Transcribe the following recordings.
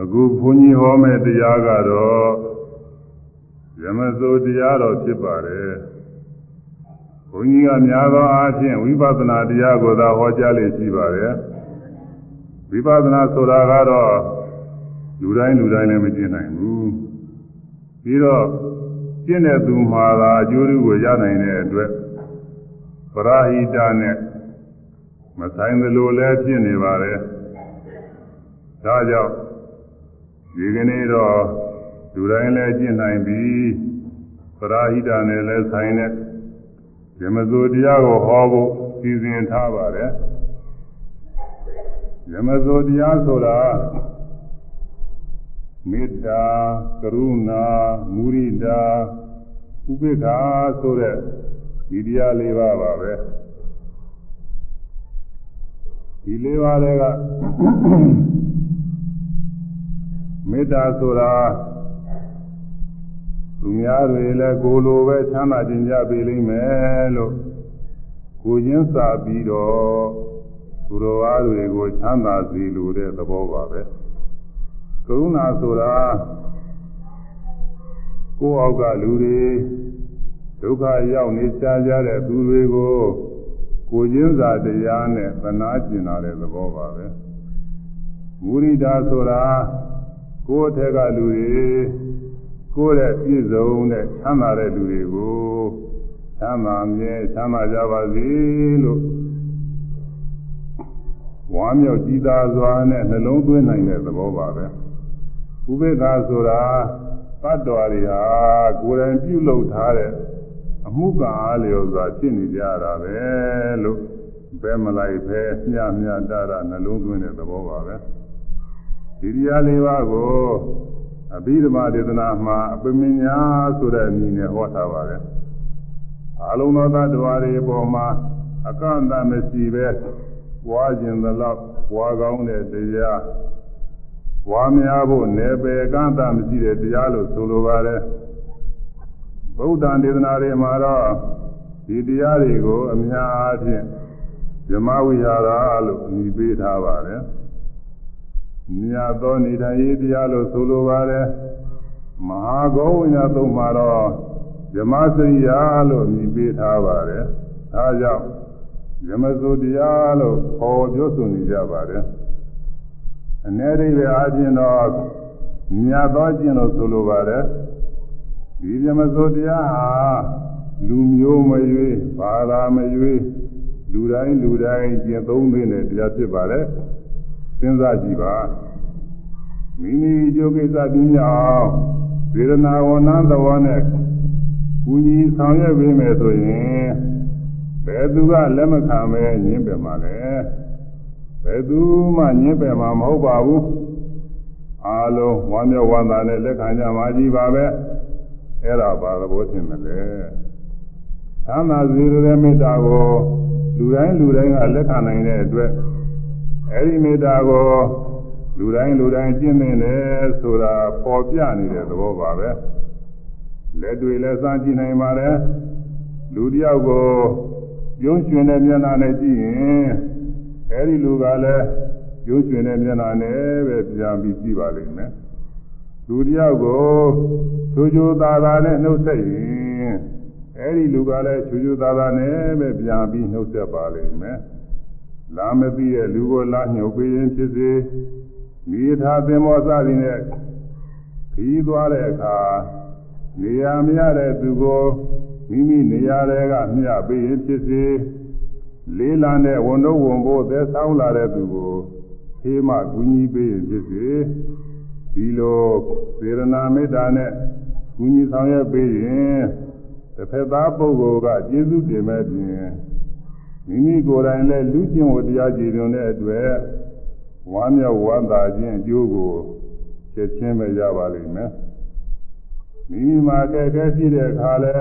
အခုဘုန်းကြီးဟောမဲ့တရားကတော့ယမစိုးတရားတော်ဖြစ်ပါတယ်ဘုန်းကြီးကများသောအားဖြင့်ဝိပဿနာတရားကိုသာဟောကြားလေရှိပါတယ်ဝိပဿနာဆိုတာကတော့လူတိုင်းလူတိုင်းလည်းမကျင့်နိုင်ဘူးပြီးတော့ကျင့်တဲ့သူမှာသာအကျိုးကိုရနိုင်တဲ့အတွက်ပရာဟိတနဲ့မဆိုင်သလိုလည်းဖြစ်နေပါတယ်ဒါကြောင့် ဒီကနေ့တော့လူတိုင်းလည်းကျင့်နိုင်ပြီပရာဟိတနဲ့လည်းဆိုင်တဲ့ဓမ္မစိုးတရားကိုဟောဖို့စီစဉ်ထားပါတယ်ဓမ္မစိုးတရားဆိုတာမေတ္တာကရုဏာမုရိဒာဥပေက္ခာဆိုတဲ့ဒီတရားလေးပါပါပဲဒီလေးပါးတွေက မေတ္တာဆိုတာသူများတွေလည်းကိုလိုပဲချမ်းသာခြင်းကြပေးလိမ့်မယ်လို့ကိုချင်းစာပြီးတော့သူတော်အားတွေကိုချမ်းသာစေလိုတဲ့သဘောပါပဲကရုဏာဆိုတာကိုယ့်အောက်ကလူတွေဒုက္ခရောက်နေကြကြတဲ့သူတွေကိုကိုချင်းစာတရားနဲ့သနာကျင်လာတဲ့သဘောပါပဲမုရိဒာဆိုတာ ကိုယ့်အထက်ကလူတွေကိုယ့်ရဲ့ပြည့်စုံတဲ့ချမ်းသာတဲ့လူတွေကိုချမ်းသာမြဲချမ်းသာကြပါစေလို့ဝါမြောက်ကြည်သာစွာနဲ့နှလုံးသွင်းနိုင်တဲ့သဘောပါပဲဥပေက္ခဆိုတာတတ္တဝါတွေဟာကိုယ်တိုင်ပြုလုပ်ထားတဲ့အမှုကအားလျော်စွာဖြစ်နေကြတာပဲလို့ဘယ်မလိုက်ပဲမျှမျှတတာနှလုံးသွင်းတဲ့သဘောပါပဲ ဒီတရားလေးပါးကိုအဘိဓမ္မာဒေသနာမှာအပမညာဆိုတဲ့အမည်နဲ့ဟောထားပါတယ်အလုံးသောသတ္တဝါတွေအပေါ်မှာအကန့်အသတ်မရှိပဲပွားခြင်းသလောက်ပွားကောင်းတဲ့တရားပွားများဖို့နယ်ပယ်ကန့်အသတ်မရှိတဲ့တရားလို့ဆိုလိုပါတယ်ဗုဒ္ဓံဒေသနာတွေမှာတော့ဒီတရားတွေကိုအများအားဖြင့်ဇမဝိဟာရလို့အမည်ပေးထားပါတယ် မြတ်သောနေထိုင်ရေးတရားလို့ဆိုလိုပါတယ်မဟာဂောဝိညာသုံးမှာတော့ဇမစရိယာလို့အမည်ပေးထားပါတယ်ဒါကြောင့်ဇမစုတရားလို့ခေါ်ပြောဆိုနေကြပါတယ်အ ਨੇ ဒိဗ္ဗအားဖြင့်တော့မြတ်သောကျင့်လို့ဆိုလိုပါတယ်ဒီဇမစုတရားဟာလူမျိုးမရွေးဘာသာမရွေးလူတိုင်းလူတိုင်းကျင့်သုံးသင့်တဲ့တရားဖြစ်ပါတယ် စဉ်းစားကြည့်ပါမိမိကြိုးကိစ္စပြင်းအောင်ဝေဒနာဝဏသဘောနဲ့ကူညီဆောင်ရွက်ပေးမယ်ဆိုရင်ဘယ်သူကလက်မခံပဲညင်းပယ်မှာလဲဘယ်သူမှညင်းပယ်မှာမဟုတ်ပါဘူးအားလုံးဝမ်းမြောက်ဝမ်းသာနဲ့လက်ခံကြမှာကြီးပါပဲအဲ့ဒါဘာသဘောထင်မလဲသမ်းသာစေတဲ့မေတ္တာကိုလူတိုင်းလူတိုင်းကလက်ခံနိုင်တဲ့အတွက် အဲဒီမေတ္တာကိုလူတိုင်းလူတိုင်းကျင့်နေတယ်ဆိုတာပေါ်ပြနေတဲ့သဘောပါပဲလက်တွေလည်းစမ်းကြည့်နိုင်ပါတယ်လူတယောက်ကိုပြုံးရွှင်တဲ့မျက်နှာနဲ့ကြည့်ရင်အဲဒီလူကလည်းပြုံးရွှင်တဲ့မျက်နှာနဲ့ပဲပြန်ပြီးကြည့်ပါလိမ့်မယ်လူတယောက်ကိုချိုးချိုးသားသားနဲ့နှုတ်ဆက်ရင်အဲဒီလူကလည်းချိုးချိုးသားသားနဲ့ပဲပြန်ပြီးနှုတ်ဆက်ပါလိမ့်မယ် လာမသိတဲ့လူကိုလာညှုပ်ပေးရင်ဖြစ်စေမိသားသင်္ဘောစသည်နဲ့ခီးသွားတဲ့အခါနေရာမရတဲ့သူကိုမိမိနေရာတွေကမျှပေးရင်ဖြစ်စေလေးလံတဲ့ဝန်တော့ဝန်ဖို့သက်ဆောင်လာတဲ့သူကိုဖေးမှကူညီပေးရင်ဖြစ်စေဒီလိုစေရနာမေတ္တာနဲ့ကူညီဆောင်ရွက်ပေးရင်တစ်ဖက်သားပုဂ္ဂိုလ်ကကျေးဇူးတင်မဲ့ပြင် မိမိကိုယ်တိုင်လည်းလူကျင့်ဝတရားကြည်ညိုတဲ့အတွက်ဝမ်းမြောက်ဝမ်းသာခြင်းအကျိုးကိုချက်ချင်းပဲရပါလိမ့်မယ်မိမိမှာကဲကဲရှိတဲ့အခါလဲ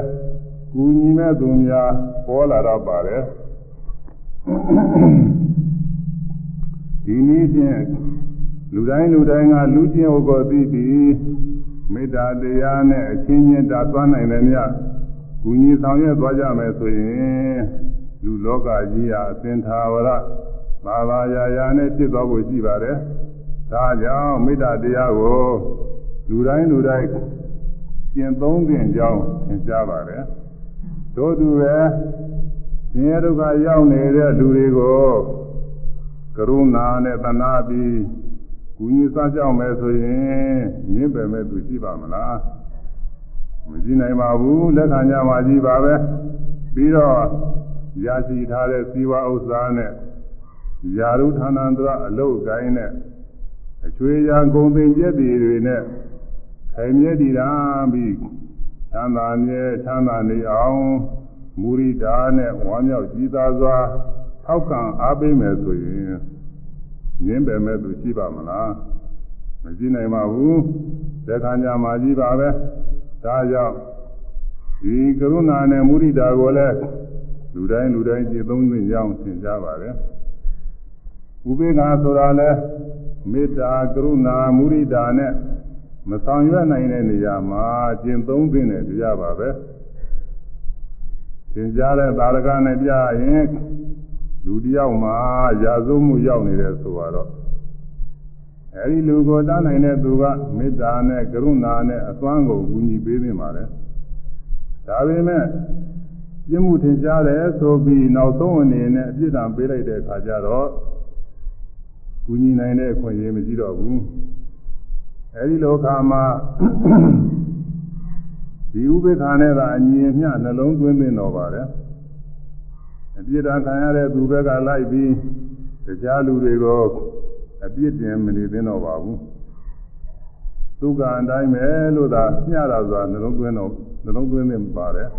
ကူညီမဲ့သူများပေါ်လာတော့ပါတယ်ဒီနည်းဖြင့်လူတိုင်းလူတိုင်းကလူကျင့်ဝတ်ကိုသိပြီးမေတ္တာတရားနဲ့အချင်းချင်းတာသွားနိုင်တယ်မြတ်ကူညီဆောင်ရွက်သွားကြမယ်ဆိုရင် လူလောကကြီးဟာအသင်္သာဝရဘာသာယာယာနဲ့ဖြစ်သွားဖို့ရှိပါတယ်ဒါကြောင့်မေတ္တာတရားကိုလူတိုင်းလူတိုင်းကျင့်သုံးသင့်ကြောင်းသင်ကြားပါတယ်တို့တူပဲဆင်းရဲဒုက္ခရောက်နေတဲ့လူတွေကိုကရုဏာနဲ့တနာပြီးကူညီစားကြောက်မယ်ဆိုရင်မြင့်ပယ်မဲ့သူရှိပါမလားမကြည့်နိုင်ပါဘူးလက်ခံကြပါကြည့်ပါပဲပြီးတော့ ရရှိထားတဲ့စီဝါဥစ္စာနဲ့ယာရုဌာနန္တရအလုတ်ကိုင်းနဲ့အချွေရာဂုံပင်ကျက်တွေတွေနဲ့ခိုင်မြဲတည်တာပြီးချမ်းသာမြဲချမ်းသာနေအောင်မူရိတာနဲ့ဝမ်းမြောက်ကြည်သာစွာထောက်ကံအားပေးမယ်ဆိုရင်ငင်းပယ်မဲ့သူရှိပါမလားမရှိနိုင်ပါဘူးသက်ခံကြမှာကြီးပါပဲဒါကြောင့်ဒီကရုဏာနဲ့မုရိတာကိုလည်း လူတိုင်းလူတိုင်းကြည်သုံးသိကြောင်းသင်ကြားပါတယ်ဥပေက္ခဆိုတာလဲမေတ္တာကရုဏာမုရိတာနဲ့မဆောင်ရွက်နိုင်တဲ့နေရာမှာကျင့်သုံးသိတဲ့တရားပါပဲသင်ကြားတဲ့သာရကနဲ့ပြရင်လူတယောက်မှာရာဇဝမှုရောက်နေတယ်ဆိုတော့အဲဒီလူကိုတားနိုင်တဲ့သူကမေတ္တာနဲ့ကရုဏာနဲ့အသွမ်းကိုကူညီပေးနေပါတယ်ဒါပေမဲ့ ပြင်းမှုထင်ရှားတယ်ဆိုပြီးနောက်ဆုံးအနေနဲ့အပြစ်ဒဏ်ပေးလိုက်တဲ့အခါကျတော့ကူညီနိုင်တဲ့အခွင့်အရေးမရှိတော့ဘူးအဲဒီလောကမှာဒီဥပေက္ခနဲ့သာအညီအမျှနှလုံးသွင်းသင့်တော်ပါတယ်အပြစ်ဒဏ်ခံရတဲ့သူဘက်ကလိုက်ပြီးတရားလူတွေကိုအပြစ်တင်မနေသင့်တော့ပါဘူးဒုက္ခအတိုင်းပဲလို့သာမျှတာဆိုတာနှလုံးသွင်းတော့နှလုံးသွင်းသင့်ပါတယ်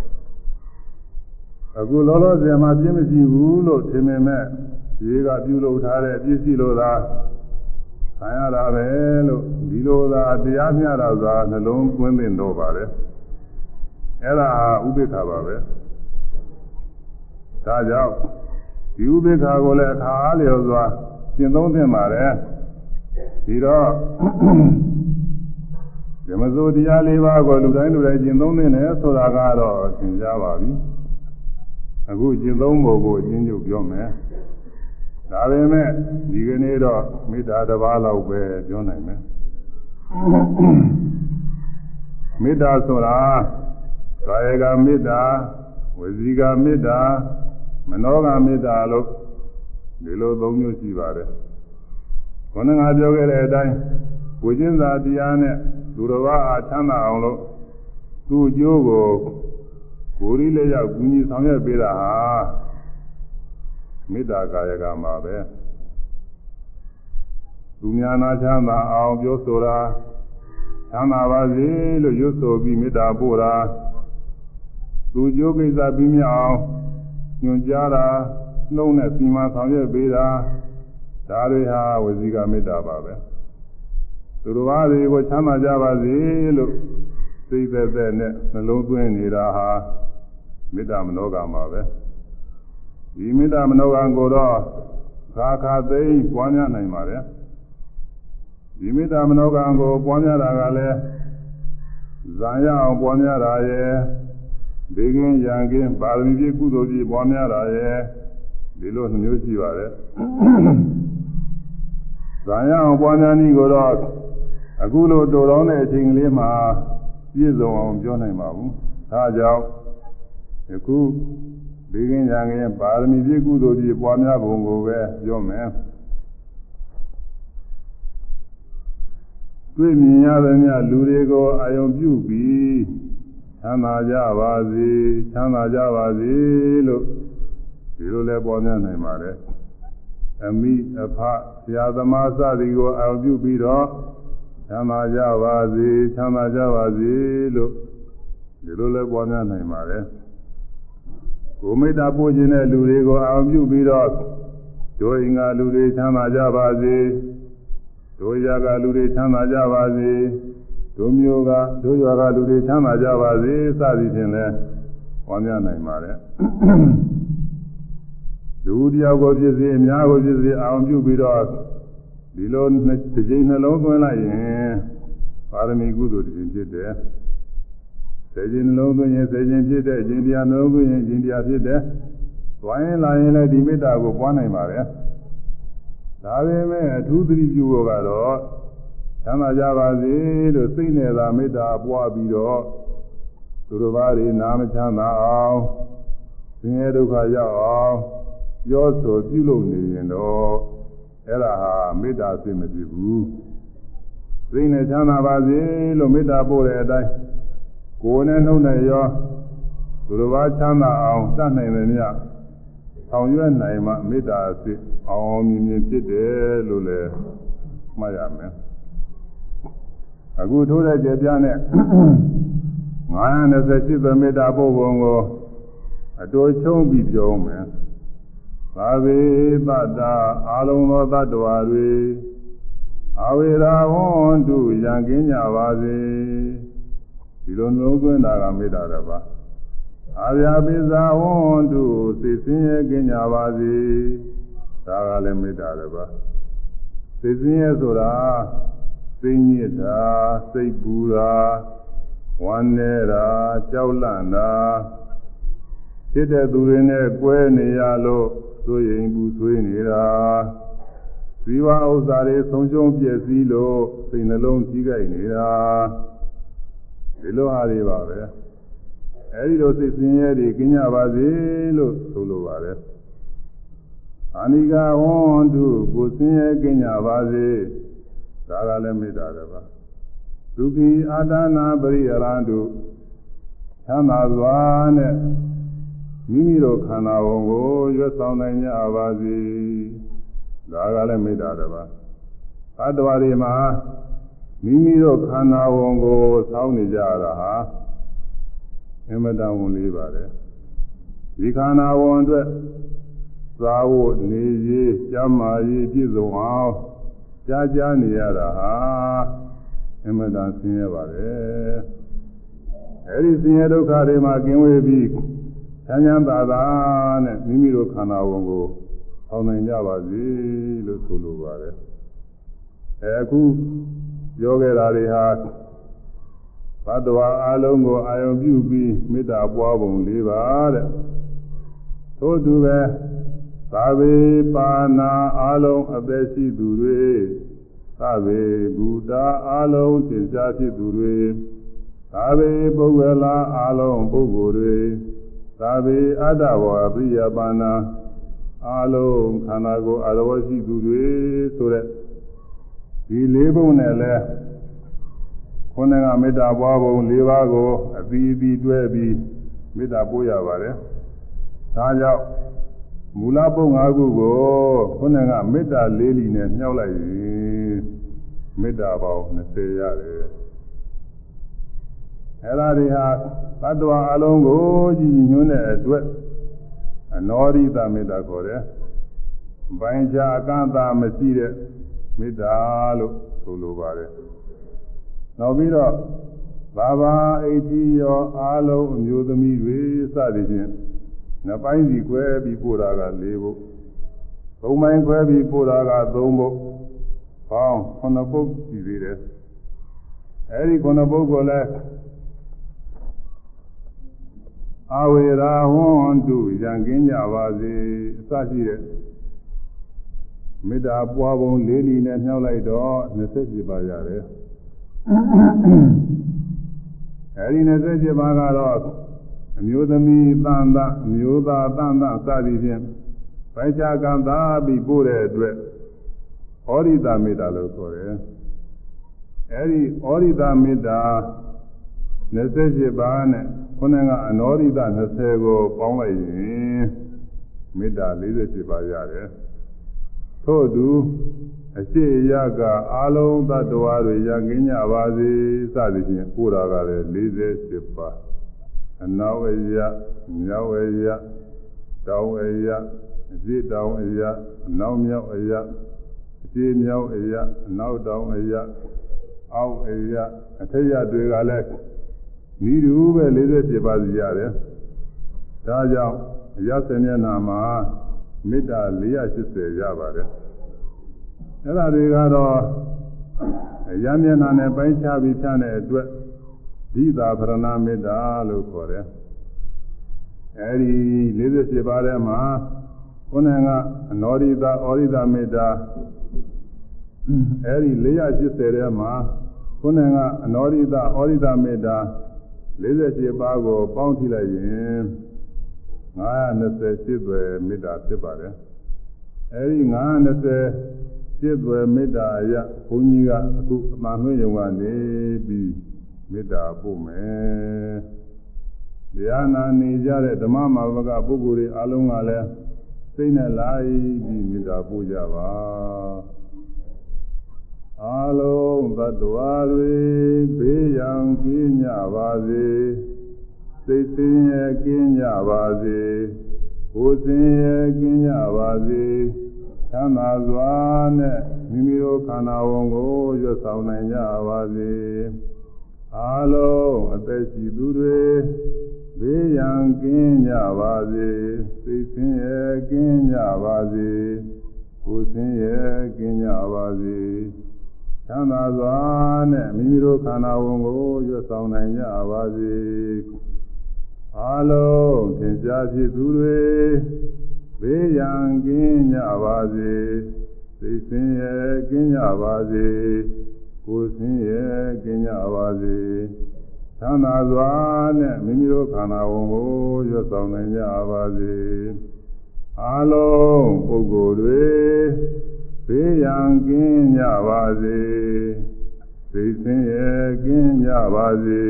အခုလောလောဆယ်မှာပြင်းမရှိဘူးလို့ထင်ပေမဲ့ဒီကပြုလုပ်ထားတဲ့ပြည့်စည်လို့သာခံရတာပဲလို့ဒီလိုသာတရားမျှတာဆိုတာနှလုံးသွင်းသင့်တော့ပါတယ်အဲ့ဒါဥပိ္ပခါပါပဲဒါကြောင့်ဒီဥပိ္ပခါကိုလည်းအခါအားလျော်စွာကျင့်သုံးသင့်ပါတယ်ဒီတော့ဓမ္မစိုးတရား၄ပါးကိုလူတိုင်းလူတိုင်းကျင့်သုံးသင့်တယ်ဆိုတာကတော့သင်ကြားပါပြီ အခုကျင့်သုံးဖို့ကိုအချင်းချုပ်ပြောမယ်ဒါပေမဲ့ဒီကနေ့တော့မေတ္တာတစ်ပါးလောက်ပဲပြောနိုင်မယ်မေတ္တာဆိုတာကာယကမေတ္တာဝစီကမေတ္တာမနောကမေတ္တာလို့ဒီလိုသုံးမျိုးရှိပါတယ်ခေါင်းငါပြောခဲ့တဲ့အတိုင်းဝိကျင်းသာတရားနဲ့သူတော်ဘာအားချမ်းသာအောင်လို့သူ့အကျိုးကို ကိုယ်ရီလက်ရောက်ကူညီဆောင်ရွက်ပေးတာဟာမေတ္တာကာယကမှာပဲသူများနာချမ်းသာအောင်ပြောဆိုတာချမ်းသာပါစေလို့ရွတ်ဆိုပြီးမေတ္တာပို့တာသူကျိုးကိစ္စပြီးမြအောင်ညွှန်ကြားတာနှုံးနဲ့စီမံဆောင်ရွက်ပေးတာဒါတွေဟာဝစီကမေတ္တာပါပဲသူတော်ဘာတွေကိုချမ်းသာကြပါစေလို့သိသက်သက်နဲ့နှလုံးသွင်းနေတာဟာ မေတ္တာမနောကမှာပဲဒီမေတ္တာမနောကကိုတော့ခါခါသိပွားများနိုင်ပါတယ်ဒီမေတ္တာမနောကကိုပွားများတာကလည်းဇာရအောင်ပွားများတာရဲ့ဘေကင်းရန်ကင်းပါရမီပြည့်ကုသိုလ်ပြည့်ပွားများတာရဲ့ဒီလိုနှမျိုးရှိပါတယ်ဇာရအောင်ပွားများနည်းကိုတော့အခုလိုတော်တော်တဲ့အချိန်ကလေးမှာပြည့်စုံအောင်ပြောနိုင်ပါဘူးဒါကြောင့် ယခုဘေကင်းရန်ကင်းပါရမီပြည့်ကုသိုလ်ပြည့်ပွားများပုံကိုပဲပြောမယ်တွေ့မြင်ရသမျှလူတွေကိုအာယုံပြုပြီးချမ်းသာကြပါစေချမ်းသာကြပါစေလို့ဒီလိုလဲပေါ်များနိုင်ပါတယ်အမိအဖဆရာသမားစသည်ကိုအာယုံပြုပြီးတော့ချမ်းသာကြပါစေချမ်းသာကြပါစေလို့ဒီလိုလဲပေါ်များနိုင်ပါတယ် ကိုမေတ္တာပို့ခြင်းတဲ့လူတွေကိုအာရုံပြုပြီးတော့ဒိုအင်္ဂါလူတွေချမ်းသာကြပါစေဒိုရာကလူတွေချမ်းသာကြပါစေဒိုမျိုးကဒိုရွာကလူတွေချမ်းသာကြပါစေစသည်ဖြင့်လဲဝမ်းမြောက်နိုင်ပါတယ်လူတယောက်ကိုဖြစ်စေအများကိုဖြစ်စေအာရုံပြုပြီးတော့ဒီလိုတစ်ကြိမ်နှလုံးသွင်းလိုက်ရင်ပါရမီကုသိုလ်တစ်ကြိမ်ဖြစ်တယ် စေခြင်းနှလုံးသွင်းရင်စေခြင်းဖြစ်တဲ့ခြင်းတရားနှလုံးသွင်းရင်ခြင်းတရားဖြစ်တယ်။သွားရင်လာရင်လည်းဒီမေတ္တာကိုပွားနိုင်ပါရဲ့။ဒါပေမဲ့အထူးသတိပြုဖို့ကတော့သမ်းသာကြပါစေလို့စိတ်နဲ့သာမေတ္တာပွားပြီးတော့သူတို့ဘာတွေနာမချမ်းသာအောင်ဆင်းရဲဒုက္ခရောက်အောင်ပြောဆိုပြုလုပ်နေရင်တော့အဲ့ဒါဟာမေတ္တာစိတ်မဖြစ်ဘူးစိတ်နဲ့ချမ်းသာပါစေလို့မေတ္တာပို့တဲ့အတိုင်း ကိုယ်နဲ့နှုတ်နဲ့ရောသူတို့ဘာချမ်းသာအောင်တတ်နိုင်တယ်မြတ်ဆောင်ရွက်နိုင်မှမေတ္တာစိတ်အောင်မြင်မြင်ဖြစ်တယ်လို့လည်းမှတ်ရမယ်အခုထိုးတဲ့ကြပြနဲ့928သမေတ္တာပုဂ္ဂိုလ်ကိုအတူချုံးပြီးပြောမယ်သာဝေတတ္တာအာလုံသောတ attva တွေအဝေရာဝန္တုရံကင်းကြပါစေ ဒီလိုနှလုံးသွင်းတာကမေတ္တာတစ်ပါးအာရပိဇာဝန္တုသိစင်းရဲ့ကင်းကြပါစေဒါကလည်းမေတ္တာတစ်ပါးသိစင်းရဲ့ဆိုတာသိညစ်တာစိတ်ပူတာဝမ်းနေတာကြောက်လန့်တာဖြစ်တဲ့သူတွေနဲ့ကွဲနေရလို့သို့ရင်ပူဆွေးနေတာဇီဝဥစ္စာတွေဆုံးရှုံးပြည့်စည်လို့စိတ်နှလုံးကြီးကြိုက်နေတာ ဒီလိုဟာတွေပါပဲအဲဒီလိုစိတ်ဆင်းရဲတွေကင်းကြပါစေလို့ဆိုလိုပါတယ်အာနိကဝန္တုကိုဆင်းရဲကင်းကြပါစေဒါကလည်းမေတ္တာတစ်ပါးဒုက္ခိအာဒနာပရိယရန္တုသမ်းသာစွာနဲ့မိမိတို့ခန္ဓာဝန်ကိုရွတ်ဆောင်နိုင်ကြပါစေဒါကလည်းမေတ္တာတစ်ပါးသတ္တဝါတွေမှာ မိမိတို့ခန္ဓာဝန်ကိုစောင်းနေကြတာဟာအမတန်ဝန်လေးပါတယ်ဒီခန္ဓာဝန်အတွက်သာဝတ်နေရေးကျမ်းမာရေးပြည့်စုံအောင်ကြားကြားနေရတာဟာအမတန်ဆင်းရဲပါတယ်အဲဒီဆင်းရဲဒုက္ခတွေမှာကင်းဝေးပြီးချမ်းချမ်းသာသာနဲ့မိမိတို့ခန္ဓာဝန်ကိုအောင်နိုင်ကြပါစေလို့ဆိုလိုပါတယ်အဲအခု ပြောခဲ့တာတွေဟာဘတ်တော်အလုံးကိုအာယုံပြုပြီးမေတ္တာပွားပုံလေးပါတဲ့ထို့သူပဲသာဝေပါဏာအလုံးအသက်ရှိသူတွေသာဝေဘုဒ္ဓအလုံးသင်္ချာဖြစ်သူတွေသာဝေပုဂ္ဂလာအလုံးပုဂ္ဂိုလ်တွေသာဝေအတ္တဘောအပိယပါဏာအလုံးခန္ဓာကိုယ်အရဝရှိသူတွေဆိုတဲ့ ဒီလေးပုံနဲ့လဲခုနကမေတ္တာပွားပုံ၄ပါးကိုအပီးပီးတွဲပြီးမေတ္တာပို့ရပါတယ်ဒါကြောင့်မူလပုံ၅ခုကိုခုနကမေတ္တာ၄လီနဲ့မြှောက်လိုက်ရင်မေတ္တာပေါင်း20ရတယ်အဲ့ဒါတွေဟာသတ္တဝါအလုံးကိုကြည်ညွှန်းတဲ့အတွက်အနောရိတမေတ္တာခေါ်တယ်။ပိုင်းခြားအကန့်အသတ်မရှိတဲ့ မေတ္တာလို့ဆိုလိုပါတယ်။နောက်ပြီးတော့ဘာဘာအိဋ္ဌိယောအာလုံးအမျိုးသမီးတွေစသည်ဖြင့်နှစ်ပိုင်းစီခွဲပြီးပို့တာက၄ဘုတ်။သုံးပိုင်းခွဲပြီးပို့တာက၃ဘုတ်။ပေါင်းခုနှစ်ဘုတ်ရှိသေးတယ်။အဲဒီခုနှစ်ဘုတ်ကိုလည်းအဝေရာဝန္တုရံကင်းကြပါစေအစရှိတဲ့ မေတ္တာပွားပုံလေးလီနဲ့နှောက်လိုက်တော့27ပါးရတယ်အဲဒီ27ပါးကတော့အမျိုးသမီးတန်တာအမျိုးသားတန်တာစသည်ဖြင့်ပိုက်ချကံသာပြီးပို့တဲ့အတွက်ဩရိတာမေတ္တာလို့ခေါ်တယ်အဲဒီဩရိတာမေတ္တာ27ပါးနဲ့ခုနကအနောရိတ20ကိုပေါင်းလိုက်ရင်မေတ္တာ47ပါးရတယ် ထို့သူအရှိရကအာလုံးသတ္တဝါတွေရကင်းကြပါစေစသည်ဖြင့်ပို့တာကလည်း47ပါးအနောက်အယမြောက်အယတောင်အယအရှိတောင်အယအနောက်မြောက်အယအရှိမြောက်အယအနောက်တောင်အယအောက်အယအထက်ရတွေကလည်းဤတူပဲ47ပါးစီရတယ်ဒါကြောင့်အရသမျက်နာမှာ မေတ္တာ480ရပါတယ်အဲ့ဒါတွေကတော့ရမျက်နာနဲ့ပိုင်းခြားပြီးဖြန့်တဲ့အတွက်ဒီသာဗရဏမေတ္တာလို့ခေါ်တယ်အဲ့ဒီ47ပါးထဲမှာခုနကအနောရိတာဩရိတာမေတ္တာအဲဒီ480ထဲမှာခုနကအနောရိတာဩရိတာမေတ္တာ48ပါးကိုပေါင်းထည့်လိုက်ရင် 920ရှိသွယ်မေတ္တာဖြစ်ပါတယ်အဲဒီ920ရှိသွယ်မေတ္တာအရဘုန်းကြီးကအခုအမှန်မှန်ယုံကနေပြီးမေတ္တာပို့မယ်တရားနာနေကြတဲ့ဓမ္မမာဝကပုဂ္ဂိုလ်တွေအလုံးကလည်းစိတ်နဲ့လိုက်ပြီးမေတ္တာပို့ကြပါအလုံးသတ္တဝါတွေဘေးရန်ကင်းကြပါစေ စိတ်ဆင်းရဲကင်းကြပါစေကိုယ်ဆင်းရဲကင်းကြပါစေသမ်းသာစွာနဲ့မိမိတို့ခန္ဓာဝန်ကိုရွတ်ဆောင်နိုင်ကြပါစေအလုံးအသက်ရှိသူတွေဘေးရန်ကင်းကြပါစေစိတ်ဆင်းရဲကင်းကြပါစေကိုယ်ဆင်းရဲကင်းကြပါစေချမ်းသာစွာနဲ့မိမိတို့ခန္ဓာဝန်ကိုရွတ်ဆောင်နိုင်ကြပါစေ အလုံးသင်္ချာဖြစ်သူတွေဘေးရန်ကင်းကြပါစေစိတ်ဆင်းရဲကင်းကြပါစေကိုယ်ဆင်းရဲကင်းကြပါစေသံသာစွာနဲ့မိမိတို့ခန္ဓာဝန်ကိုရွတ်ဆောင်နိုင်ကြပါစေအလုံးပုဂ္ဂိုလ်တွေဘေးရန်ကင်းကြပါစေသိစင်းရဲ့ကင်းကြပါစေ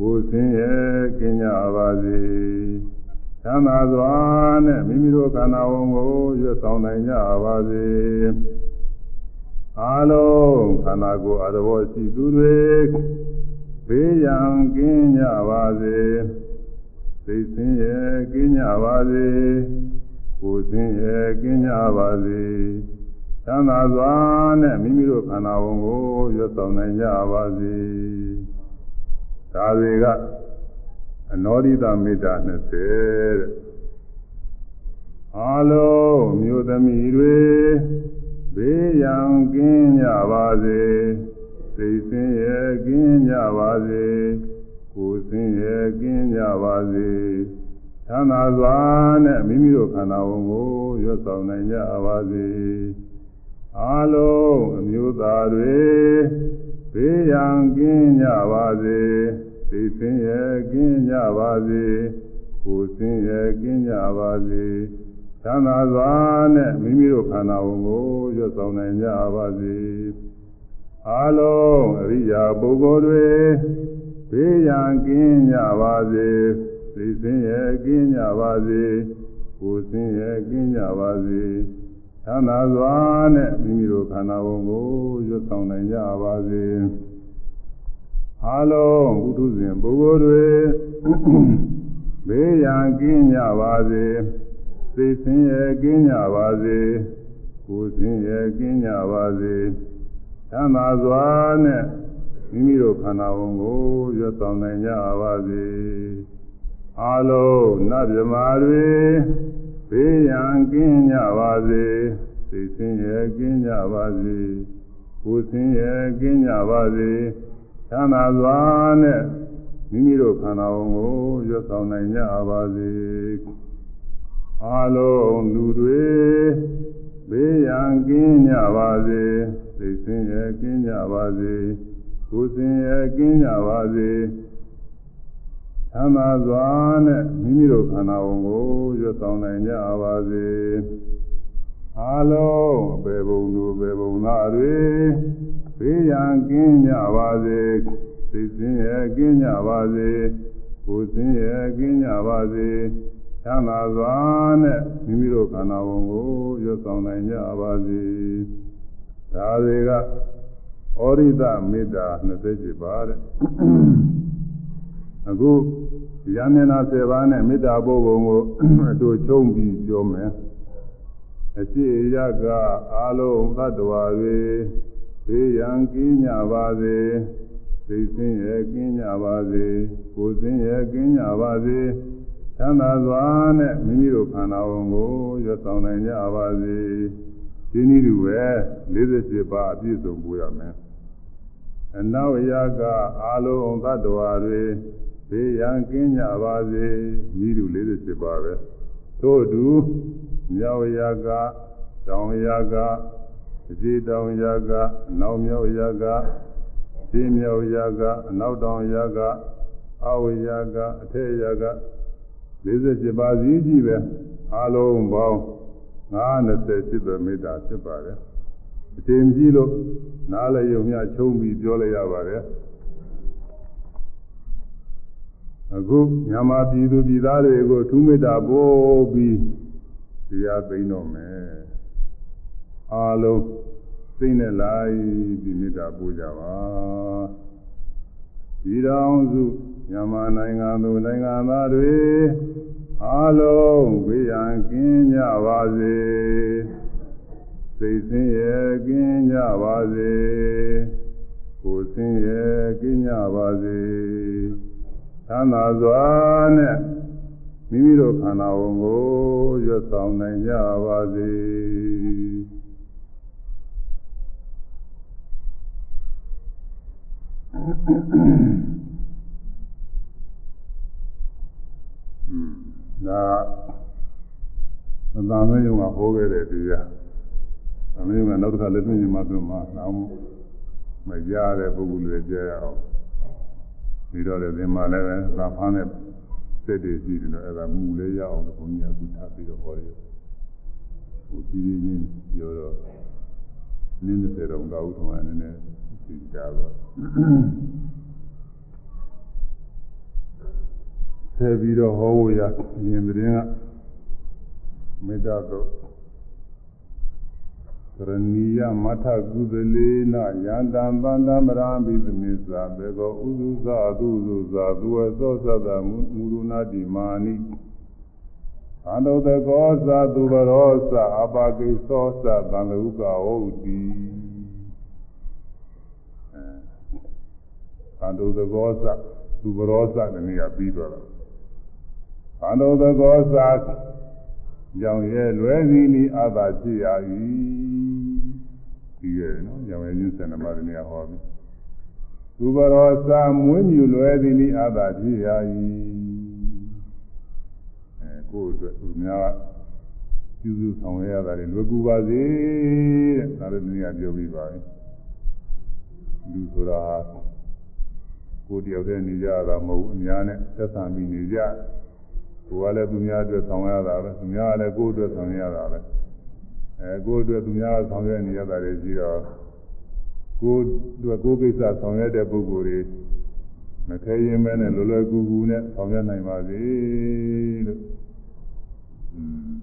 ကိုယ်စင်းရဲ့ကင်းကြပါစေသံသာစွာနဲ့မိမိတို့ခန္ဓာဝန်ကိုရွတ်ဆောင်နိုင်ကြပါစေအလုံးခန္ဓာကိုယ်အတော်ရှိသူတွေဘေးရန်ကင်းကြပါစေသိစင်းရဲ့ကင်းကြပါစေကိုယ်စင်းရဲ့ကင်းကြပါစေသံသာစွာနဲ့မိမိတို့ခန္ဓာဝန်ကိုရွတ်ဆောင်နိုင်ကြပါစေ ဒါတွေကအနောရိတမေတ္တာ20တဲ့အလုံးမြို့သမီးတွေဘေးရန်ကင်းကြပါစေစိတ်ဆင်းရဲကင်းကြပါစေကိုယ်ဆင်းရဲကင်းကြပါစေသံသာစွာနဲ့မိမိတို့ခန္ဓာဝန်ကိုရွတ်ဆောင်နိုင်ကြပါစေအလုံးအမျိုးသားတွေ ဘေးရန်ကင်းကြပါစေသိစင်းရဲ့ကင်းကြပါစေကိုယ်စင်းရဲ့ကင်းကြပါစေသံသာစွာနဲ့မိမိတို့ခန္ဓာဝန်ကိုရွတ်ဆောင်နိုင်ကြပါစေအလုံးအရိယာပုဂ္ဂိုလ်တွေဘေးရန်ကင်းကြပါစေသိစင်းရဲ့ကင်းကြပါစေကိုယ်စင်းရဲ့ကင်းကြပါစေ သံသာစွာနဲ့မိမိတို့ခန္ဓာဝန်ကိုရွတ်ဆောင်နိုင်ကြပါစေအလုံးဘုသူဇင်ပုဂ္ဂိုလ်တွေဘေးရန်ကင်းကြပါစေသိစင်းရဲ့ကင်းကြပါစေကိုယ်စင်းရဲ့ကင်းကြပါစေသံသာစွာနဲ့မိမိတို့ခန္ဓာဝန်ကိုရွတ်ဆောင်နိုင်ကြပါစေအလုံးနတ်မြမာတွေ ဘေးရန်ကင်းကြပါစေသိစင်းရဲ့ကင်းကြပါစေကိုယ်စင်းရဲ့ကင်းကြပါစေသံသာစွာနဲ့မိမိတို့ခန္ဓာဝန်ကိုရွတ်ဆောင်နိုင်ကြပါစေအလုံးလူတွေဘေးရန်ကင်းကြပါစေသိစင်းရဲ့ကင်းကြပါစေကိုယ်စင်းရဲ့ကင်းကြပါစေ သံသာစွာနဲ့မိမိတို့ခန္ဓာဝန်ကိုရွတ်ဆောင်နိုင်ကြပါစေအလုံးအပေဘုံတို့ပေဘုံသားတွေဘေးရန်ကင်းကြပါစေသိစင်းရဲ့ကင်းကြပါစေကိုယ်စင်းရဲ့ကင်းကြပါစေသံသာစွာနဲ့မိမိတို့ခန္ဓာဝန်ကိုရွတ်ဆောင်နိုင်ကြပါစေဒါတွေကဩရိဒမေတ္တာ27ပါတဲ့ အခုရမင်းနာ7ပါးနဲ့မေတ္တာပို့ပုံကိုအတူချုံပြီးပြောမယ်အရှိရကအာလုံးသတ္တဝါတွေဘေးရန်ကင်းကြပါစေသိစင်းရဲ့ကင်းကြပါစေကိုယ်စင်းရဲ့ကင်းကြပါစေသံသာစွာနဲ့မိမိတို့ခန္ဓာဝန်ကိုရွတ်ဆောင်နိုင်ကြပါစေဒီနည်းတူပဲ48ပါးအပြည့်စုံပို့ရမယ်အနောက်ရာကအာလုံးသတ္တဝါတွေ ဘေးရန်ကင်းကြပါစေဤတူ48ပါးပဲသို့တူမြောက်ရာကတောင်ရာကအစီတောင်ရာကအနောက်မြောက်ရာကဒီမြောက်ရာကအနောက်တောင်ရာကအဝရာကအထက်ရာက47ပါးစီကြီးပဲအလုံးပေါင်း90ဖြစ်တဲ့မေတ္တာဖြစ်ပါတယ်အချိန်ကြီးလို့နားလည်းယုံမြချုံးပြီးပြောလိုက်ရပါတယ် အခုမြန်မာပြည်သူပြည်သားတွေကိုထုမေတ္တာပို့ပြီးတရားသိမ်းတော့မယ်အားလုံးသိနေလိုက်ဒီမေတ္တာပို့ကြပါဒီတော်စုမြန်မာနိုင်ငံသူနိုင်ငံသားတွေအားလုံးဝိရန်ကင်းကြပါစေစိတ်ဆင်းရဲကင်းကြပါစေကိုယ်ဆင်းရဲကင်းကြပါစေ သမ်းသာစွာနဲ့မိမိတို့ခန္ဓာဝန်ကိုရွတ်ဆောင်နိုင်ကြပါစေဒါသံဃာယုံကဟောခဲ့တဲ့တရားသံဃာယုံကနောက်တစ်ခါလည်းပြင်မှာပြင်မှာနောက်မကြတဲ့ပုဂ္ဂိုလ်တွေကြားရအောင် ပြီးတော့လည်းဒီမှာလည်းသာဖမ်းတဲ့စိတ်တွေရှိတယ်လို့အဲ့ဒါမူလေးရအောင်လို့ဘုန်းကြီးကအခုထားပြီးတော့ဟောရတယ်ဟိုကြီးကြီးချင်းပြောတော့နင်းတဲ့တော့ကောက်ထုံးအနေနဲ့ဒီကြတော့ဆက်ပြီးတော့ဟောဖို့ရရင်တဲ့ကမေတ္တာတော့က ရဏီယမထကုသလေနယန္တံပန္တမရာမိသမိသာဘေကောဥစုသာသူစုသာသူဝသောသတ္တမူရုနာတိမာနိအန္တုတကောသာသူဘရောသာအပါကိသောသာတံလူကဟုတ်တိအန္တုတကောသာသူဘရောသာတနည်းပြီးတော့အန္တုတကောသာကြောင့်ရဲ့လွယ်သည်နိအသာဖြစ်ရ၏ ပြီးရတယ်နော်။ရောင်ရည်ချင်းစန္ဒမတနေဟောပြီ။သူဘရောစာမွေးမြူလွယ်သည်နိအာသာဖြစ်ရာ၏။အဲကိုယ့်အတွက်သူများပြုစုဆောင်ရတာတွေလွယ်ကူပါစေတဲ့။ဒါလည်းဒီနေ့ပြောပြီးပါပြီ။လူဆိုတာကိုယ်တယောက်တည်းနေကြတာမဟုတ်ဘူးအများနဲ့သက်သာပြီးနေကြ။ကိုယ်ကလည်းသူများအတွက်ဆောင်ရတာပဲ။သူများကလည်းကိုယ်အတွက်ဆောင်ရတာပဲ။ အဲကိုယ်အတွက်သူများဆောင်ရွက်နေရတာတွေရှိတော့ကိုယ်အတွက်ကိုယ်ကိစ္စဆောင်ရွက်တဲ့ပုဂ္ဂိုလ်တွေမခဲရင်မဲနဲ့လွယ်လွယ်ကူကူနဲ့ဆောင်ရွက်နိုင်ပါစေလို့อืม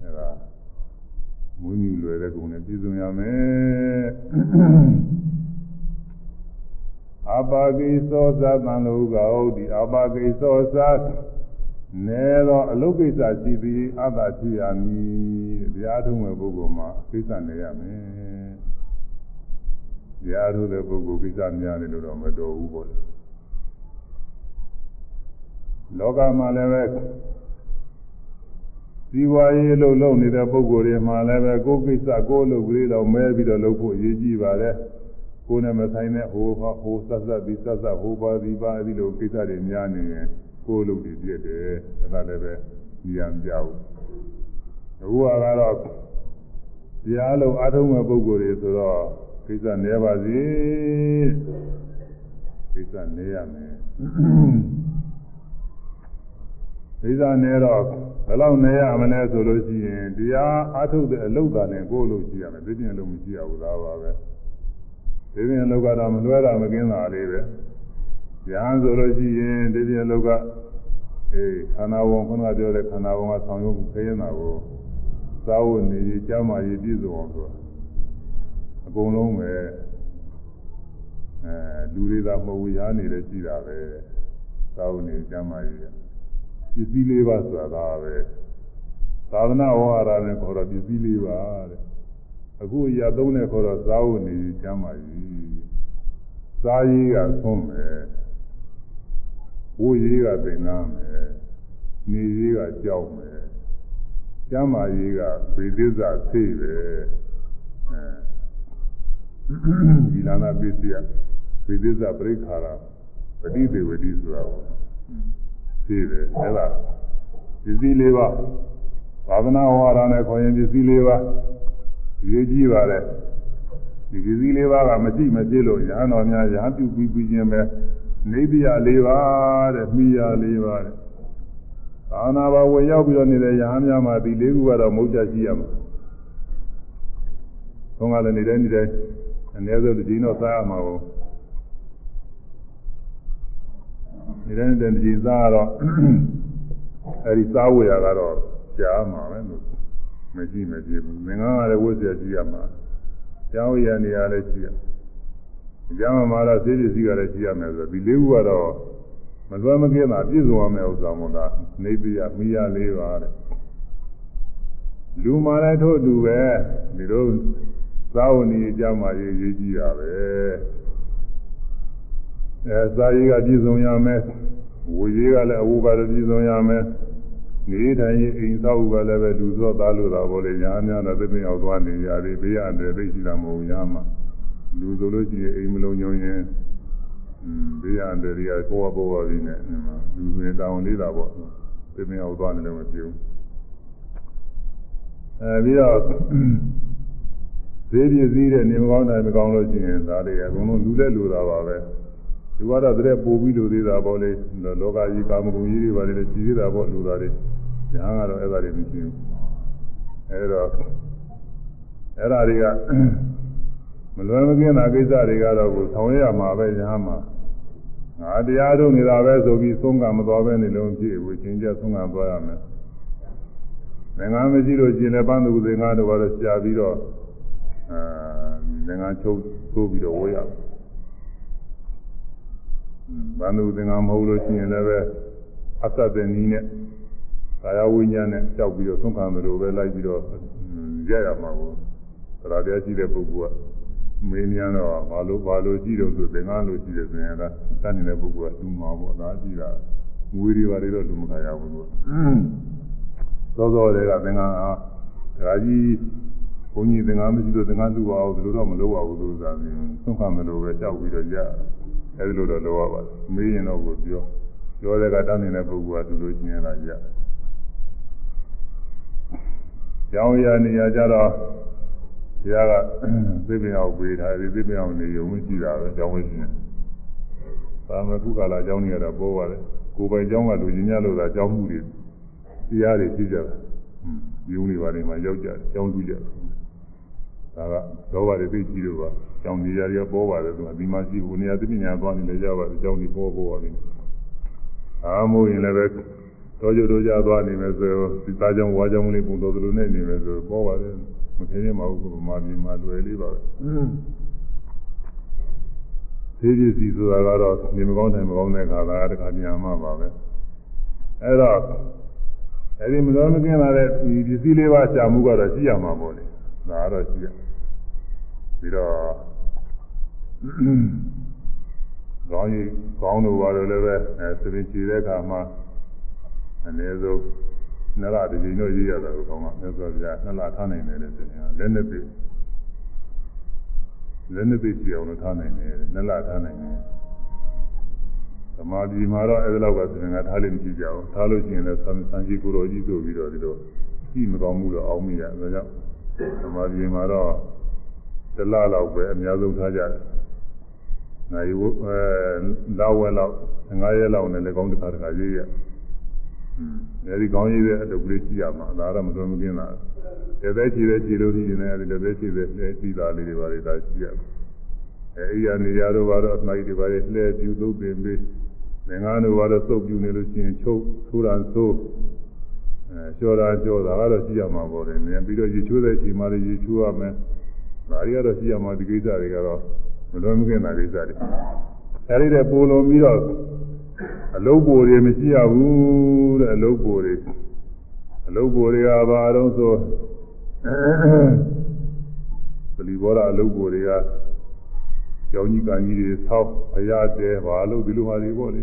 အဲဒါမွေးမြူလွယ်တဲ့ကုံနဲ့ပြည့်စုံရမယ်အပါကိသောသတံလောကဟုတ်ဒီအပါကိသောသ နဲတော့အလုတ်ကိစ္စရှိပြီးအတ္တဖြစ်ရမည်တရားထုံးမဲ့ပုဂ္ဂိုလ်မှာကိစ္စနေရမယ်တရားထုံးတဲ့ပုဂ္ဂိုလ်ကိစ္စများတယ်လို့တော့မတော်ဘူးပေါ့လောကမှာလည်းပဲဒီဝါရေးလို့လုပ်နေတဲ့ပုဂ္ဂိုလ်တွေမှာလည်းပဲကိုယ်ကိစ္စကိုယ်လုပ်ကလေးတော့မဲပြီးတော့လုပ်ဖို့အရေးကြီးပါတယ်ကိုယ်နဲ့မဆိုင်တဲ့ဟိုဟိုဆက်ဆက်ပြီးဆက်ဆက်ဟိုပါဒီပါဒီလိုကိစ္စတွေများနေရင် ကိုယ်လုပ်ပြီးပြည့်တယ်အဲ့ဒါလည်းပဲဉာဏ်မကြဘူးအခုကတော့တရားလုံးအထုံးမဲ့ပုဂ္ဂိုလ်တွေဆိုတော့ကိစ္စနည်းပါစေကိစ္စနည်းရမယ်ကိစ္စနည်းတော့ဘယ်လောက်နည်းရမလဲဆိုလို့ရှိရင်တရားအထုတ်တဲ့အလုပ်သာနဲ့ကိုယ်လို့ရှိရမယ်သိပြင်လို့မရှိရဘူးသားပါပဲသိပြင်လောကတော့မလွဲတာမကင်းတာလေးပဲ ဉာဏ်ဆိုလို့ရှိရင်ဒီပြလောကအေးခန္ဓာဝန်ခုနကပြောတဲ့ခန္ဓာဝန်ကဆောင်ရွက်ခရင်တာကိုသာဝနေကြီးကြားမာကြီးပြည့်စုံအောင်ဆိုတာအကုန်လုံးပဲအဲလူတွေသာမဟုတ်ဘူးရားနေလည်းရှိတာပဲသာဝနေကြားမာကြီးပစ္စည်းလေးပါဆိုတာဒါပဲသာသနာဝါရနဲ့ခေါ်တော့ပစ္စည်းလေးပါတဲ့အခုရသုံးတဲ့ခေါ်တော့သာဝနေကြီးကြားမာကြီးစားရေးကဆုံးမယ် ဝိရေးကသင်္ကန်းမယ်နေရေးကကြောက်မယ်ကျမ်းမာရေးကဗေဒိဇာသိပဲအဲဒီလာနာပစ္စယဗေဒိဇာပရိခါရပฏิဒေဝတိဆိုတာသိတယ်အဲ့ဒါပစ္စည်းလေးပါသာသနာ့ဝါဒနဲ့ခေါ်ရင်ပစ္စည်းလေးပါရေးကြည့်ပါလေဒီပစ္စည်းလေးပါကမရှိမဖြစ်လို့ရဟန်းတော်များရဟန်းပြုပြီးပြီးခြင်းပဲ နေပြလေးပါတဲ့မိရလေးပါတဲ့သာနာဘဝင်ရောက်ပြီးတော့နေတဲ့ရဟန်းများမှာဒီလေးခုကတော့မဟုတ်ကြရှိရမှာသုံးကလည်းနေတဲ့နေတဲ့အနည်းဆုံးတစ်ချိန်တော့စားရမှာကိုနေတဲ့နေတဲ့တစ်ချိန်စားတော့အဲဒီစားဝေရကတော့ရှားမှာပဲလို့မရှိမကြည့်ဘူးငင်္ဂကလည်းဝတ်เสียကြည့်ရမှာကျောင်းရနေရလည်းကြည့်ရ ကျောင်းမှာတော့စေးပစ္စည်းကလည်းကြည့်ရမယ်ဆိုဒီလေးခုကတော့မလွယ်မကင်းတာပြည့်စုံရမယ့်ဥစ္စာမို့လားနေပြရမိရလေးပါတဲ့လူမာလည်းထို့အတူပဲဒီလိုသာဝဏီအကြမှာရေးရေးကြည့်ရပဲအဲစာရေးကပြည့်စုံရမယ်ဝေရေးကလည်းအဝပါပြည့်စုံရမယ်နေထိုင်ရင်အိမ်သောက်ကလည်းပဲလူသောသားလို့တာပေါ့လေညာများတော့သိမအောင်သွားနေရတယ်ဘေးရတယ်သိရှိတာမဟုတ်ညာမှာ လူဆိုလို့ရှိရင်အိမ်မလုံးညုံရင်ဘေးရတယ်တွေကပေါ်ပေါ်ပါပြီနဲ့လူတွေတောင်းလေးတာပေါ့သိမအောင်သွားနေလည်းမဖြစ်ဘူးအဲပြီးတော့ဈေးပြည့်စည်းတဲ့နေမကောင်းတိုင်းမကောင်းလို့ရှိရင်ဒါတွေအကုန်လုံးလူလက်လူတာပါပဲဒီကတော့တဲ့ပို့ပြီးလူသေးတာပေါ့လေလောကကြီးကာမဂုဏ်ကြီးတွေပါလေရှိသေးတာပေါ့လူသားတွေညာကတော့အဲ့ဒါတွေမရှိဘူးအဲ့တော့အဲ့ဒါတွေက မလွယ်မကင်းတာကိစ္စတွေကတော့ကိုဆောင်ရရမှာပဲညာမှာငါတရားထုတ်နေတာပဲဆိုပြီးသုံးကမသွားပဲနေလုံးကြည့်ဘူးချင်းကျသုံးကသွားရမယ်ငငါမရှိလို့ရှင်လည်းပန်းသူသင်္ကားတို့ကတော့ရှားပြီးတော့အဲငငါချုပ်သိုးပြီးတော့ဝေးရဘန္ဓုသင်္ကားမဟုတ်လို့ရှိရင်လည်းပဲအသတ်တဲ့နည်းနဲ့ကာယဝိညာဉ်နဲ့ကြောက်ပြီးတော့သုံးခံတယ်လို့ပဲလိုက်ပြီးတော့ရရမှာကိုသရတရားရှိတဲ့ပုဂ္ဂိုလ်က မင်းများတော့ဘာလို့ဘာလို့ရှိတော့ဆိုသင်္ကားလို့ရှိတယ်ဆိုရင်ကတတ်နေတဲ့ပုဂ္ဂိုလ်ကသူ့မှာပေါ့ဒါကြည့်တာငွေတွေဘာတွေတော့လူမခါရဘူးလို့သောသောတွေကသင်္ကားဟာဒါကြီးဘုန်းကြီးသင်္ကားမရှိလို့သင်္ကားလူပါအောင်ဒီလိုတော့မလုပ်ပါဘူးလို့ဆိုတာသုံးခံတယ်လို့ပဲကြောက်ပြီးတော့ကြအဲဒီလိုတော့လုပ်ရပါတယ်မေးရင်တော့ကိုပြောပြောတဲ့ကတန်းနေတဲ့ပုဂ္ဂိုလ်ကသူလိုချင်ရတာကြကျောင်းရနေရကြတော့ ဘုရားကသိပင်အောင်ပေးထားတယ်သိပင်အောင်နေရုံမရှိတာပဲကျောင်းဝင်ရှင်သာမကုကာလာကျောင်းနေရတာပေါ်ပါတယ်ကိုယ်ပိုင်ကျောင်းကလူကြီးများလို့သာကျောင်းမှုတွေတရားတွေရှိကြတာယုံနေပါလိမ့်မှာရောက်ကြတယ်ကျောင်းကြည့်ကြတယ်ဒါကလောဘတွေသိကြည့်လို့ပါကျောင်းနေရာတွေပေါ်ပါတယ်သူကဒီမှာရှိဘူးနေရာသိပညာသွားနေလေကြပါတယ်ကျောင်းတွေပေါ်ပေါ်ပါလိမ့်အာမို့ရင်လည်းပဲတော်ကြတော်ကြသွားနေမယ်ဆိုဒီသားကြောင့်ဝါကြောင့်လေးပုံတော်သလိုနဲ့နေမယ်ဆိုပေါ်ပါတယ် မခင်းရင်မဟုတ်ဘူးဗမာပြည်မှာလွယ်လေးပါပဲသေးသေးစီဆိုတာကတော့နေမကောင်းတယ်မကောင်းတဲ့ခါသာတခါပြန်မှပါပဲအဲ့တော့အဲဒီမတော်မကင်းလာတဲ့ဒီပစ္စည်းလေးပါရှာမှုကတော့ရှိရမှာပေါ့လေဒါကတော့ရှိရပြီးတော့ကောင်းကြီးကောင်းလို့ပါလို့လည်းပဲအဲသတိချတဲ့အခါမှာအနည်းဆုံး နှစ်လတစ်ချိန်တော့ရေးရတာကိုကောင်းမှာမြတ်စွာဘုရားနှစ်လထားနိုင်တယ်လို့ဆိုရင်လက်နှစ်သိလက်နှစ်သိရှိအောင်လို့ထားနိုင်တယ်နှစ်လထားနိုင်တယ်သမာဓိမှာတော့အဲဒီလောက်ကဆိုရင်ကထားလို့မရှိကြဘူးထားလို့ရှိရင်လည်းသံသံရှိကိုယ်တော်ကြီးဆိုပြီးတော့ဒီလိုကြည့်မကောင်းမှုတော့အောင်းမိရဒါကြောင့်သမာဓိမှာတော့တလလောက်ပဲအများဆုံးထားကြတယ်နိုင်ဝအဲလာဝဲလောက်15ရက်လောက်နဲ့လည်းကောင်းတစ်ခါတစ်ခါရေးရอืม အဲဒီကောင်းရေးတဲ့အတုပ်ကလေးရှိရမှာဒါတော့မသွင်းမကင်းတာတသက်ချီတဲ့ချီလို့ရှိရင်လည်းအဲဒီတသက်ချီတဲ့လှဲကြည့်တာလေးတွေပါလေဒါရှိရအဲအိယာနေရာတို့ဘာတော့အနိုင်တွေပါလေလှဲပြူသုံးပင်ပေးငင်္ဂါတို့ဘာတော့သုတ်ပြူနေလို့ရှိရင်ချုပ်ဆိုးတာဆိုးအဲလျှော်တာလျှော်တာကတော့ရှိရမှာပေါ့လေ။ပြီးတော့ရေချိုးတဲ့ချိန်မှလည်းရေချိုးရမယ်။ဒါတွေကတော့ရှိရမှာဒီကိစ္စတွေကတော့မလွန်မကင်းတာကိစ္စတွေအဲဒီတဲ့ပိုလုံပြီးတော့ အလုတ်ပိုတွေမရှိရဘူးတဲ့အလုတ်ပိုတွေအလုတ်ပိုတွေကဘာတော့ဆိုပလီဘောရအလုတ်ပိုတွေကကျောင်းကြီးကံကြီးတွေဆောက်အရာတဲဘာလို့ဒီလိုဟာတွေပေါ့လေ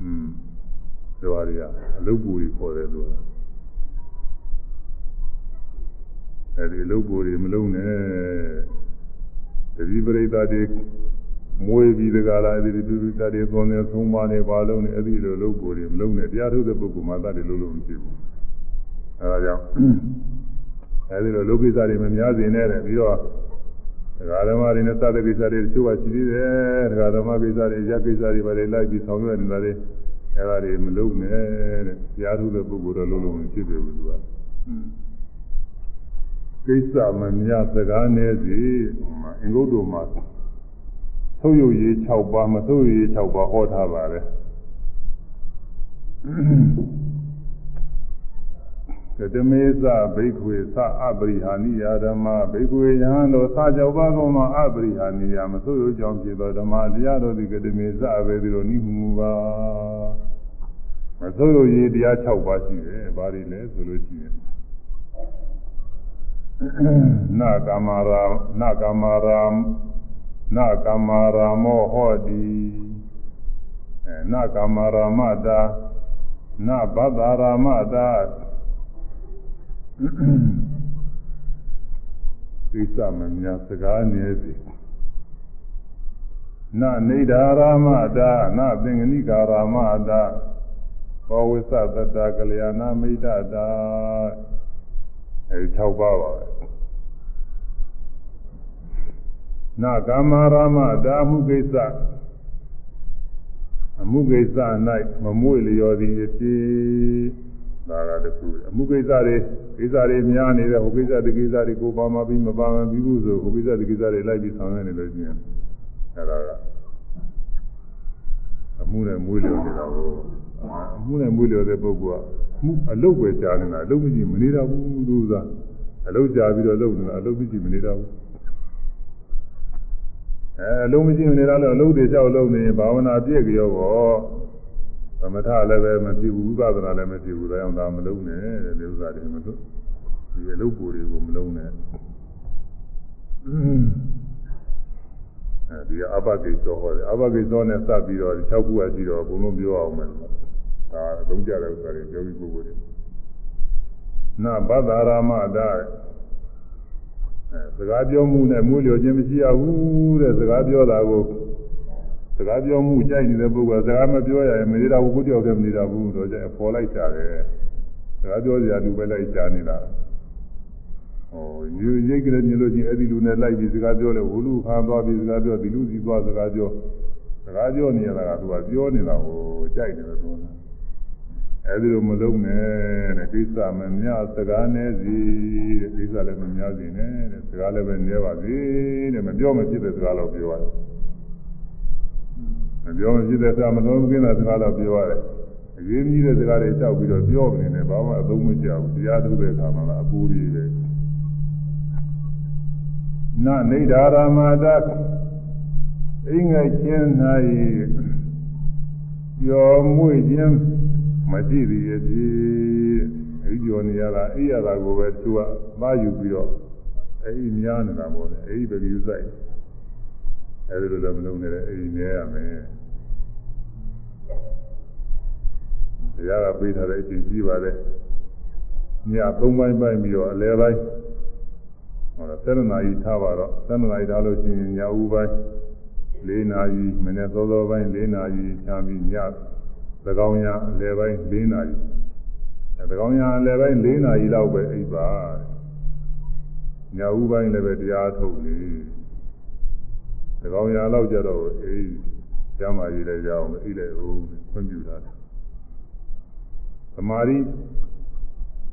อืมဒီဟာတွေကအလုတ်ပိုတွေခေါ်တယ်သူကအဲဒီအလုတ်ပိုတွေမလုံးနဲ့တတိပရိသတ်တွေ မွေးပြီးတကလားအဲ့ဒီပရိသတ်တွေသွန်နေသုံးပါးနေပါလုံးနေအဲ့ဒီလိုလုပ်ကိုယ်တွေမလုံးနဲ့တရားထုတ်တဲ့ပုဂ္ဂိုလ်မှတတ်တယ်လို့လို့မရှိဘူးအဲဒါကြောင့်အဲဒီလိုလောကိစ္စတွေမများစေနဲ့တဲ့ပြီးတော့ဒကာဓမ္မတွေနဲ့သတ္တကိစ္စတွေတချို့ကရှိသေးတယ်ဒကာဓမ္မကိစ္စတွေရက်ကိစ္စတွေပါလေလိုက်ပြီးဆောင်ရွက်နေတာတွေအဲဒါတွေမလုပ်နဲ့တဲ့တရားထုတဲ့ပုဂ္ဂိုလ်တော့လုံးလုံးမဖြစ်ပြီဘူးသူကကိစ္စမများစကားနည်းစီအင်္ဂုတ္တမှာ သုတ်ရည်6ပါးမသုတ်ရည်6ပါးဟောထားပါတယ်ကတမေသဘိက္ခွေသအပရိဟာနိယဓမ္မဘိက္ခွေယဟန်တို့သာကြောပါကုန်မှာအပရိဟာနိယမဆိုးရကြောင်းဖြစ်သောဓမ္မတရားတို့သည်ကတမေသပဲဒီလိုနိမှုမူပါမဆိုးရရေးတရား6ပါးရှိတယ်ဘာတွေလဲဆိုလို့ရှိရင်နာကမရာနာကမရာ နာကမရာမောဟောတိအဲနာကမရာမတာနာဘဒ္ဒရာမတာကိစ္စမများစကားနည်းစီနနေဒာရာမတာနသင်္ကနိကာရာမတာဘောဝိသတတကလျာဏမိတ်တာအဲဒီ6ပါးပါပဲ နကာမရာမတာမှုကိစ္စအမှုကိစ္စ၌မမွေလျော်သည်အဖြစ်ဒါကတခုအမှုကိစ္စတွေကိစ္စတွေများနေတဲ့ဟိုကိစ္စဒီကိစ္စတွေကိုပါမပြီးမပါမပြီးဘူးဆိုဟိုကိစ္စဒီကိစ္စတွေလိုက်ပြီးဆောင်ရွက်နေလို့ရှိရင်အဲဒါကအမှုနဲ့မွေးလျော်နေတာကိုအမှုနဲ့မွေးလျော်တဲ့ပုဂ္ဂိုလ်ကအမှုအလုတ်ပဲကြားနေတာအလုတ်မရှိမနေတာဘူးသူကအလုတ်ကြားပြီးတော့လုပ်နေတာအလုတ်မရှိမနေတာဘူး အဲအလုံးမရှိနေတာလည်းအလုံးတွေလျှောက်လုံးနေရင်ဘာဝနာပြည့်ကြောပေါ့သမထလည်းပဲမဖြစ်ဘူးဝိပဿနာလည်းမဖြစ်ဘူးဒါကြောင့်ဒါမလုံးနဲ့တဲ့ဒီဥစ္စာတွေမလို့ဒီအလုပ်ကိုတွေကိုမလုံးနဲ့အဲဒီအဘဂိသောဟောတယ်အဘဂိသောနဲ့စပ်ပြီးတော့6ခုကရှိတော့ဘုံလုံးပြောအောင်မယ်ဒါအသုံးကြတဲ့ဥစ္စာတွေပြောပြီးပုဂ္ဂိုလ်တွေနာဘဒ္ဒရာမဒါအဲ စကားပြောမှုနဲ့မွေးလျော်ခြင်းမရှိရဘူးတဲ့စကားပြောတာကိုစကားပြောမှုကြိုက်နေတဲ့ပုဂ္ဂိုလ်ကစကားမပြောရရင်မနေတာဘူးကိုကြောက်တယ်မနေတာဘူးတော့ကျပေါ်လိုက်ကြတယ်စကားပြောစရာလူပဲလိုက်ကြနေတာဟိုယူရိတ်ကလေးမြင်လို့ချင်းအဲ့ဒီလူနဲ့လိုက်ပြီးစကားပြောလဲဟိုလူခါသွားပြီးစကားပြောဒီလူစီသွားစကားပြောစကားပြောနေရတာကသူကပြောနေတာကိုကြိုက်တယ်သူက အဲ့ဒီလိုမလုံးနဲ့တဲ့ကိစ္စမများစကားနည်းစီတဲ့ကိစ္စလည်းမများစီနဲ့တဲ့စကားလည်းပဲနည်းပါစေတဲ့မပြောမဖြစ်တဲ့စကားတော့ပြောရတယ်မပြောမဖြစ်တဲ့စကားမတော်မကင်းတဲ့စကားတော့ပြောရတယ်အရေးကြီးတဲ့စကားတွေတောက်ပြီးတော့ပြောနေတယ်ဘာမှအသုံးမကျဘူးတရားထုတ်တဲ့အခါမှာအပူကြီးပဲနနေဒါရမတာအင်းငယ်ချင်း၌ပြောမွေ့ခြင်း မရှိသေးရဲ့ဒီအဲ့ဒီကြောနေရတာအိရတာကိုပဲသူကမှားယူပြီးတော့အဲ့ဒီများနေတာပေါ့လေအဲ့ဒီပဲယူဆိုင်အဲ့ဒီလိုလည်းမလုပ်နဲ့အဲ့ဒီနေရမယ်တရားကပေးထားတဲ့အချိန်ကြီးပါလေညသုံးပိုင်းပိုင်းပြီးတော့အလဲပိုင်းဟောဆယ်နာရီထားပါတော့ဆယ်နာရီထားလို့ရှိရင်ညဦးပိုင်း၄နာရီမနေ့သောသောပိုင်း၄နာရီချမ်းပြီးညသ ကောင်ရအလယ်ပိုင်း၄နာရီအဲသကောင်ရအလယ်ပိုင်း၄နာရီလောက်ပဲအိပ်ပါညဦးပိုင်းလည်းပဲတရားထုတ်နေသကောင်ရလောက်ကြတော့အေးကျမ်းမာကြီးလည်းရအောင်အိပ်လိုက်ဦးခွင့်ပြုတာသမာဓိ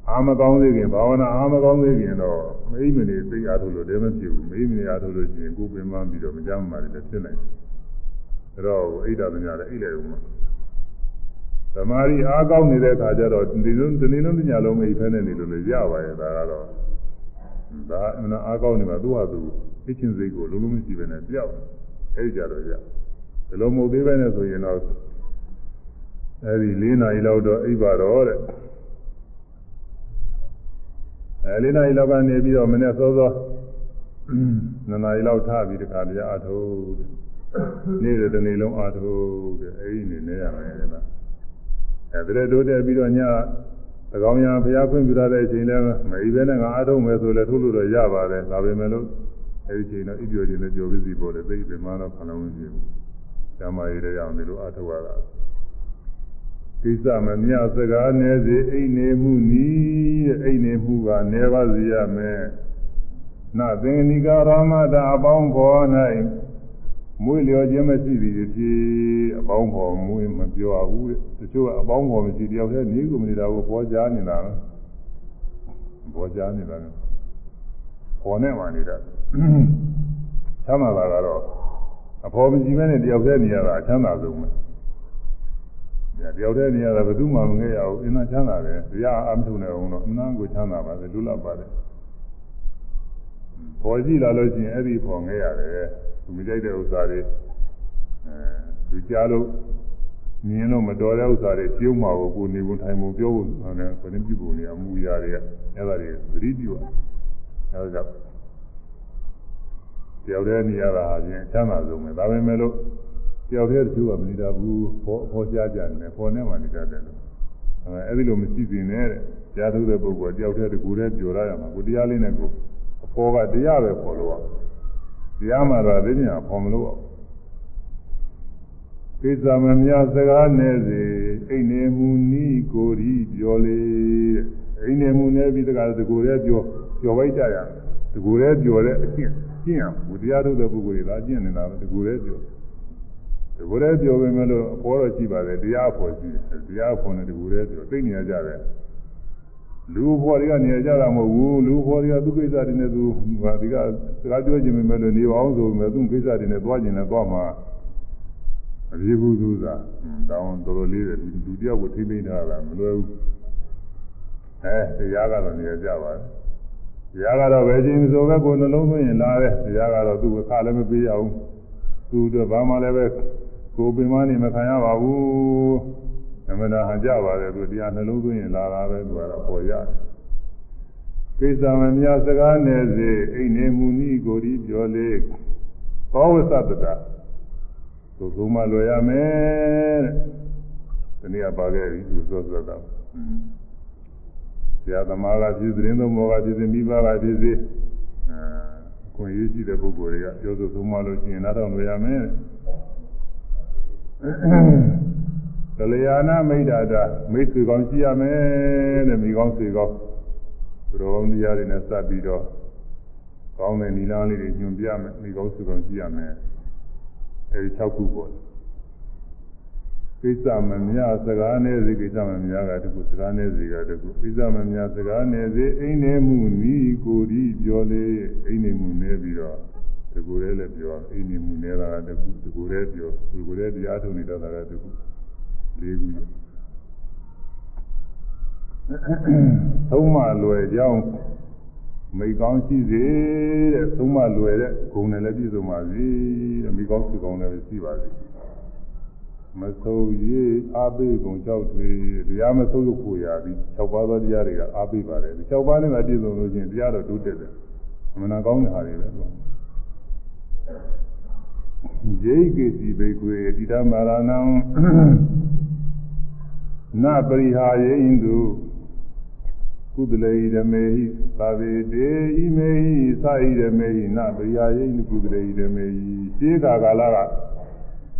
အာမကောင်းသေးခင်ဘာဝနာအာမကောင်းသေးခင်တော့မိမနေသိအားထုတ်လို့လည်းမဖြစ်ဘူးမိမနေအားထုတ်လို့ရှိရင်ကိုယ်ပင်ပန်းပြီးတော့မကြမ်းမာတယ်လည်းဖြစ်နိုင်တယ်ဒါတော့အိတ်တာများလည်းအိတ်လိုက်ဦးမှာ သမာဓိအားကောင်းနေတဲ့အခါကျတော့ဒီလိုဒီနေ့လုံးညလုံးအိပ်ဖဲနေနေလို့လည်းရပါရဲ့ဒါကတော့ဒါအမှန်အားကောင်းနေမှာသူ့ဟာသူသိချင်းစိတ်ကိုလုံးလုံးမရှိပဲနဲ့ပြောက်အဲ့ကြတော့ရဒီလိုမဟုတ်သေးပဲနဲ့ဆိုရင်တော့အဲ့ဒီ၄နာရီလောက်တော့အိပ်ပါတော့တဲ့အဲ၄နာရီလောက်ကနေပြီးတော့မနေ့စောစောနှစ်နာရီလောက်ထားပြီးတခါတရားအထုတ်နေတဲ့တနေ့လုံးအထုတ်တဲ့အဲ့ဒီနေနေရမယ် တဲ့အဲဒါတိုးတက်ပြီးတော့ညသကောင်ညာဘုရားခွင့်ပြုရတဲ့အချိန်လဲမအိဘဲနဲ့ငါအားထုတ်မယ်ဆိုလဲထုတ်လို့တော့ရပါတယ်ဒါပေမဲ့လို့အဲဒီချိန်တော့ဣပြောခြင်းနဲ့ကြော်ပြီးစီပေါ်တယ်သိပြီမှတော့ခလုံးမဖြစ်ဘူး။ဓမ္မရည်တွေအောင်ဒီလိုအားထုတ်ရတာ။ဣကိစ္စမမြစကားနဲ့စေအိမ်နေမှုနီးတဲ့အိမ်နေမှုကနေပါစေရမယ်နသင်္နိကာရမတာအပေါင်းဖော်၌ မွေးလျော်ခြင်းမရှိသည်ဖြစ်အပေါင်းဖော်မွေးမပြောဘူးတဲ့တချို့ကအပေါင်းဖော်မရှိတယောက်တည်းနေကုန်နေတာကိုပေါ်ကြားနေတာပဲပေါ်ကြားနေတာကပေါ်နေမှနေတာချမ်းသာတာကတော့အဖော်မရှိမဲနဲ့တယောက်တည်းနေရတာအချမ်းသာဆုံးပဲတယောက်တည်းနေရတာဘယ်သူမှမငဲ့ရဘူးအင်းသာချမ်းသာတယ်တရားအမထုံနေအောင်တော့အနမ်းကိုချမ်းသာပါစေလူလပ်ပါတယ် ပေါ်ကြည့်လာလို့ရှိရင်အဲ့ဒီပေါ်ငဲ့ရတယ်သူမကြိုက်တဲ့ဥစ္စာတွေအဲသူကြားလို့မြင်လို့မတော်တဲ့ဥစ္စာတွေပြုံးမှာကိုကိုနေဝင်ထိုင်မှုပြောဖို့နဲ့ဘယ်နှပြုပုံနေအမှုရာတွေကအဲ့ဒါတွေသတိပြုရအဲ့ဒါကြောင့်တယောက်တည်းနေရတာအပြင်ချမ်းသာဆုံးပဲဒါပေမဲ့လို့တယောက်တည်းတချို့ကမနေတာဘူးခေါ်ခေါ်ကြားကြတယ်ခေါ်နေမှနေတတ်တယ်လို့အဲအဲ့ဒီလိုမရှိစင်နဲ့တဲ့ကြားထုတ်တဲ့ပုဂ္ဂိုလ်တယောက်တည်းတကူတည်းပြောရရမှာကိုတရားလေးနဲ့ကို အဖော်ကတရားပဲခေါ်လို့ရတရားမှတော့သိညာခေါ်မလို့ကိစ္စမများစကားနဲ့စေအိနေမူနီးကိုရီပြောလေအိနေမူနဲ့ပြီးတကားတကူတည်းပြောပြောလိုက်ကြရတကူတည်းပြောတဲ့အကျင့်ကျင့်အောင်ဘုရားထုတ်တဲ့ပုဂ္ဂိုလ်တွေသာကျင့်နေတာပဲတကူတည်းပြောတကူတည်းပြောပေမဲ့လို့အဖော်တော့ရှိပါတယ်တရားအဖော်ရှိတယ်တရားအဖော်နဲ့တကူတည်းပြောသိနေကြတယ် လူဖော်တွေကနေကြတာမဟုတ်ဘူးလူဖော်တွေကသူ့ကိစ္စတွေနဲ့သူဟာဒီကစကားပြောခြင်းပဲလို့နေပါအောင်ဆိုပေမဲ့သူ့ကိစ္စတွေနဲ့သွားခြင်းနဲ့သွားမှာအပြေဘူးသူသာတောင်းတော်တော်လေးတယ်လူတယောက်ကိုထိမ့်သိမ်းထားတာမလွယ်ဘူးအဲတရားကတော့နေကြပါတယ်တရားကတော့ပဲချင်းဆိုပဲကိုယ်နှလုံးသွင်းရင်လာတယ်တရားကတော့သူ့အခါလည်းမပေးရဘူးသူတို့ဘာမှလည်းပဲကိုယ်ပင်မနေမခံရပါဘူး အမှန်တရားဟန်ကြပါတယ်သူတရားနှလုံးသွင်းရင်လာတာပဲသူကတော့ပေါ်ရတယ်ကိစ္စမများစကားနဲ့စေအိနေမူနီကိုဒီပြောလေဘောဝသတ္တတာသူသုံးမလွယ်ရမယ်တဲ့ဒီနေ့ကပါခဲ့ပြီသူစောစောတာဆရာသမားကဖြစ်သတင်းသုံးဘောကဖြစ်စေမိဘကဖြစ်စေအဲခွင့်ရရှိတဲ့ပုဂ္ဂိုလ်တွေကပြောဆိုသုံးမလို့ရှိရင်နားထောင်လွယ်ရမယ် ကလျာဏမိတ်တာတာမိတ်ဆွေကောင်းရှိရမယ်တဲ့မိကောင်းဆွေကောင်းသူတော်ကောင်းတရားတွေနဲ့စပ်ပြီးတော့ကောင်းတဲ့နီလာလေးတွေညွန်ပြမယ်မိကောင်းဆွေကောင်းရှိရမယ်အဲဒီ6ခုပေါ့ကိစ္စမများစကားနဲ့စီကိစ္စမများကတခုစကားနဲ့စီကတခုကိစ္စမများစကားနဲ့စီအိမ်နေမှုနီးကိုဒီပြောလေအိမ်နေမှုနေပြီးတော့တကူရဲလည်းပြောအိမ်နေမှုနေတာကတခုတကူရဲပြောတကူရဲတရားထုတ်နေတာကတခု လေးခုသုံးမလွယ်ကြောင်းမိကောင်းရှိစေတဲ့သုံးမလွယ်တဲ့ဂုဏ်နဲ့လည်းပြည့်စုံပါစေတဲ့မိကောင်းစုကောင်းလည်းရှိပါစေမဆိုးရေးအာပိကုံကြောက်တွေတရားမဆိုးလို့ကိုရပြီး၆ပါးသောတရားတွေကအာပိပါတယ်ဒီ၆ပါးနဲ့ပြည့်စုံလို့ချင်းတရားတော့တိုးတက်တယ်အမှန်ကောင်းတဲ့ဟာတွေပဲသူယေကိစီဘေကွေတိဓမ္မာရဏံ နပရိဟာယေဣန္တုကုသလေဓမေဟိသာဝေတေဣမေဟိသာဣဓမေဟိနပရိဟာယေဣန္တုကုသလေဓမေဟိရှင်းကာကာလက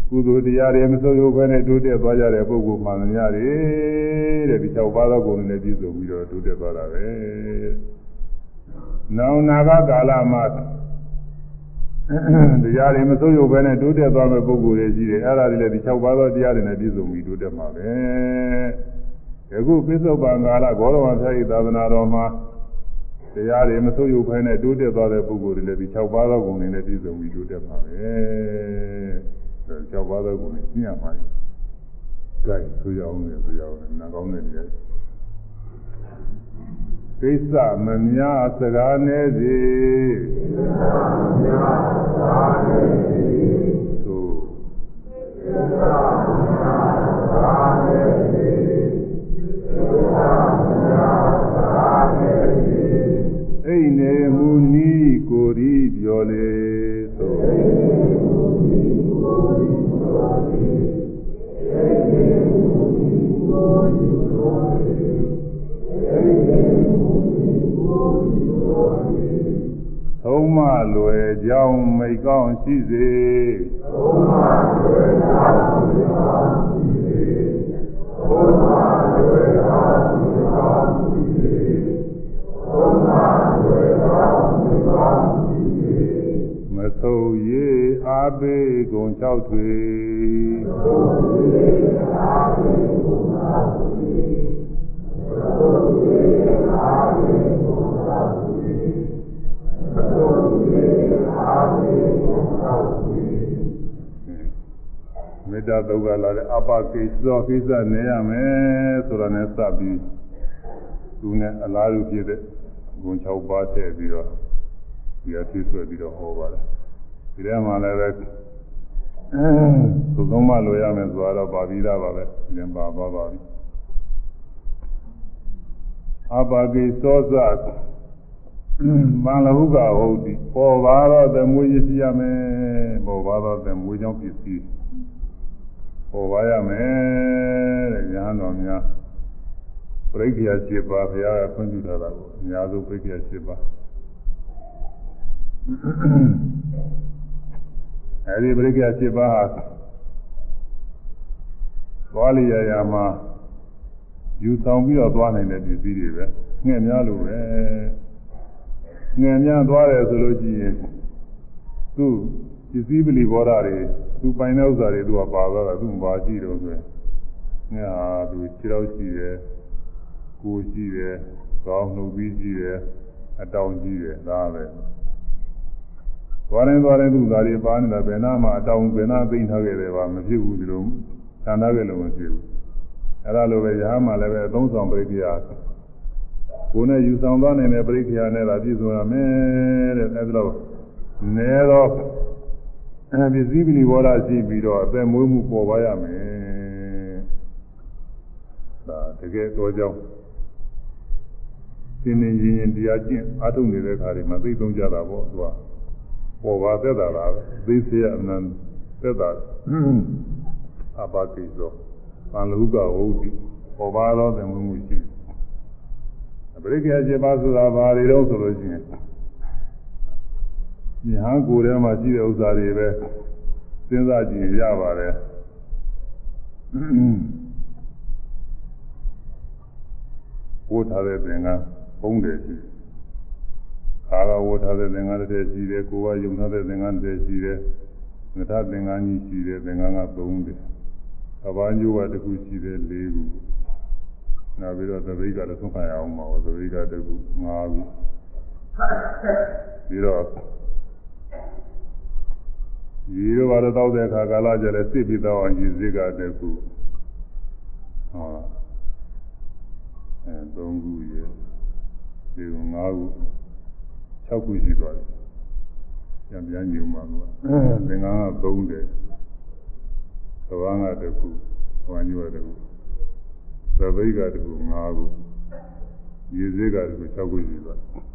ကုသိုလ်တရားတွေမစိုးရုပ်ဘဲနဲ့တိုးတက်သွားကြတဲ့ပုဂ္ဂိုလ်မှန်များတယ်တဲ့ဒီ၆ပါးသောဂုဏ်နဲ့ပြည့်စုံပြီးတော့တိုးတက်သွားတာပဲ။နောင်နာဂကာလမှာ တရားတွေမစိုးရုပ်ပဲနဲ့တိုးတက်သွားမဲ့ပုဂ္ဂိုလ်တွေရှိတယ်အဲ့ဒါတွေလည်းဒီ၆ပါးသောတရားတွေနဲ့ပြည့်စုံပြီးတိုးတက်မှာပဲယခုပိဿုပံကာလဂေါရဝံဖြာဤသာသနာတော်မှာတရားတွေမစိုးရုပ်ပဲနဲ့တိုးတက်သွားတဲ့ပုဂ္ဂိုလ်တွေလည်းဒီ၆ပါးသောဂုဏ်တွေနဲ့ပြည့်စုံပြီးတိုးတက်မှာပဲ၆ပါးသောဂုဏ်တွေသိရမှာကြိုက်ဆိုရအောင်လေဆိုရအောင်နားကောင်းတဲ့တရား ကိစ္စမများစကားနေစေကိစ္စမများစကားနေစေသို့ကိစ္စမများစကားနေစေကိစ္စမများစကားနေစေအိနေမူနီးကိုရီပြောလေသို့ သုံးမလွယ်ကြောင်းမိကောင်းရှိစေသုံးမလွယ်ကြောင်းမိကောင်းရှိစေသုံမဆုပ်ရေအားပေးကုန်၆ထွေမေ တ္တာသုတ်ကလာတဲ့အပကိစ္စကိစ္စနေရမယ်ဆိုတာနဲ့စပြီးသူနဲ့အလားတူဖြစ်တဲ့ဂုဏ်6ပါးထည့်ပြီးတော့ဒီအဖြစ်ဆွဲပြီးတော့ဟောပါတယ်ဒီထဲမှာလည်းပဲသုသုံးမလိုရမယ်ဆိုတော့ပါပြီးသားပါပဲဒီထဲပါပါပါပြီအပကိသော ဇမန္လဟုကဟုတ်ဒီပေါ်ပါတော့သမွေးရရှိရမယ်ပေါ်ပါတော့သမွေးကြောင့်ပစ္စည်းပေါ်ပါရမယ်တဲ့ညာတော်များပြိဋ္ဌာ7ပါးဘုရားကဖွင့်ပြထားတာကိုအများဆုံးပြိဋ္ဌာ7ပါးအဲဒီပြိဋ္ဌာ7ပါးဟာသွားလျာရာမှာယူဆောင်ပြီးတော့သွားနိုင်တဲ့ပစ္စည်းတွေပဲငှက်များလို့ပဲ ငှက်များသွားတယ်ဆိုလို့ရှိရင်သူ့ပစ္စည်းပလီဘောဓာတွေသူပိုင်တဲ့ဥစ္စာတွေသူကပါသွားတာသူမပါကြည့်တော့ဆိုရင်ငှက်ဟာသူခြေတော့ရှိတယ်ကိုရှိတယ်ကောင်းနှုတ်ပြီးရှိတယ်အတောင်ကြီးတယ်ဒါပဲသွားရင်သွားရင်သူ့သားတွေပါနေတာဘယ်နာမှအတောင်ဘယ်နာသိမ့်ထားခဲ့တယ်ပါမဖြစ်ဘူးဒီလိုခြံထားခဲ့လို့မဖြစ်ဘူးအဲ့ဒါလိုပဲရဟန်းမှလည်းပဲအသုံးဆောင်ပရိက္ခယာ ကိုယ်နဲ့ယူဆောင်သွားနိုင်တဲ့ပရိက္ခယာနဲ့သာပြည့်စုံရမယ်တဲ့အဲ့ဒါလို့နဲတော့အဲပစ္စည်းပလီဘောဓရှိပြီးတော့အသက်မွေးမှုပေါ်ပါရမယ်ဒါတကယ်တော့ကြောင်းသင်နေရင်ရင်တရားကျင့်အားထုတ်နေတဲ့ခါတွေမှာသိသုံးကြတာပေါ့သူကပေါ်ပါသက်တာလားသိစေရအနန္တသက်တာအပါတိသောသံလူကဟုတ်ဒီပေါ်ပါတော့တယ်မှုမှုရှိအ ပရိက္ခကျေပါဆိုတာဘာတွေတော့ဆိုလို့ရှိရင်ညာကိုယ်ထဲမှာရှိတဲ့ဥစ္စာတွေပဲစဉ်းစားကြည့်ရပါတယ်ဝတ်ထားတဲ့သင်္ကန်းပုံးတယ်ရှိခါကဝတ်ထားတဲ့သင်္ကန်းတစ်ထည်ရှိတယ်ကိုယ်ကယုံထားတဲ့သင်္ကန်းတစ်ထည်ရှိတယ်ငထသင်္ကန်းကြီးရှိတယ်သင်္ကန်းက3တယ်အပန်းကျိုးကတစ်ခုရှိတယ်4ခု နောက်ပြီးတော့သပိကလည်းသုံးခါရအောင်ပါသပိကတစ်ခု5ခုပြီးတော့ရေရောပါတော့တောက်တဲ့အခါကာလကျလည်းစစ်ပြီးတော့အောင်ရေစစ်ကတစ်ခုဟောအဲ3ခုရေဒီ5ခု6ခုရှိသွားတယ်ပြန်ပြန်ညုံပါလို့သင်္ကန်းက3တယ်သဘာဝကတစ်ခုဟောညွတ်တစ်ခု သပိကတစ်ခု5ခုရေစစ်ကတစ်ခု6ခုရှိသွားတယ်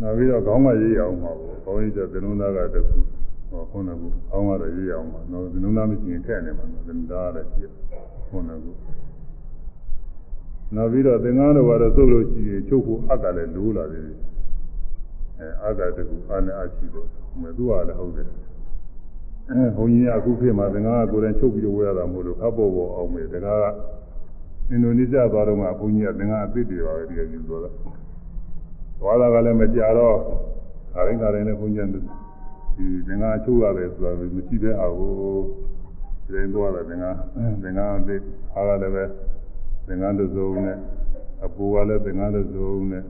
နောက်ပြီးတော့ခေါင်းကရေးရအောင်ပါဘူးခေါင်းရေးတဲ့သလုံးသားကတခုဟောခုနကခေါင်းကတော့ရေးရအောင်ပါနော်သလုံးသားမရှိရင်ထည့်နေမှာသလုံးသားလည်းရှိခုနကနောက်ပြီးတော့သင်္ကန်းတော်ကတော့သုတ်လို့ရှိရင်ချုပ်ဖို့အက်ကလည်းလိုးလာတယ်အဲအက်ကတခုအာနဲ့အရှိတော့မသူကလည်းဟုတ်တယ် အဲဘုန်းကြီးကအခုခေတ်မှာသင်္ကန်းကကိုယ်တိုင်ချုပ်ပြီးတော့ဝယ်ရတာမဟုတ်လို့ခပ်ပေါ်ပေါ်အောင်မယ်တကားကအင်ဒိုနီးရှားသွားတော့မှဘုန်းကြီးကသင်္ကန်းအသစ်တွေပါပဲဒီကယူသွားတာသွားတာကလည်းမကြတော့ခါရင်းခါရင်းနဲ့ဘုန်းကြီးဒီသင်္ကန်းချုပ်ရတယ်ဆိုတာမရှိတဲ့အာကိုဒီရင်သွားတယ်သင်္ကန်းသင်္ကန်းအသစ်အားကလည်းပဲသင်္ကန်းတစ်စုံနဲ့အပူကလည်းသင်္ကန်းတစ်စုံနဲ့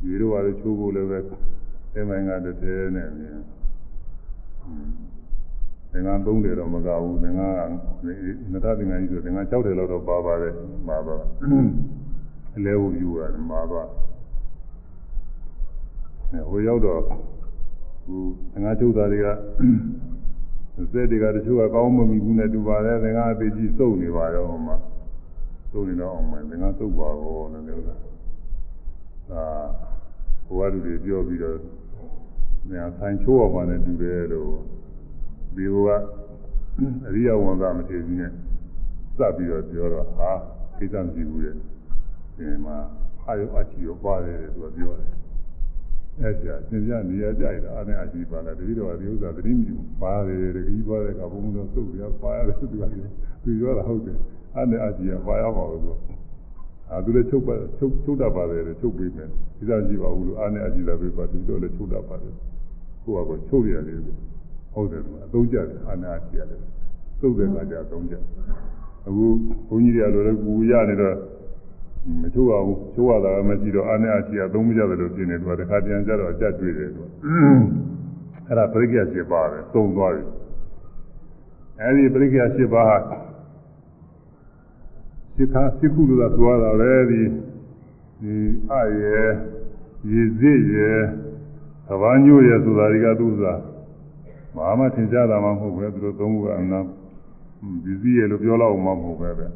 ဒီလိုပါလေချိုးဖို့လည်းပဲအဲမိုင်းကတစ်သေးနဲ့မြင် သင်္ကန်းသုံးတယ်တော့မကဘူးသင်္ကန်းကနတသင်္ကန်းကြီးဆိုသင်္ကန်း6တယ်လောက်တော့ပါပါတယ်မှာတော့အလဲဖို့ယူရတယ်မှာတော့ဟိုရောက်တော့ဟိုငါချုပ်သားတွေကစက်တွေကတချို့ကကောင်းမမီဘူးနဲ့တူပါတယ်ငါအသေးကြီးစုပ်နေပါတော့ဟိုမှာစုပ်နေတော့အောင်မယ်ငါစုပ်ပါဘောလို့ပြောတာအာဟိုကလူတွေပြောပြီးတော့ညာဆိုင်ချိုးအောင်မှလည်းတူတယ်လို့ ဒီဟိုကအရိယဝံကမထေကြီးနဲ့စပ်ပြီးတော့ပြောတော့ဟာကိစ္စမရှိဘူးတဲ့ဒီမှာအာယုအချီရောပါတယ်သူကပြောတယ်အဲ့ဒါသင်ပြနေရကြိုက်တာအားနဲ့အကြည့်ပါလားတတိတော်ဒီဥစ္စာသတိမြူပါတယ်တတိသွားတဲ့ကဘုံဘုံတော့စုပ်ပြပါရတယ်သူကသူပြောတာဟုတ်တယ်အားနဲ့အကြည့်ရပါရပါဘူးဆိုအာသူလည်းချုပ်ပါချုပ်ချုပ်တတ်ပါတယ်ချုပ်ပေးမယ်ဒီစားကြည့်ပါဘူးလို့အားနဲ့အကြည့်လာပေးပါသူတို့လည်းချုပ်တတ်ပါတယ်ကိုယ့်ဟာကိုယ်ချုပ်ရတယ် ဟုတ်တယ်အသုံးကြတယ်အားနဲ့အကြည့်ရတယ်သုတ်တဲ့ကကြအသုံးကြအခုဘုန်းကြီးတွေကလိုလည်းကူရနေတော့မချိုးပါဘူးချိုးရတာမရှိတော့အားနဲ့အကြည့်အသုံးမကြတယ်လို့ပြင်နေတော့တခါတည်းကြတော့အကြက်တွေ့တယ်သူအဲ့ဒါပရိက္ခယ7ပါးပဲသုံးသွားပြီအဲ့ဒီပရိက္ခယ7ပါးဟာစိခာစိခုလို့သာသွားတာပဲဒီဒီအရေရေစစ်ရေသဘာညို့ရေဆိုတာတွေကသူ့သာ ဘာမှထင်ရှားတာမှမဟုတ်ပဲသူတို့သုံးခုကအနာဒီစည်းရေလို့ပြောတော့မှမဟုတ်ပဲပဲ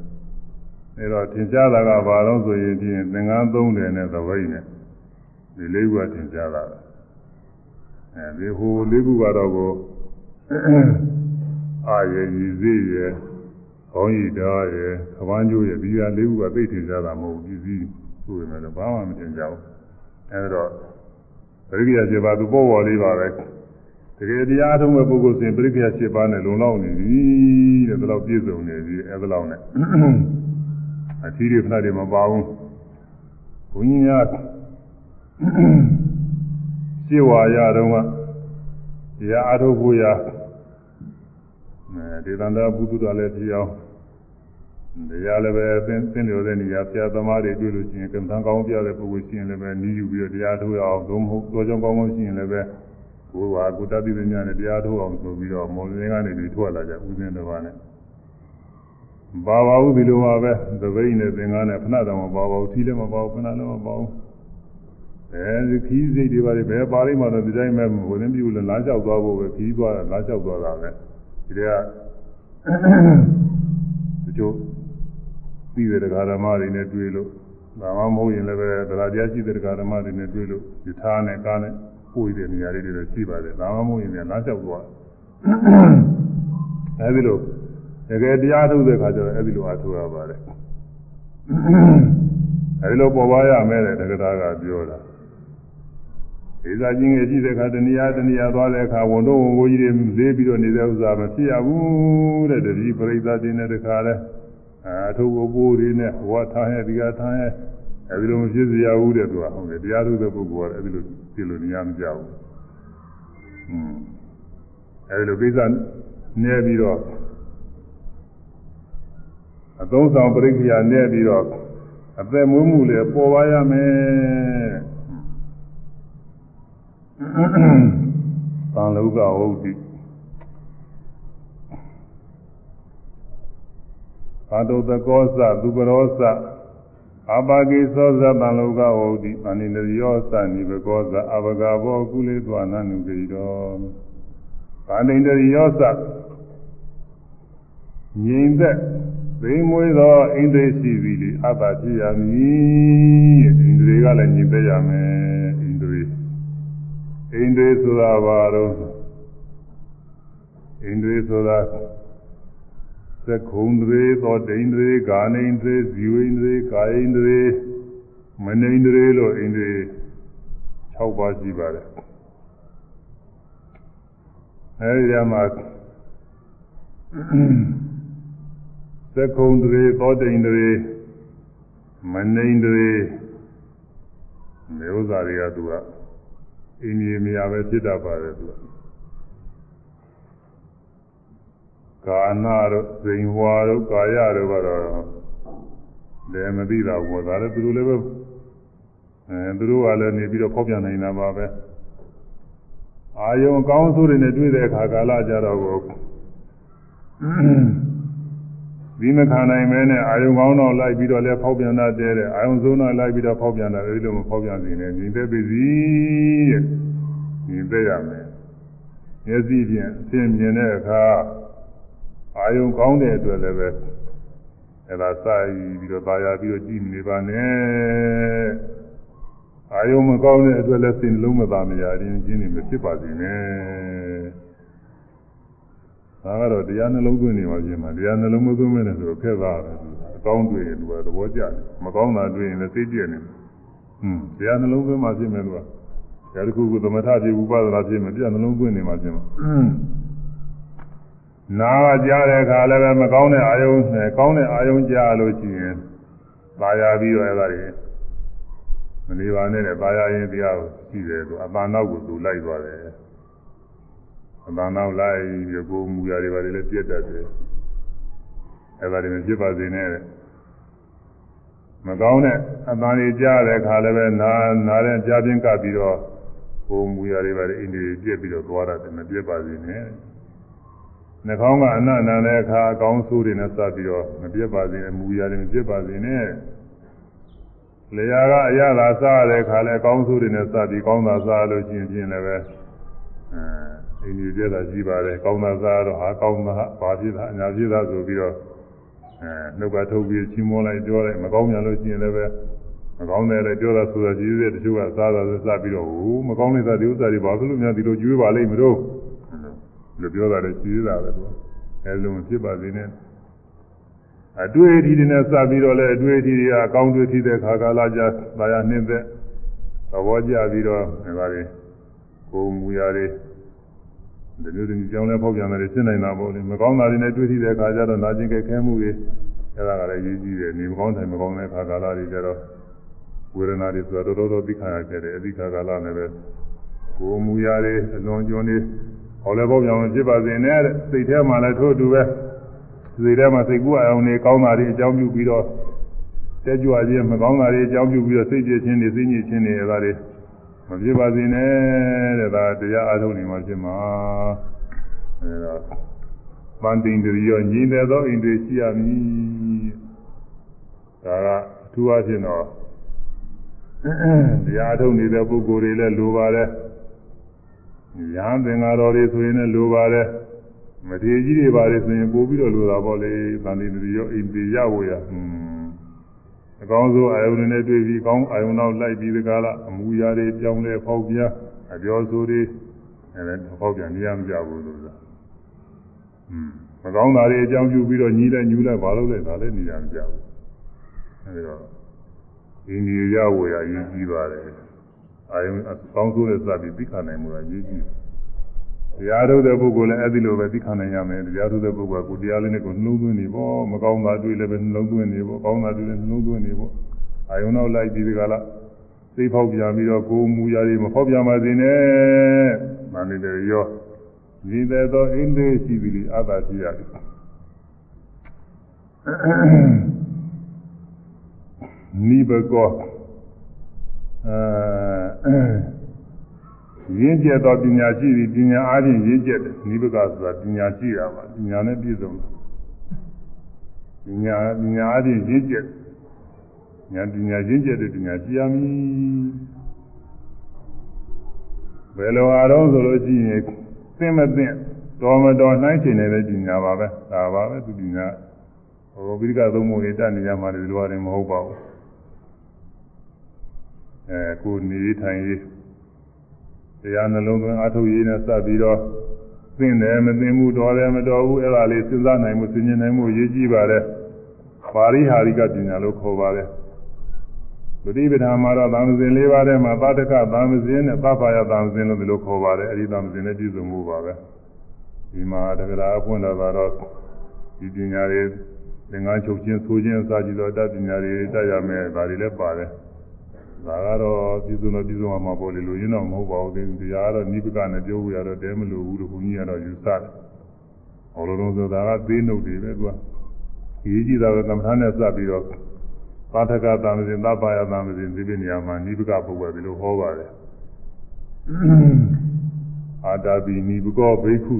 အဲတော့ထင်ရှားတာကဘာလို့ဆိုရင်ဖြင့်သင်္ကန်းသုံးတယ်နဲ့သဘိတ်နဲ့ဒီလေးခုကထင်ရှားတာအဲဒီဟိုလေးခုကတော့ကိုအာရေရေစစ်ရေခေါင်းရည်တားရယ်ခပန်းကျိုးရယ်ဒီဟာလေးခုကသိထင်ကြတာမဟုတ်ဘူးပြည်စည်းဆိုရင်လည်းဘာမှမထင်ကြဘူးအဲဒါပရိက္ခယ7ပါးသူပေါ်ပေါ်လေးပါပဲ တကယ်တရားထုံးမဲ့ပုဂ္ဂိုလ်စဉ်ပရိက္ခယ7ပါးနဲ့လုံလောက်နေပြီတဲ့ဒါတော့ပြည့်စုံနေပြီအဲဒါလောက်နဲ့အသီးတွေဖဏတွေမပါဘူးဘုန်းကြီးများရှင်းဝါရတော့ကတရားအထုတ်ဖို့ရာအဲဒေသန္တဘုဒ္ဓတော်လည်းဖြစ်အောင်တရားလည်းပဲသင်သင်လျော်တဲ့နေရာဆရာသမားတွေတွေ့လို့ရှိရင်ကံတန်းကောင်းပြတဲ့ပုဂ္ဂိုလ်ရှိရင်လည်းပဲနီးယူပြီးတော့တရားထုတ်ရအောင်သို့မဟုတ်တော်ကြောင်ကောင်းကောင်းရှိရင်လည်းပဲ ကိုယ်ဟာကိုတတ်သိဉာဏ်နဲ့တရားထုတ်အောင်ဆိုပြီးတော့မော်လင်းကနေပြီးထွက်လာကြဥစဉ်တစ်ပါးနဲ့ဘာပါဘူးဒီလိုပါပဲသပိတ်နဲ့သင်္ကန်းနဲ့ဖဏတော်မပါပါဘူးထီးလည်းမပါဘူးဖဏလည်းမပါဘူးအဲဒီခီးစိတ်တွေပါလေဘယ်ပါလိမ့်မှတော့ဒီတိုင်းပဲဝင်နေပြီလို့လမ်းလျှောက်သွားဖို့ပဲခီးသွားတာလမ်းလျှောက်သွားတာပဲဒီတည်းကတချို့ပြီးတဲ့တရားဓမ္မတွေနဲ့တွေ့လို့ဒါမှမဟုတ်ရင်လည်းပဲတရားတရားရှိတဲ့တရားဓမ္မတွေနဲ့တွေ့လို့ဒီသားနဲ့ကားနဲ့ ပို့ရတဲ့နေရာတွေလည်းရှိပါတယ်ဒါမှမဟုတ်ရင်လည်းလမ်းလျှောက်သွားအဲဒီလိုတကယ်တရားထုတ်တဲ့ခါကျတော့အဲဒီလိုအားထုတ်ရပါတယ်အဲဒီလိုပေါ်ပါရမယ်တဲ့တရားကပြောတာဒီစားချင်းငယ်ရှိတဲ့ခါတဏှာတဏှာသွားတဲ့အခါဝန်တော့ဝန်ကိုကြီးတွေလေးပြီးတော့နေတဲ့ဥစ္စာမဖြစ်ရဘူးတဲ့တတိပရိသတ်တင်တဲ့တခါလဲအထုပ်အပိုးတွေနဲ့ဟောထားရဲ့ဒီကထားရဲ့အဲဒီလိုမဖြစ်စရာဘူးတဲ့သူကဟုတ်တယ်တရားထုတဲ့ပုဂ္ဂိုလ်ကအဲဒီလို ဖြစ်လို့နေရမကြဘူးอืมအဲဒီလိုကိစ္စနေပြီးတော့အသုံးဆောင်ပရိက္ခယာနဲ့ပြီးတော့အသက်မွေးမှုလည်းပေါ်ပါရမယ်သံလောကဟုတ်တိဘာတုတကောသသူပရောသ အပါကိသောသသံလောကဟုတ်တိအနိနရောသနိဘကောသအဘဂဘောကုလေသွာနနုကိတောဘာနိန္ဒရောသငြိမ်သက်သိမွေးသောအိန္ဒြေရှိပြီလေအတ္တဖြစ်ရမည်အိန္ဒြေကလည်းငြိမ်သက်ရမယ်အိန္ဒြေအိန္ဒြေဆိုတာဘာတော့အိန္ဒြေဆိုတာ သက္ခုံတွေသောဒိန္ဒြေဂာနိန္ဒြေဇီဝိန္ဒြေကာယိန္ဒြေမနိန္ဒြေလို့အိန္ဒြေ6ပါးရှိပါတယ်အဲဒီထဲမှာသက္ခုံတွေသောဒိန္ဒြေမနိန္ဒြေမျိုးစားတွေကသူကအိန္ဒြေမရပဲဖြစ်တတ်ပါတယ်သူက ကာနာတို့ဇိန်ဝါတို့ကာယတို့ကတော့လည်းမသိတာဘောဒါလည်းသူတို့လည်းပဲအဲသူတို့ကလည်းနေပြီးတော့ဖောက်ပြန်နေတာပါပဲအာယုံအကောင်းဆိုးတွေနဲ့တွေ့တဲ့အခါကာလကြတော့ကိုဒီမခံနိုင်မဲနဲ့အာယုံကောင်းတော့လိုက်ပြီးတော့လည်းဖောက်ပြန်တာတဲတဲ့အာယုံဆုံးတော့လိုက်ပြီးတော့ဖောက်ပြန်တာအဲဒီလိုမဖောက်ပြန်နေနဲ့ညီသက်ပြီစီတဲ့ညီသက်ရမယ်မျက်စိဖြင့်အသိမြင်တဲ့အခါ အာယုံကောင်းတဲ့အတွက်လည်းပဲအဲဒါစာပြီးတော့သာယာပြီးတော့ကြည့်နေပါနဲ့အာယုံမကောင်းတဲ့အတွက်လည်းစိတ်လုံးမသာမရာခြင်းချင်းနေမဖြစ်ပါစေနဲ့ဒါကတော့တရားနှလုံးသွင်းနေပါခြင်းမှာတရားနှလုံးမသွင်းမဲ့နဲ့ဆိုတော့ခက်သားပဲအကောင်းတွေ့ရင်သူကသဘောကျတယ်မကောင်းတာတွေ့ရင်လည်းစိတ်ပြည့်နေတယ်ဟွန်းတရားနှလုံးသွင်းမှဖြစ်မယ်သူကတရားတစ်ခုခုသမထဖြစ်ဥပဒနာဖြစ်မယ်တရားနှလုံးသွင်းနေမှဖြစ်မှာ နာကကြားတဲ့အခါလည်းပဲမကောင်းတဲ့အာယုံနဲ့ကောင်းတဲ့အာယုံကြားလို့ရှိရင်ပါရပြီးတော့အဲ့ဒါတွေမနေပါနဲ့တဲ့ပါရရင်တရားကိုရှိတယ်သူအပန်းနောက်ကိုသူလိုက်သွားတယ်အပန်းနောက်လိုက်ပြီးကိုမူရတွေပါလေလည်းပြတ်တတ်တယ်အဲ့ဒါတွေမဖြစ်ပါစေနဲ့တဲ့မကောင်းတဲ့အပန်းတွေကြားတဲ့အခါလည်းပဲနာနာတဲ့ကြားပြင်းကပ်ပြီးတော့ကိုမူရတွေပါလေအင်းတွေပြက်ပြီးတော့သွားတယ်မပြတ်ပါစေနဲ့ နှာခေါင်းကအနန္တတဲ့အခါအကောင်းဆိုးတွေနဲ့စပ်ပြီးတော့မပြတ်ပါစေနဲ့မူရတယ်မပြတ်ပါစေနဲ့လျာကအရသာစားတဲ့အခါလဲအကောင်းဆိုးတွေနဲ့စပ်ပြီးကောင်းတာစားလို့ရှိရင်ဖြင့်လည်းပဲအဲအိမ်ကြီးပြတာရှိပါတယ်ကောင်းတာစားတော့ဟာကောင်းတာဘာဖြစ်တာအညာဖြစ်တာဆိုပြီးတော့အဲနှုတ်ကထုတ်ပြီးချီးမွမ်းလိုက်ပြောလိုက်မကောင်းကြလို့ရှိရင်လည်းပဲမကောင်းတယ်လည်းပြောတာဆိုတာကြီးသေးတယ်တချို့ကစားတာစပ်ပြီးတော့ဟိုမကောင်းတဲ့ဒီဥစ္စာတွေဘာလို့များဒီလိုကျွေးပါလိမ့်မလို့ လို့ပြောတာလည်းရှိသေးတာပဲသူအဲလိုဖြစ်ပါစေနဲ့အတွေ့အထိတွေနဲ့စပ်ပြီးတော့လည်းအတွေ့အထိတွေကအကောင်းတွေ့ထိတဲ့ခါကာလကြာသာယာနှင်းသက်သဘောကျပြီးတော့ဒါတွေကိုမူရာတွေဒီလိုတည်းကြောင်းလဲဖောက်ပြန်တယ်ရှင်းနိုင်တာပေါ့လေမကောင်းတာတွေနဲ့တွေ့ထိတဲ့ခါကျတော့နာကျင်ကြဲခဲမှုတွေအဲဒါကလည်းရေးကြည့်တယ်နေမကောင်းတယ်မကောင်းတဲ့ခါကာလတွေကျတော့ဝေဒနာတွေဆိုတော့တော်တော်သိခါရခဲ့တယ်အဓိကကာလနဲ့ပဲကိုမူရာတွေအလွန်ကျွန်းတွေ ဟောလည်းပေါ့ပြောင်းဖြစ်ပါစေနဲ့တဲ့စိတ်ထဲမှာလည်းထို့အတူပဲစိတ်ထဲမှာစိတ်ကူးအောင်နေကောင်းတာတွေအကြောင်းပြုပြီးတော့တက်ကြွခြင်းမကောင်းတာတွေအကြောင်းပြုပြီးတော့စိတ်ကြည်ခြင်းတွေစိတ်ညစ်ခြင်းတွေအဲဒါတွေမဖြစ်ပါစေနဲ့တဲ့ဒါတရားအားထုတ်နေမှဖြစ်မှာအဲဒါပန်းတင်တရီရောညီတယ်သောအိန္ဒြေရှိရမည်ဒါကအထူးအဖြစ်တော့တရားအားထုတ်နေတဲ့ပုဂ္ဂိုလ်တွေလည်းလိုပါတယ် ရဟန်းသင်္ဃာတော်တွေဆိုရင်လည်းလိုပါတယ်မထေကြီးတွေပါလေဆိုရင်ပို့ပြီးတော့လိုတာပေါ့လေသံဃာတိရောအိမ်ပြေရဝရဟွန်းအကောင်းဆုံးအာယုန်နဲ့တွေ့ပြီးကောင်းအာယုန်နောက်လိုက်ပြီးဒီကားလားအမူအရာတွေပြောင်းလဲဖောက်ပြအပြောဆိုတွေအဲဒါဖောက်ပြန်နေရမကြဘူးလို့ဆိုတာဟွန်းမကောင်းတာတွေအကြောင်းပြုပြီးတော့ညီးလိုက်ညူးလိုက်ဘာလို့လဲဒါလည်းနေရမကြဘူးအဲဒီတော့ဒီနေရဝရရင်းကြီးပါတယ် အာယုံအကောင်းဆုံးနဲ့စပြီးသိခနိုင်မှုကရေးကြည့်တရားထုတ်တဲ့ပုဂ္ဂိုလ်လည်းအဲ့ဒီလိုပဲသိခနိုင်ရမယ်တရားထုတ်တဲ့ပုဂ္ဂိုလ်ကကိုတရားလေးနဲ့ကိုနှလုံးသွင်းနေပေါ့မကောင်းတာတွေ့လည်းပဲနှလုံးသွင်းနေပေါ့ကောင်းတာတွေ့လည်းနှလုံးသွင်းနေပေါ့အာယုံနောက်လိုက်ပြီးဒီကလာသိဖောက်ပြန်ပြီးတော့ကိုမူရာတွေမဖောက်ပြန်ပါစေနဲ့မန္တလေးရောညီတဲ့သောအိန္ဒိရှိပြီအသာရှိရတယ်နိဘကော အဲရင်းကျက်သောပညာရှိသည်ပညာအားဖြင့်ရင်းကျက်တယ်နိဗ္ဗာန်ဆိုတာပညာရှိတာပါပညာနဲ့ပြည့်စုံတယ်ပညာပညာအားဖြင့်ရင်းကျက်ညာပညာရင်းကျက်တဲ့ပညာရှိရမည်ဘယ်လိုအားလုံးဆိုလို့ရှိရင်သိမသိတော်မတော်နှိုင်းချင်နေတဲ့ပညာပါပဲဒါပါပဲသူပညာဟိုပိဋကသုံးပုံတွေတတ်နေကြမှာဒီလိုရတယ်မဟုတ်ပါဘူး အဲကိုနေထိုင်ရေးတရားနှလုံးသွင်းအထုတ်ရေးနဲ့စပ်ပြီးတော့သိတယ်မသိမှုတော်တယ်မတော်ဘူးအဲ့ဒါလေးစဉ်းစားနိုင်မှုသိဉ္ဇနိုင်မှုရေးကြည့်ပါတယ်ပါရိဟာရိကပညာလို့ခေါ်ပါတယ်ပฏิပဒာမှာတော့သံသင်၄ပါးထဲမှာသတ္တကသံသင်နဲ့သဗ္ဗယသံသင်လို့ဒီလိုခေါ်ပါတယ်အဲ့ဒီသံသင်နဲ့ပြည့်စုံမှုပါပဲဒီမှာတက္ကရာအဖွင့်လာတော့ဒီပညာတွေသင်္ကန်းချုပ်ခြင်းဆိုခြင်းအစကြည့်တော့တတ်ပညာတွေတတ်ရမယ်ဒါတွေလည်းပါတယ် ဒါကတော့ပြည်စုံတော့ပြည်စုံမှာပေါ့လေလူရင်းတော့မဟုတ်ပါဘူးတရားကတော့နိဗ္ဗာန်နဲ့ပြောလို့ရတော့တဲမလို့ဘူးလို့ဘုန်းကြီးကတော့ယူဆတယ်။ဟောလို့တော့ဆိုတာကသေးနှုတ်တွေပဲသူကရေးကြည့်တာပဲကမ္မထာနဲ့စပ်ပြီးတော့ပါထကသံသင်သဗ္ဗယသံသင်ဒီပြနေရာမှာနိဗ္ဗာန်ပုဂ္ဂိုလ်ဒီလိုဟောပါတယ်။အာတာပိနိဗ္ဗကောဘိက္ခု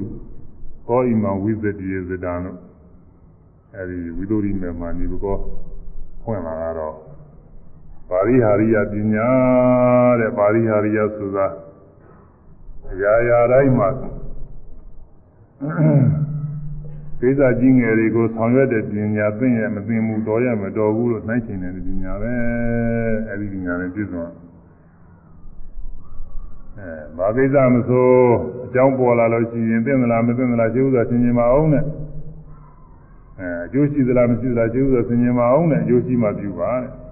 ကောဣမံဝိသတိယဇဒံလို့အဲဒီဝိသုရိမေမှာနိဗ္ဗကောဖွင့်လာတော့ ပါရိဟာရိယပညာတဲ့ပါရိဟာရိယဆိုတာအရာရာတိုင်းမှာကိစ္စကြီးငယ်တွေကိုဆောင်ရွက်တဲ့ပညာသိရမသိမှုတော်ရမတော်ဘူးလို့နှိုင်းချင်တဲ့ပညာပဲအဲဒီပညာနဲ့ပြည့်စုံအဲဘာကိစ္စမဆိုအကြောင်းပေါ်လာလို့ရှိရင်သိမလားမသိမလားရှိဥစွာသင်ញင်မအောင်နဲ့အဲအကျိုးရှိသလားမရှိသလားရှိဥစွာသင်ញင်မအောင်နဲ့အကျိုးရှိမှပြုပါတဲ့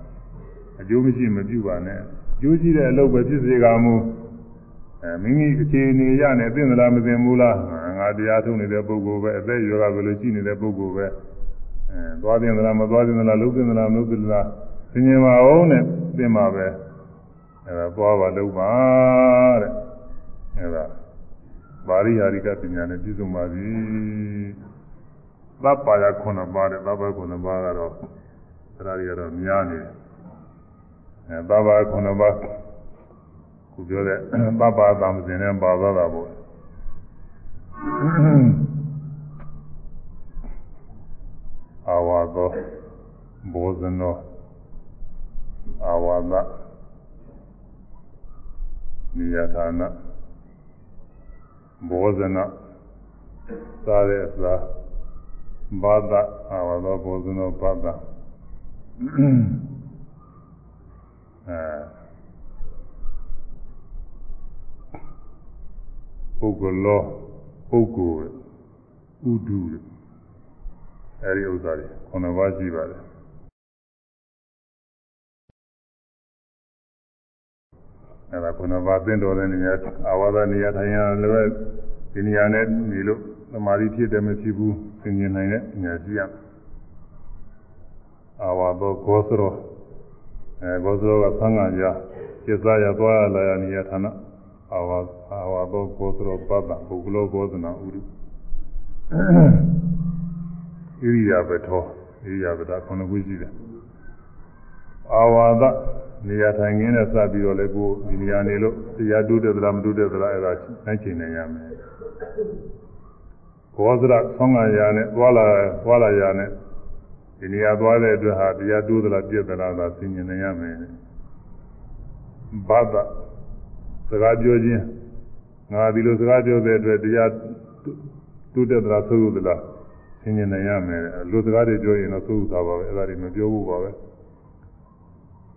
အကျိုးမရှိမပြုပါနဲ့အကျိုးရှိတဲ့အလုပ်ပဲဖြစ်စေကမူအဲမိမိအခြေအနေရနဲ့သိသလားမသိဘူးလားငါတရားထုတ်နေတဲ့ပုဂ္ဂိုလ်ပဲအသက်ရွယ်ကဘယ်လိုရှိနေတဲ့ပုဂ္ဂိုလ်ပဲအဲသွားတင်သလားမသွားတင်သလားလုံးတင်သလားမလုံးတင်သလားသင်ញင်ပါအောင်နဲ့ပြင်ပါပဲအဲဒါသွားပါလုံးပါတဲ့အဲဒါပါရိယာရိကပညာနဲ့ပြည့်စုံပါပြီသဗ္ဗာယ9ပါးတဲ့သဗ္ဗာ9ပါးကတော့အဲဒါတွေကတော့များနေတယ်အဲ သဗ္ဗာ9ပါးခုပြောတဲ့သဗ္ဗာသံသင်နဲ့ပါသွားတာပေါ့အာဝါသောဘောဇနောအာဝါဒနိယဌာနဘောဇနသာတဲ့အစာဘာဒအာဝါသောဘောဇနောဘာဒ အဲပုဂ္ဂလောပုဂ္ဂိုလ်ဥဒုအဲဒီဥစ္စာတွေခုနပါးရှိပါတယ်အဲဒါခုနပါးသင်တော်တဲ့နေရာအာဝါဒနေရာထိုင်ရလည်းဒီနေရာနဲ့နေလို့သမာဓိဖြစ်တယ်မဖြစ်ဘူးသင်မြင်နိုင်တဲ့နေရာရှိရအာဝါဒဂောသရော အဲဂောသရောကသံဃာကြจิตစားရသွားရလာရနေရာဌာနအာဝါအာဝါဒဂောသရောပတ္တပုဂ္ဂလောဂောသနာဥရုဣရိယာပထောဣရိယာပတာခုနှစ်ခုရှိတယ်အာဝါဒနေရာထိုင်ခင်းနဲ့စပြီးတော့လည်းကိုဒီနေရာနေလို့တရားတူးတဲ့သလားမတူးတဲ့သလားအဲ့ဒါနိုင်ချိန်နိုင်ရမယ်ဘောဇရဆောင်းကရာနဲ့သွားလာသွားလာရာနဲ့ ဒီနေရာသွားတဲ့အတွက်ဟာတရားတူးသလားပြည့်သလားသာသိမြင်နိုင်ရမယ်ဘာသာစကားပြောခြင်းငါဒီလိုစကားပြောတဲ့အတွက်တရားတူးတဲ့သလားဆိုးသလားသင်ញင်နိုင်ရမယ်လူစကားတွေပြောရင်တော့သို့သာပါပဲအဲ့ဒါတွေမပြောဘူးပါပဲ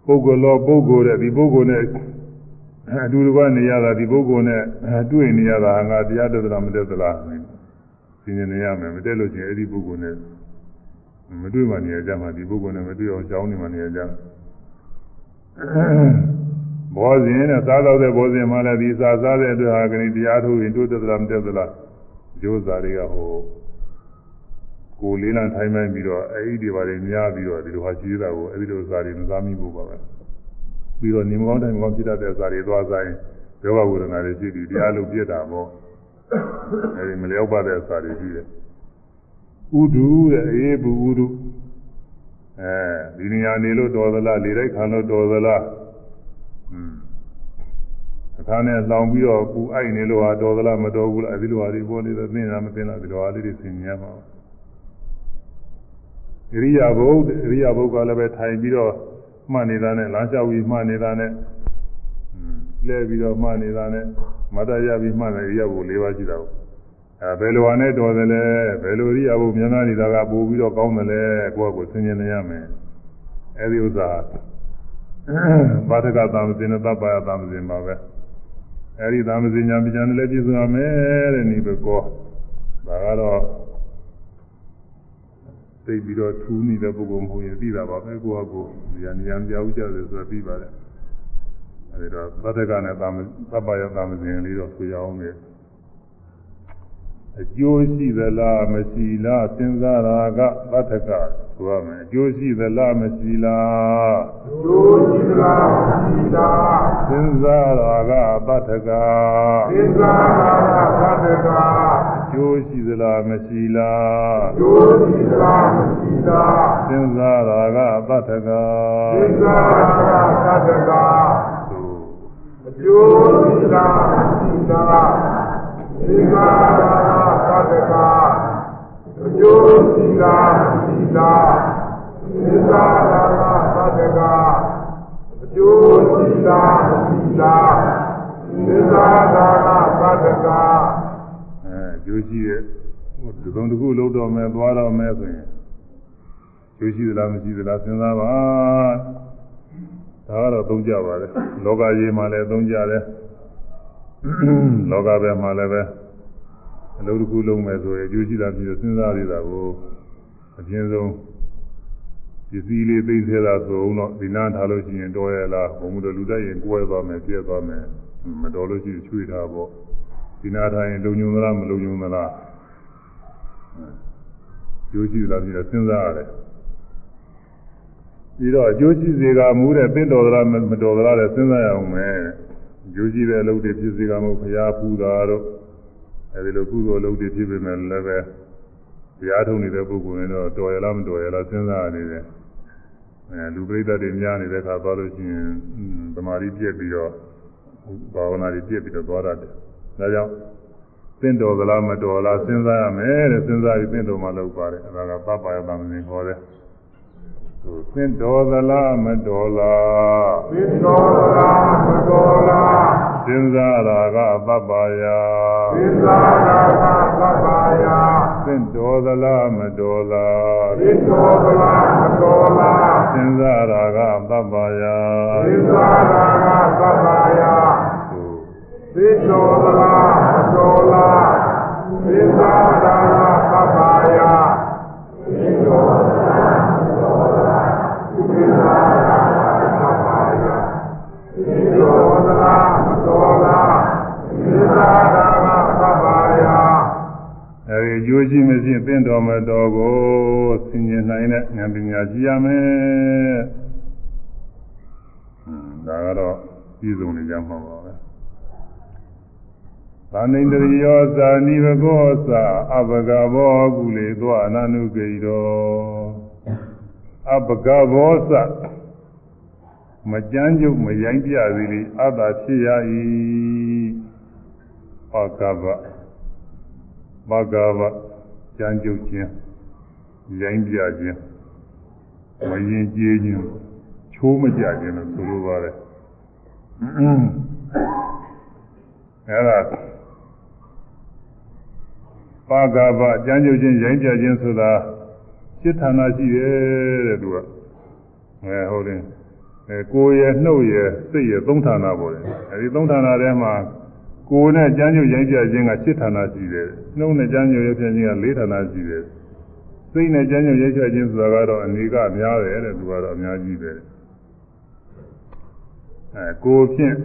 ပုဂ္ဂိုလ်လောပုဂ္ဂိုလ်တဲ့ဒီပုဂ္ဂိုလ်နဲ့အတူတူကနေရတာဒီပုဂ္ဂိုလ်နဲ့တွေ့နေရတာငါတရားတက်သလားမတက်သလားသင်ញင်နိုင်ရမယ်မတက်လို့ချင်းအဲ့ဒီပုဂ္ဂိုလ်နဲ့ မတွေ့မှနေရကြမှာဒီပုဂ္ဂိုလ်နဲ့မတွေ့အောင်ကြောင်းနေမှနေရကြဘောဇင်နဲ့စားတော့တဲ့ဘောဇင်မှလည်းဒီစားစားတဲ့အတွက်ဟာကလေးတရားထုတ်ရင်တိုးတက်သလားမတက်သလားကျိုးစားတွေကဟိုကိုလေးလံထိုင်းမှန်းပြီးတော့အဲ့ဒီတွေပါတွေများပြီးတော့ဒီလိုဟာရှိသေးတာကိုအဲ့ဒီလိုစားတွေမစားမိဘူးပါပဲပြီးတော့နေမကောင်းတိုင်းမကောင်းဖြစ်တတ်တဲ့စားတွေသွားဆိုင်ယောဂဝေဒနာတွေရှိပြီးတရားလုံးပြစ်တာပေါ့အဲ့ဒီမလျောက်ပါတဲ့စားတွေရှိတယ် ဥဒုတဲ့အေးဘူးဥဒုအဲဒီနေရာနေလို့တော်သလားလေတိုက်ခံလို့တော်သလားอืมအခါနဲ့လောင်ပြီးတော့ပူအိုက်နေလို့ဟာတော်သလားမတော်ဘူးလားအဲဒီလိုဟာဒီပေါ်နေတော့သိနေတာမသိလားဒီလိုဟာလေးတွေသိနေရမှာအရိယာဘုတ်အရိယာဘုတ်ကလည်းပဲထိုင်ပြီးတော့မှတ်နေတာနဲ့လမ်းလျှောက်ပြီးမှတ်နေတာနဲ့လဲပြီးတော့မှတ်နေတာနဲ့မတရပြီးမှတ်တယ်အရိယာဘုတ်၄ပါးရှိတာကို အဲဘယ်လိုဟာနဲ့တော်တယ်လဲဘယ်လိုအရိယာဘုတ်မြန်မာနေတာကပို့ပြီးတော့ကောင်းတယ်လဲကိုယ့်ကိုဆင်ခြင်နေရမယ်အဲဒီဥစ္စာဘာတကသာမစင်နဲ့တပ်ပါရသာမစင်ပါပဲအဲဒီသာမစင်ညာပညာနဲ့လည်းပြည့်စုံရမယ်တဲ့နိဗ္ဗကောဒါကတော့သိပြီးတော့ထူးနေတဲ့ပုဂ္ဂိုလ်မဟုတ်ရင်သိတာပါပဲကိုယ့်ဟာကိုယ်ဉာဏ်ဉာဏ်ပြောင်းကြတယ်ဆိုတာသိပါတယ်အဲဒီတော့သတ္တကနဲ့သာမသဗ္ဗယသာမစဉ်လေးတော့ဆိုရအောင်လေ အကျိုးရှိသလားမရှိလားစဉ်းစားတာကသတ္တကဆိုရမယ်အကျိုးရှိသလားမရှိလားအကျိုးရှိသလားမရှိလားစဉ်းစားတာကသတ္တကစဉ်းစားတာကသတ္တကကျိုးရှိသလားမရှိလားကျိုးရှိသလားမရှိလားစဉ်းစားတာကသတ္တကစဉ်းစားတာကသတ္တကအကျိုးရှိသလားမရှိလား စဉ်းစားတာကသတ္တကအကျိုးရှိသလားမရှိလားစဉ်းစားတာကသတ္တကအကျိုးရှိသလားမရှိလားစဉ်းစားတာကသတ္တကကျိုးရှိတဲ့ဒီကုံတစ်ခုလုံးတော့မယ်သွားတော့မယ်ဆိုရင်ကျိုးရှိသလားမရှိသလားစဉ်းစားပါဒါကတော့သုံးကြပါလေလောကကြီးမှာလည်းသုံးကြတယ် လောကဘက်မှာလည်းပဲအလုပ်တစ်ခုလုံးမယ်ဆိုရင်ကျိုးရှိတာပြီးတော့စဉ်းစားရတာကိုအပြင်းဆုံးပစ္စည်းလေးသိသေးတာဆိုတော့ဒီနားထားလို့ရှိရင်တော်ရလားဘုံမတော်လူတိုက်ရင်ကွဲသွားမယ်ပြဲသွားမယ်မတော်လို့ရှိရင်ချွေးထားပေါ့ဒီနာထိုင်လုံညုံသလားမလုံညုံသလားကျိုးရှိသလားပြီးတော့စဉ်းစားရတယ်ပြီးတော့အကျိုးရှိစေကမူးတဲ့တင့်တော်သလားမတော်သလားလဲစဉ်းစားရအောင်မယ် အကျိုးရှိတဲ့အလုပ်တွေဖြစ်စေကမဟုတ်ဘုရားဖူးတာတော့အဲဒီလိုကုသိုလ်အလုပ်တွေဖြစ်ပေမဲ့လည်းပဲဘုရားထုံနေတဲ့ပုဂ္ဂိုလ်တွေတော့တော်ရလားမတော်ရလားစဉ်းစားရနေတယ်အဲလူပရိသတ်တွေများနေတဲ့အခါသွားလို့ရှိရင်သမာဓိပြည့်ပြီးတော့ဘာဝနာတွေပြည့်ပြီးတော့သွားရတယ်ဒါကြောင့်သင်တော်သလားမတော်လားစဉ်းစားရမယ်တဲ့စဉ်းစားပြီးသင်တော်မှလုပ်ပါတယ်အဲဒါကပပယတမ္မင်းခေါ်တယ်ဟို သင်တော်သလားမတော်လားသင်တော်သလားမတော်လားစဉ်းစားတာကပပယစဉ်းစားတာကပပယသင်တော်သလားမတော်လားသင်တော်သလားမတော်လားစဉ်းစားတာကပပယစဉ်းစားတာကပပယသင်တော်သလားမတော်လားစဉ်းစားတာကပပယသင်တော်သလားမတော်လား စဉ်းစားတာကပပယသင်တော်သလားမတော်လားစဉ်းစားတာကပပယအဲဒီကြိုးရှိမရှိသင်တော်မတော်ကိုဆင်ញင်နိုင်တဲ့ဉာဏ်ပညာရှိရမယ်။ဒါကတော့ပြည်စုံနေကြမှာပါပဲ။သာနိန္ဒရိယောသာနိဘဂောသာအဘဂဘောကုလေသောအနနုကေရော အဘဂဘောသာမကြမ်းကြုတ်မရိုင်းပြသည်လေအတ္တဖြစ်ရ၏။ဟောကဗဘဂဗကြမ်းကြုတ်ခြင်းရိုင်းပြခြင်းမရင်ကျေးခြင်းချိုးမကြခြင်းလို့ဆိုလိုပါတယ်အဲဒါပါကဗကြမ်းကြုတ်ခြင်းရိုင်းပြခြင်းဆိုတာ စိတ်ဌာနရှိတယ်တဲ့သူကအဲဟုတ်တယ်အဲကိုယ်ရဲ့နှုတ်ရဲ့စိတ်ရဲ့သုံးဌာနပေါ်တယ်အဲဒီသုံးဌာနထဲမှာကိုယ်နဲ့ကြမ်းကြုတ်ရိုင်းပြခြင်းကစိတ်ဌာနရှိတယ်နှုတ်နဲ့ကြမ်းကြုတ်ရိုင်းပြခြင်းကလေးဌာနရှိတယ်စိတ်နဲ့ကြမ်းကြုတ်ရိုက်ချခြင်းဆိုတာကတော့အနေကများတယ်တဲ့သူကတော့အများကြီးပဲအဲကိုဖြင့်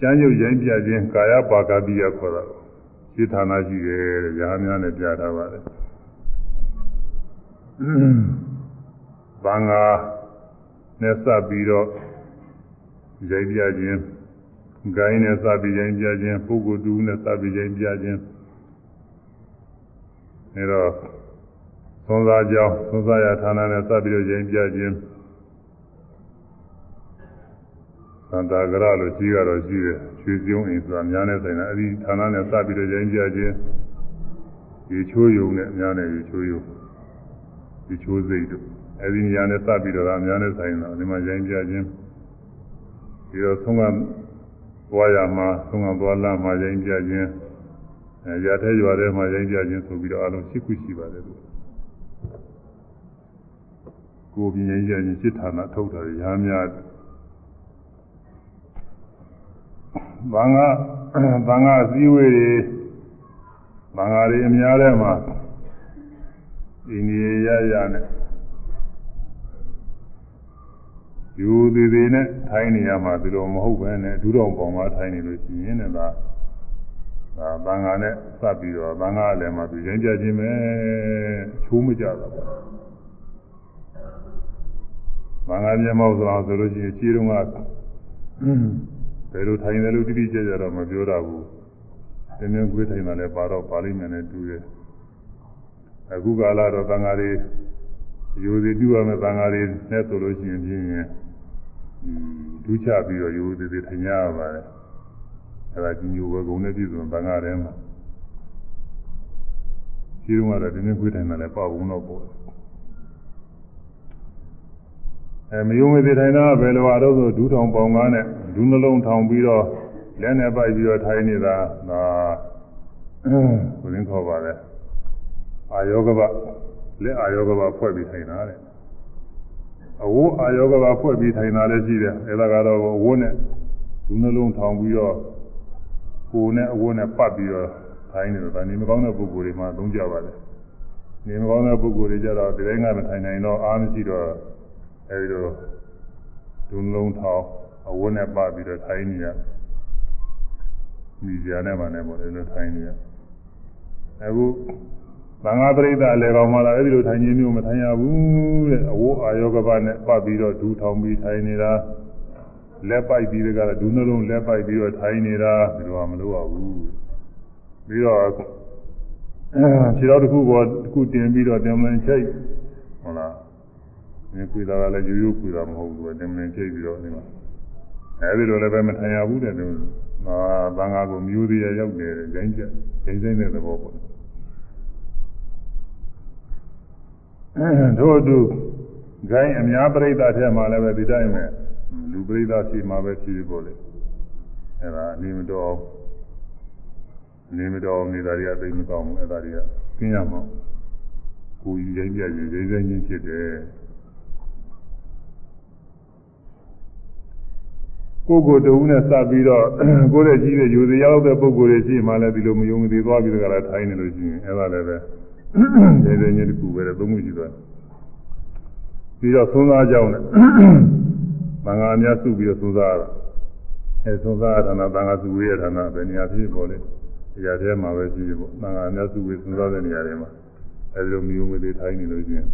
ကြမ်းကြုတ်ရိုက်ပြခြင်းကာယပါကတိယခေါ်တာစိတ်ဌာနရှိတယ်တဲ့ညာများနဲ့ပြထားပါတယ် ဘာငါနဲ့စပ်ပြီးတော့ရိုက်ပြခြင်းဂိုင်းနဲ့စပ်ပြီးရိုက်ပြခြင်းပုဂ္ဂိုလ်တူနဲ့စပ်ပြီးရိုက်ပြခြင်းအဲတော့သုံးစားကြောင်းသုံးစားရဌာနနဲ့စပ်ပြီးတော့ရင်ပြခြင်းသန္တာကရလို့ရှိကတော့ရှိတယ်ရွှေစည်းုံအိမ်ဆိုတာများနေဆိုင်တာအဲဒီဌာနနဲ့စပ်ပြီးတော့ရင်ပြခြင်းဒီချိုးယုံနဲ့များနေဒီချိုးယုံ ဒီချိုးစိတ်တို့အဲဒီနေရာနဲ့စပ်ပြီးတော့အများနဲ့ဆိုင်တာဒီမှာရင်ပြခြင်းပြီးတော့သုံးကသွားရမှာသုံးကသွားလာမှာရင်ပြခြင်းအဲရတဲ့ရွာထဲမှာရင်ပြခြင်းဆိုပြီးတော့အလုံး၈ခုရှိပါတယ်လို့ကိုယ်ပြင်းရင်ရင်စိတ်ဌာနထုတ်တာရာများဘာငါဘာငါစည်းဝေးတွေဘာငါတွေအများထဲမှာ ဒီနေရရနဲ့ယူသေးသေးနဲ့ထိုင်းနေရမှာဒီလိုမဟုတ်ပဲနဲ့ဒူးတော်ပေါင်မှာထိုင်းနေလို့ရှိရင်လည်းဒါဒါဘာငါနဲ့စပ်ပြီးတော့ဘာငါလည်းမှသူရင်ကြခြင်းပဲချိုးမကြတာပေါ့မင်္ဂမျက်မှောက်ဆိုတာဆိုလို့ရှိရင်ခြေတုံးကဘယ်လိုထိုင်တယ်လို့တိတိကျကျတော့မပြောတော့ဘူးတင်းတင်းကွေးထိုင်တာလည်းပါတော့ပါလိမ့်မယ်နဲ့တူတယ် အခုကာလတော့သံဃာတွေယူစီပြုရမယ်သံဃာတွေနဲ့ဆိုလို့ရှိရင်ပြင်းရင်ဒူးချပြီးတော့ယူစီစီထိုင်ရပါတယ်အဲဒါကြီးညိုဘကုံနဲ့ပြည့်စုံသံဃာထဲမှာခြေတုံးကတော့တင်းတင်းကွေးထိုင်တာလည်းပေါ့ဘူးတော့ပေါ့အဲမယုံမသိထိုင်တာဘယ်လိုအားတော့ဆိုဒူးထောင်ပေါင်ကားနဲ့ဒူးနှလုံးထောင်ပြီးတော့လက်နဲ့ပိုက်ပြီးတော့ထိုင်နေတာဒါကိုရင်းခေါ်ပါလေ အာယောဂဘလက်အာယောဂဘဖွဲ့ပြီးထိုင်တာတဲ့အဝိုးအာယောဂဘဖွဲ့ပြီးထိုင်တာလည်းရှိတယ်အဲဒါကတော့အဝိုးနဲ့ဒူးနှလုံးထောင်ပြီးတော့ကိုယ်နဲ့အဝိုးနဲ့ပတ်ပြီးတော့ထိုင်နေတာဒါနေမကောင်းတဲ့ပုဂ္ဂိုလ်တွေမှသုံးကြပါလေနေမကောင်းတဲ့ပုဂ္ဂိုလ်တွေကြတော့ဒီတိုင်းကမထိုင်နိုင်တော့အားမရှိတော့အဲဒီလိုဒုလုံးထောင်အဝတ်နဲ့ပပြီးတော့ထိုင်နေရမိကြနဲ့မှလည်းပေါ့လေလို့ထိုင်နေရအခု သံဃာပရိသတ်လည်းကောင်းမှလာအဲ့ဒီလိုထိုင်ခြင်းမျိုးမထိုင်ရဘူးတဲ့အဝိုးအာယောဂပနဲ့ပတ်ပြီးတော့ဒူးထောင်ပြီးထိုင်နေတာလက်ပိုက်ပြီးတကဒူးနှလုံးလက်ပိုက်ပြီးတော့ထိုင်နေတာဒီလိုမလုပ်ရဘူးပြီးတော့ခြေတော်တစ်ခုပေါ်တစ်ခုတင်ပြီးတော့တင်မလင်ချိတ်ဟုတ်လားဒီခွေတာကလည်းရိုးရိုးခွေတာမဟုတ်ဘူးတင်မလင်ချိတ်ပြီးတော့ဒီမှာအဲဒီလိုလည်းပဲမထိုင်ရဘူးတဲ့သူအာဘင်္ဂါကိုမျိုးသေးရရောက်နေတယ်ဂျိုင်းချက်ဂျိုင်းဆိုင်တဲ့သဘောပေါ့ တို့အတူဂိုင်းအများပြိဿထဲမှာလည်းပဲဒီတိုင်းပဲလူပြိဿရှိမှာပဲရှိပြီပေါ့လေအဲဒါအနေမတော်နေမတော်နေတာတွေကသိမကောင်းဘူးအဲ့ဒါတွေကကျင်းရမှာကိုယ်ကြီးရိုင်းပြရင်ရိုင်းရိုင်းချင်းဖြစ်တယ်ကိုယ်ကိုယ်တူနဲ့စပ်ပြီးတော့ကိုယ်ရဲ့ကြီးတဲ့ယူစရာတဲ့ပုံကိုယ်တွေရှိမှလည်းဒီလိုမယုံမသိသွားပြီးတော့ထိုင်းနေလို့ရှိရင်အဲ့ဒါလည်းပဲ ရိုင်းရိုင်းချင်းတစ်ခုပဲသုံးမှုရှိသွားပြီးတော့သုံးသားကြောင်းနဲ့မင်္ဂလာများစုပြီးတော့သုံးသားရတာအဲသုံးသားရတာကသံဃာစုဝေးရတာကဘယ်နေရာဖြစ်ပေါ်လဲနေရာထဲမှာပဲရှိပြီပေါ့။နာငါအများစုဝေစဉ်းစားတဲ့နေရာတွေမှာအဲဒီလိုမျိုးမျိုးလေးထိုင်းနေလို့ရှိရင်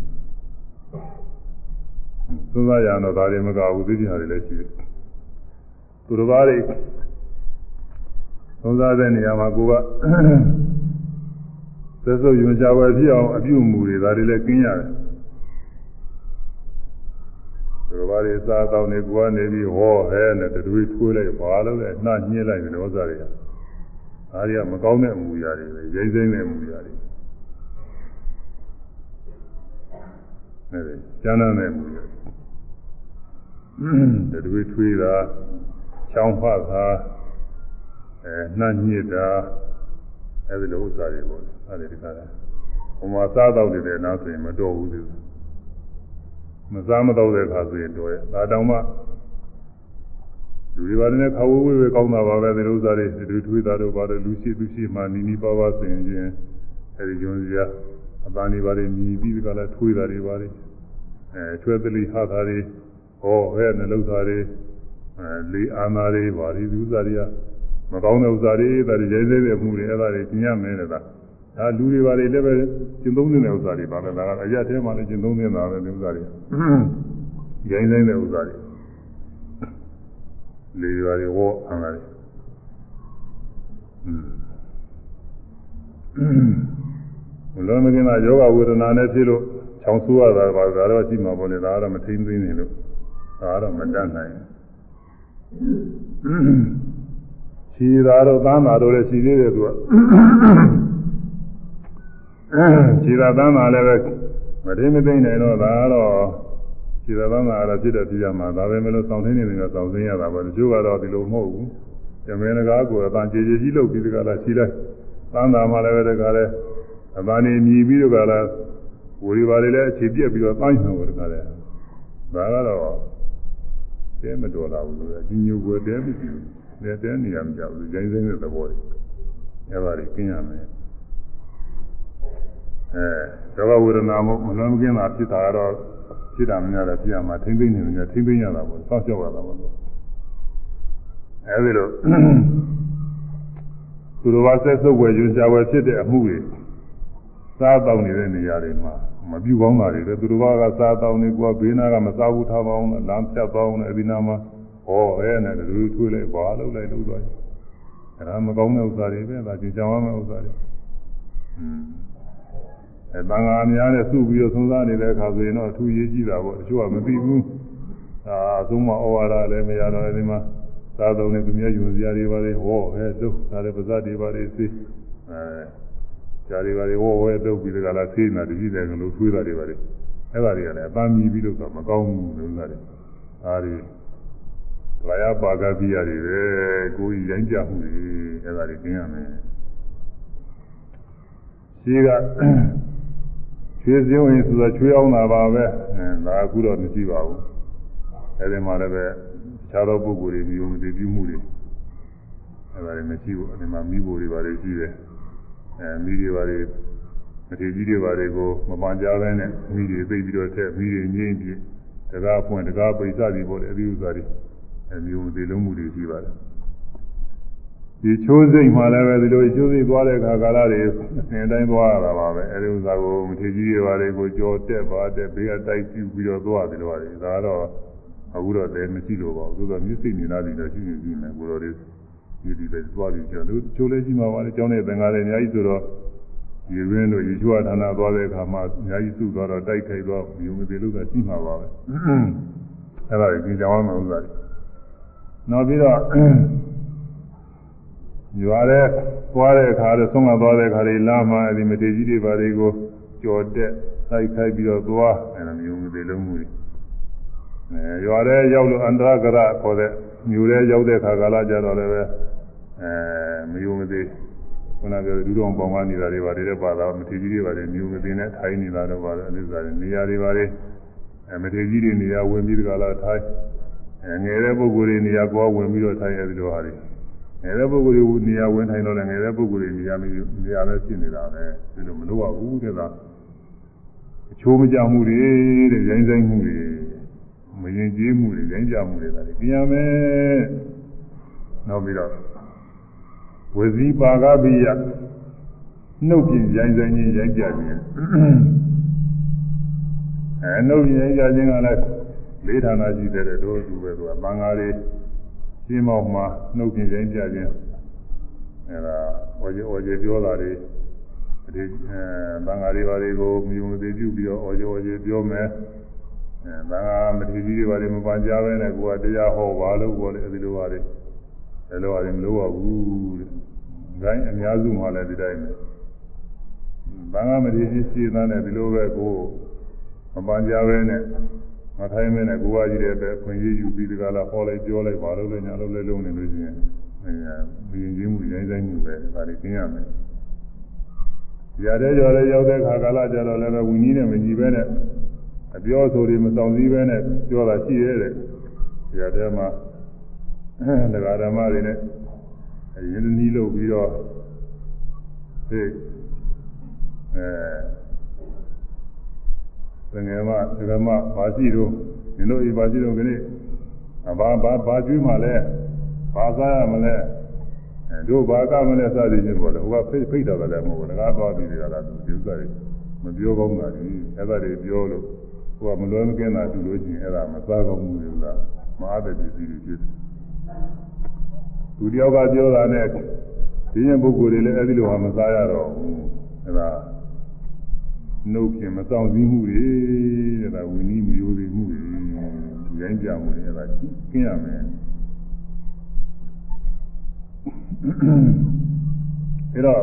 သုံးစားရတော့ဒါတွေမကဘူးသိချင်တာတွေလည်းရှိတယ်။သူတစ်ပါးတွေသုံးစားတဲ့နေရာမှာကိုက သက်စုပ်ယွန်ရှားဝယ်ဖြစ်အောင်အပြုအမူတွေဒါတွေလည်းကျင်းရတယ်။သူတစ်ပါးတွေစားတောင်းနေကိုကနေပြီးဟောဟဲနဲ့တူထွေးလိုက်ပါလို့လည်းနှာညှိလိုက်တယ်ဥစ္စာတွေက။အားရမကောင်းတဲ့အမူအရာတွေပဲရိမ့်စိမ့်တဲ့အမူအရာတွေအဲဒီကျမ်းသာတဲ့အမူအရာတွေတူထွေးတာချောင်းဖတ်တာအဲနှညစ်တာအဲဒီလိုဥစ္စာတွေပေါ့ အဲဒီဒီကနေ့ဟိုမှာစားတော့နေတဲ့နောက်ဆိုရင်မတော်ဘူးသူမစားမတော့တဲ့အခါဆိုရင်တော်ရဲ့ဒါတောင်မှလူတွေပါတဲ့ခါဝေးဝေးပဲကောင်းတာပါပဲဒီလိုဥစ္စာတွေဒီထွေးတာတို့ပါတယ်လူရှိသူရှိမှနီးနီးပါးပါးဆင်ခြင်းအဲဒီကျွန်းစရာအပန်းတွေပါတယ်မြည်ပြီးကလည်းထွေးတာတွေပါတယ်အဲချွဲသလိဟာတာတွေဟောဟဲ့နှလုံးသားတွေအဲလေးအာနာတွေပါတယ်ဒီဥစ္စာတွေကမကောင်းတဲ့ဥစ္စာတွေဒါတွေရဲရဲတဲ့မှုတွေအဲ့ဒါတွေကျင်ရမယ်တဲ့ဒါ ဒါလူတွေပါတယ်လည်းပဲကျင်သုံးနေတဲ့ဥစ္စာတွေပါပဲဒါကအရာထဲမှာလည်းကျင်သုံးနေတာပဲဒီဥစ္စာတွေရိုင်းဆိုင်တဲ့ဥစ္စာတွေလေရွာတွေဝေါ်အောင်လာတယ်ဘလုံးမကင်းတာယောဂဝေဒနာနဲ့ဖြစ်လို့ချောင်းဆိုးရတာပါဒါတော့ရှိမှာပေါ့လေဒါကတော့မထိမ့်သိနေလို့ဒါကတော့မတတ်နိုင်ခြေသာတော့သားနာတော့လည်းရှိသေးတယ်သူက ခြေသာသားနာလည်းပဲမထိမသိနိုင်တော့ဒါကတော့ခြေသာသားနာကတော့ဖြစ်တဲ့ပြရမှာဒါပဲမလို့စောင့်သိနေနေတော့စောင့်သိရတာပေါ့တချို့ကတော့ဒီလိုမဟုတ်ဘူးဇမေနကားကိုအတန်ကြေကြေကြီးလုပ်ပြီးတကလားရှိလိုက်သမ်းသာမှလည်းပဲတကလည်းအတန်နေမြည်ပြီးတကလားဝီပါလေလည်းအခြေပြက်ပြီးတော့တိုင်းဆောင်တကလည်းဒါကတော့တဲမတော်လာဘူးလို့အကြီးညိုကိုတဲမရှိဘူးတဲတဲနေရမကြဘူးဂျိုင်းစိမ့်တဲ့သဘောတွေအဲပါလိကျင်းရမယ် အဲဒုက္ခဝေဒနာမမလွန်မကင်းတာဖြစ်တာကတော့ဖြစ်တာမများတယ်ဖြစ်ရမှာထိမ့်သိမ့်နေတယ်ထိမ့်သိမ့်ရတာပေါ့စောင့်ရှောက်ရတာပေါ့အဲဒီလိုသူတော်ဘာဆက်စုပ်ဝယ်ယူရှားဝယ်ဖြစ်တဲ့အမှုတွေစားတောင်းနေတဲ့နေရာတွေမှာမပြုကောင်းတာတွေပဲသူတော်ဘာကစားတောင်းနေကွာဘေးနာကမစားဘူးထားပါအောင်လမ်းဖြတ်သွားအောင်လည်းဒီနာမှာဟောအဲနဲ့လူထွေးလိုက်ပါလို့လိုက်လို့သွားတယ်အဲဒါမကောင်းတဲ့ဥစ္စာတွေပဲဒါကြင်ကြောင်ရမယ့်ဥစ္စာတွေอืม အဲတန်ဃာအများနဲ့စုပြီးတော့သုံးစားနေတဲ့အခါဆိုရင်တော့အထူးရေးကြည့်တာပေါ့တချို့ကမသိဘူးဒါအဆုံးမဩဝါဒလည်းမရတော့ဒီမှာသာသုံးနဲ့သူများယူစရာတွေပါလေဟောဟဲ့ဒုဒါလည်းပါဇတ်တွေပါလေသိအဲဇာတွေပါလေဟောဟဲ့ဒုပြီးတကလားသိနေတာတတိတယ်ကလို့ထွေးတာတွေပါလေအဲ့ဒါတွေကလည်းအပန်းမြည်ပြီးလို့ကမကောင်းဘူးလို့ဆိုတာတွေဒါတွေလာရပါကပိယတွေပဲကိုယ်ရိုင်းကြမှုတွေအဲ့ဒါတွေသိရမယ်ရှိက ချွေးစင်းဝင်ဆိုတာချွေးအောင်တာပါပဲအဲဒါအခုတော့မရှိပါဘူးအဲဒီမှာလည်းပဲခြားသောပုဂ္ဂိုလ်တွေမျိုးမသိပြုမှုတွေအဲဒါတွေမရှိဘူးအဲဒီမှာမိဖို့တွေပါတယ်ရှိတယ်အဲမိတွေပါတယ်မထေကြီးတွေပါတယ်ကိုမပန်ကြဘဲနဲ့မိတွေသိပြီးတော့ထက်မိတွေငိမ့်ပြီးတကားဖွင့်တကားပိစသည်ပေါ့လေအဒီဥစ္စာတွေအဲမျိုးမသိလုံးမှုတွေရှိပါတယ် ဒီချိုးစိတ်မှလည်းပဲဒီလိုချိုးစိတ်သွားတဲ့အခါကာလတွေအစဉ်တိုင်းသွားရတာပါပဲအဲဒီဥစ္စာကိုမထေကြီးတွေပါလေကိုကြော်တက်ပါတက်ဘေးကတိုက်ပြူပြီးတော့သွားတယ်လို့ပါတယ်ဒါတော့အခုတော့လည်းမရှိလို့ပါဘူးသို့သောမျက်စိမြင်လာတယ်တော့ရှိနေပြီမယ်ကိုတော်လေးဒီဒီပဲသွားပြီးကျတော့သူချိုးလေးရှိမှာပါလေကျောင်းနဲ့သင်္ကားတွေအများကြီးဆိုတော့ဒီရင်းတို့ရေချွာဌာနသွားတဲ့အခါမှာအများကြီးစုသွားတော့တိုက်ခိုက်သွားမြုံမသေးလို့ကရှိမှာပါပဲအဲ့ဒါကြီးကြောင်းအောင်ဥစ္စာတွေနောက်ပြီးတော့ ရွာတဲ့သွားတဲ့အခါတော့ဆုံးမသွားတဲ့အခါတွေလာမှအဲဒီမထေကြီးတွေဘာတွေကိုကြော်တက်တိုက်ခိုက်ပြီးတော့သွားအဲ့ဒါမျိုးမသေးလုံးမှုတွေအဲရွာတဲ့ရောက်လို့အန္တရာကရခေါ်တဲ့မြို့တဲ့ရောက်တဲ့အခါကာလကြတော့လည်းပဲအဲမယုံမသေးခုနကပြောဒူးတော်ပေါင်းမနေတာတွေဘာတွေလဲပါတော့မထေကြီးတွေဘာတွေမြို့မသေးနဲ့ထိုင်းနေတာတော့ပါတော့အဲ့ဒါတွေနေရာတွေဘာတွေအဲမထေကြီးတွေနေရာဝင်ပြီးတကလားထိုင်းအဲငယ်တဲ့ပုဂ္ဂိုလ်တွေနေရာကောဝင်ပြီးတော့ထိုင်းအဲဒီလိုဟာတွေ ငယ်တဲ့ပုဂ္ဂိုလ်တွေနေရာဝင်ထိုင်တော့လည်းငယ်တဲ့ပုဂ္ဂိုလ်တွေနေရာမျိုးနေရာလည်းဖြစ်နေတာပဲဒီလိုမလို့ရဘူးတဲ့ကအချိုးမကြမှုတွေတဲ့ရိုင်းဆိုင်မှုတွေမရင်ကျေးမှုတွေရိုင်းကြမှုတွေဒါတွေပြင်ရမယ်နောက်ပြီးတော့ဝစီပါကပိယနှုတ်ပြင်ရိုင်းဆိုင်ခြင်းရိုင်းကြခြင်းအဲနှုတ်ပြင်ရိုင်းကြခြင်းကလည်းလေးဌာနရှိတဲ့တို့သူပဲသူကပန်းကားလေး ရှင်းမောက်မှာနှုတ်ပြင်ရိုင်းကြခြင်းအဲဒါဝေဝေပြောတာတွေဒီအဲဘင်္ဂါတွေဘာတွေကိုမြုံသေးပြုပြီးတော့အော်ကြော်ကြေပြောမယ်အဲဘင်္ဂါမထေကြီးတွေဘာတွေမပန်ကြပဲနဲ့ကိုကတရားဟောပါလို့ပြောတယ်အဲဒီလိုပါလေအဲလိုပါလေမလို့ပါဘူးတဲ့။ဒါအများစုမှလည်းဒီတိုင်းပဲ။ဘင်္ဂါမထေကြီးရှင်းသားနဲ့ဒီလိုပဲကိုမပန်ကြပဲနဲ့ မထိုင်မဲနဲ့ကိုကကြီးတဲ့ပဲခွင့်ရယူပြီးဒီကလာဟောလိုက်ပြောလိုက်ပါလို့လည်းညာလို့လည်းလုံးနေလို့ရှိရင်အဲမြင်ချင်းမှုရိုင်းဆိုင်မှုပဲဒါတွေသိရမယ်။ရတဲ့ကြော်လည်းရောက်တဲ့ခါကာလကျတော့လည်းဝီနည်းနဲ့မကြည့်ပဲနဲ့အပြောဆိုတွေမဆောင်စည်းပဲနဲ့ပြောတာရှိရဲတဲ့။ရတဲ့မှာဒကာဓမ္မတွေနဲ့ရင်းနှီးလုပ်ပြီးတော့ဒီအဲ ငယ်မဒကာမဘာရှိတော့ဒီလိုဤဘာရှိတော့ခဏဘာဘာဘာကျွေးမှလဲဘာစားရမလဲတို့ဘာကမလဲစသည်ချင်းပေါ့လေဟိုကဖိတ်ဖိတ်တော်တယ်မဟုတ်ဘူးငါသွားပြီးကြတာသူဥစ္စာတွေမပြောကောင်းတာကြီးအဲ့ဒါတွေပြောလို့ဟိုကမလွယ်မကင်းတာသူလို့ချင်းအဲ့ဒါမစားကောင်းဘူးလေကမအားတဲ့ပစ္စည်းတွေဖြစ်တယ်သူတယောက်ကပြောတာနဲ့ဒီရင်ပုဂ္ဂိုလ်တွေလည်းအဲ့ဒီလိုဟာမစားရတော့ဘူးအဲ့ဒါ နှုတ်ဖြင့်မဆောင်စည်းမှုတွေတဲ့ဒါဝိနည်းမယိုသေးမှုတွေရိုင်းကြမှုတွေအဲ့ဒါကျင်းရမယ်အဲတော့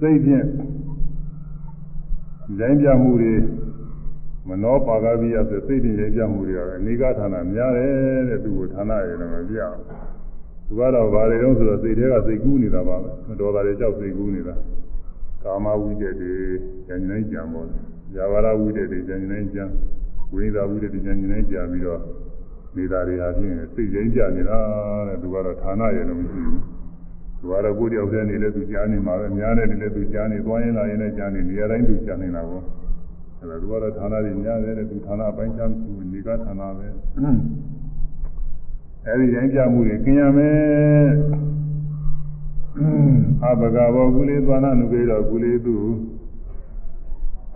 စိတ်ဖြင့်ရိုင်းပြမှုတွေမနောပါကပိယဆိုစိတ်ဖြင့်ရိုင်းပြမှုတွေကတော့အနိကဌာနများတယ်တဲ့သူ့ကိုဌာနရယ်တော့မပြအောင်သူကတော့ဘာတွေတော့ဆိုတော့စိတ်ထဲကစိတ်ကူးနေတာပါပဲမတော်တာတွေကြောက်စိတ်ကူးနေတာ ကာမဝိတ္တတွေဉာဏ်ဉာဏ်ကြံပေါ်တယ်ဇာဝရဝိတ္တတွေဉာဏ်ဉာဏ်ကြံဝိညာဝိတ္တတွေဉာဏ်ဉာဏ်ကြံပြီးတော့နေတာတွေဟာဖြင့်စိတ်ရင်းကြနေတာတဲ့သူကတော့ဌာနရယ်လို့မရှိဘူးသူကတော့ကိုယ်တယောက်တည်းနေလဲသူကြားနေမှာပဲများတယ်နေလဲသူကြားနေသွားရင်လာရင်လည်းကြားနေနေရာတိုင်းသူကြားနေတာပေါ့အဲဒါသူကတော့ဌာနတွေများတယ်တဲ့သူဌာနအပိုင်းခြားမရှိဘူးနေကဌာနပဲအဲဒီရင်းကြမှုတွေกินရမယ် အဘဂဘောကုလေသွားနာနုကေတော့ကုလေသူ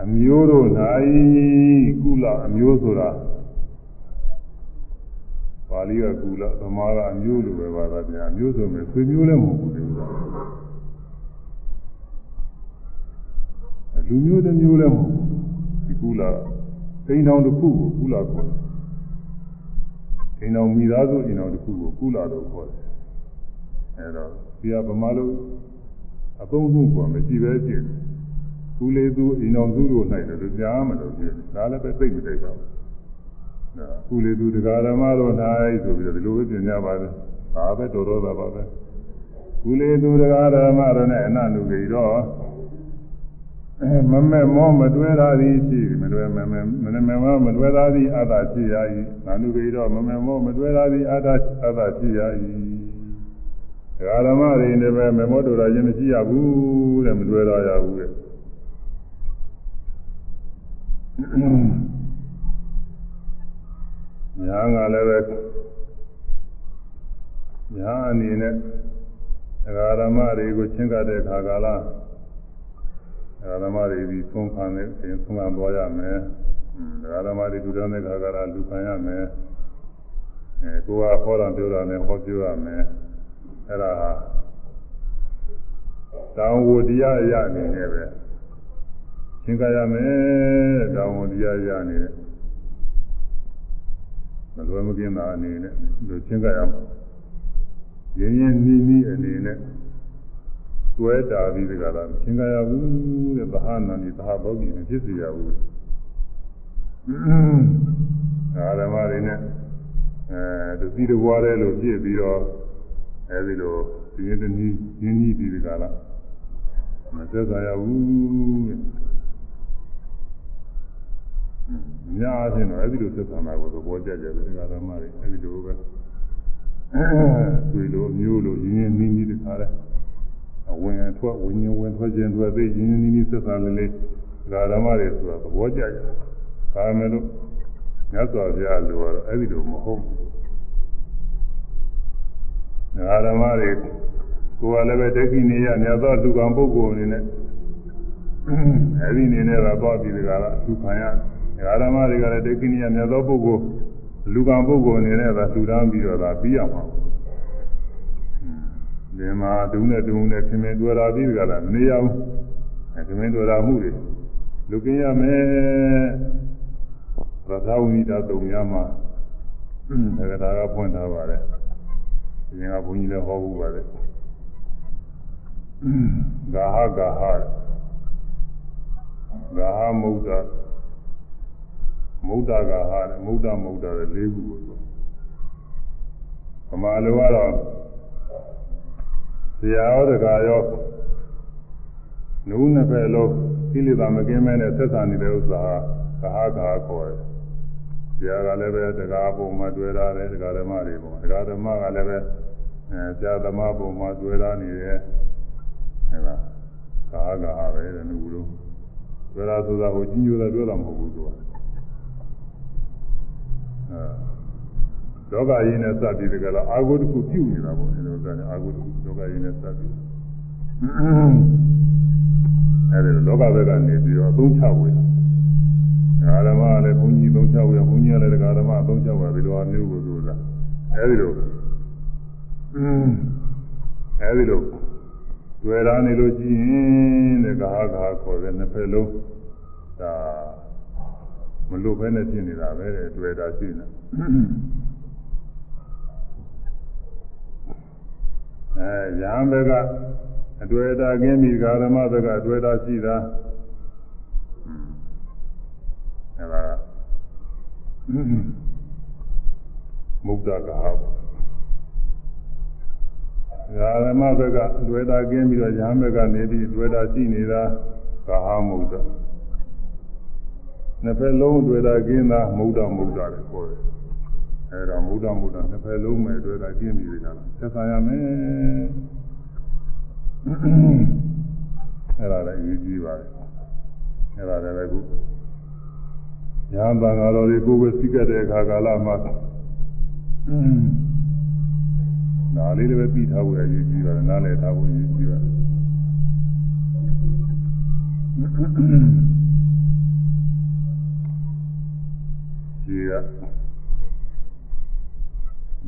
အမျိုးတို့၌ကုလအမျိုးဆိုတာပါဠိကကူလသမားကအမျိုးလိုပဲပါတာဗျာမျိုးဆိုမယ်ဆွေမျိုးလည်းမဟုတ်ဘူးဒီလိုလူမျိုးတစ်မျိုးလည်းမဟုတ်ဘူးဒီကူလတိန်တော်တစ်ခုကိုကူလခေါ်တယ်တိန်တော်မိသားစုအိမ်တော်တစ်ခုကိုကူလလို့ခေါ်တယ်အဲတော့ ဒီကဗမာလူအသုံးမှုကမရှိပဲဖြစ်ကူလေသူအိမ်တော်စုတို့၌လည်းကြားမလို့ဖြစ်ဒါလည်းပဲသိမ့်မသိပါဘူးကုလေသူတရားဓမ္မတို့၌ဆိုပြီးတော့ဒီလိုပဲပြင်ကြပါတယ်။ဒါပဲတော်တော်သာပါပဲ။ကုလေသူတရားဓမ္မတို့နဲ့အနနုကြီးတော့မမဲ့မောမတွဲတာသည်ရှိမတွဲမမဲ့မနမမောမတွဲတာသည်အတ္တရှိရ၏။နာနုကြီးတော့မမဲ့မောမတွဲတာသည်အတ္တအတ္တရှိရ၏။ တရားဓမ္မတွေနဲ့ပဲမမောတော်တာခြင်းမရှိရဘူးတဲ့မတွဲတော့ရဘူးတဲ့။ညာကလည်းပဲညာအနေနဲ့ဒကာဓမ္မတွေကိုချင်းကတဲ့ခါကာလဒကာဓမ္မတွေဒီသုံးခံနေရင်သုံးခံသွားရမယ်ဒကာဓမ္မတွေလူတော်တဲ့ခါကာလလူခံရမယ်အဲကိုကဟောတော်ပြောတာနဲ့ဟောပြောရမယ် အဲ့ဒါဟာတောင်ဝတရားရအနေနဲ့ပဲချင်းကရမယ်တောင်ဝတရားရအနေနဲ့မလွယ်မကင်းတာအနေနဲ့လူချင်းကရမှာရင်းရင်းနှီးနှီးအနေနဲ့တွဲတာပြီးဒီကလာချင်းကရဘူးတဲ့ဘာဟာနာနီဘာဘောဂီမဖြစ်စီရဘူးအာဓမ္မတွေနဲ့အဲတတိတဘွားတဲ့လို့ဖြစ်ပြီးတော့ အဲဒီလိုဒီနေ့တနည်းရင်းနှီးပြီးဒီကလာမသက်သာရဘူးတဲ့ညာအချင်းတော့အဲ့ဒီလိုသက်သာတာကိုသဘောကျကြတယ်ဒီကဓမ္မတွေအဲ့ဒီလိုပဲဆွေလိုမျိုးလိုရင်းရင်းနှီးနှီးတခါလဲအဝင်ထွက်ဝင်ရင်ဝင်ထွက်ခြင်းထွက်သိရင်းရင်းနှီးနှီးသက်သာလေးလေးဒီကဓမ္မတွေဆိုတာသဘောကျကြတယ်ဒါမဲ့လို့မြတ်စွာဘုရားလိုတော့အဲ့ဒီလိုမဟုတ်ဘူး ဒီကဓမ္မတွေကိုယ်ကလည်းပဲဒိဋ္ဌိနေရမြတ်သောလူကံပုဂ္ဂိုလ်အနေနဲ့အဲ့ဒီနေနဲ့တော့သွားပြီးဒီကရသူခံရတယ်ဓမ္မတွေကလည်းဒိဋ္ဌိနိယမြတ်သောပုဂ္ဂိုလ်လူကံပုဂ္ဂိုလ်အနေနဲ့သာလှူဒန်းပြီးတော့သာပြီးရမှာ။ဒီမှာဒုနဲ့ဒုနဲ့ခင်မင်တွေ့တာပြီးကြလားမနေရဘူး။အဲခင်မင်တွေ့တာမှုတွေလူကင်းရမယ်။ရသဝိဒတုံများမှာသက္ကတာကဖွင့်ထားပါတယ်။ ဒီကဘုန်းကြီးလည်းဟောဘူးပါတယ်။ဂါဟဂါဟဂါဟမုဒ္ဒမုဒ္ဒကဟာတယ်မုဒ္ဒမုဒ္ဒတဲ့၄ခုကိုဆိုဗမာလိုကတော့ဇာရောတကာရောနုနှစ်ဖက်လုံးကိလေသာမကင်းမဲနဲ့ဆက်ဆံနေတဲ့ဥစ္စာဟာဂဟာဂဟာခေါ်တယ် ဇာကလည်းပဲတကာပုံမှာတွေ့ရတယ်တကာဓမ္မတွေပုံတကာဓမ္မကလည်းပဲအဲဇာဓမ္မပုံမှာတွေ့ရနေတယ်အဲဒါဂဟာဂဟာပဲတဲ့နုလိုတွေ့ရဆိုတာကိုကြီးညိုတာတွေ့တာမဟုတ်ဘူးသူကလောကရင်းနဲ့စပ်ပြီးတကယ်တော့အာဟုတခုပြုနေတာပေါ့အဲလိုကအာဟုတခုလောကရင်းနဲ့စပ်ပြီးအဲဒီလောကဘက်ကနေပြီးတော့သုံးချဝေ ဓမ္မကလည်းဘုန်းကြီးသုံးချဝေဘုန်းကြီးကလည်းဒကာဓမ္မသုံးချဝေဒီလိုအမျိုးကိုဆိုတာအဲဒီလိုအဲဒီလိုတွေ့ရနေလို့ရှိရင်တဲ့ကာဟာကာခေါ်တဲ့နှစ်ဖက်လုံးဒါမလို့ပဲနဲ့ဖြစ်နေတာပဲတဲ့တွေ့တာရှိနေအဲရဟန်းဘက်ကအတွေ့အတာကင်းပြီးဓမ္မဘက်ကအတွေ့အတာရှိတာ အဲဒါမုဒ္ဒကဟာဓမ္မဘက်ကအတွေ့အတာကင်းပြီးတော့ရဟန်းဘက်ကနေပြီးအတွေ့အတာရှိနေတာကဟာမုဒ္ဒနှစ်ဖက်လုံးတွေ့တာကင်းတာမုဒ္ဒမုဒ္ဒတယ်ခေါ်တယ်အဲဒါမုဒ္ဒမုဒ္ဒနှစ်ဖက်လုံးမဲ့တွေ့တာကင်းပြီးနေတာဆက်ဆံရမယ်အဲဒါလည်းအရေးကြီးပါတယ်အဲဒါလည်းခု ညာဘင်္ဂါတော်တွေကိုယ်ပဲစိကတဲ့အခါကာလမှာနားလေးလည်းပဲပြီးထားဖို့အရေးကြီးပါတယ်နားလည်းထားဖို့အရေးကြီးပါတယ်ဒီက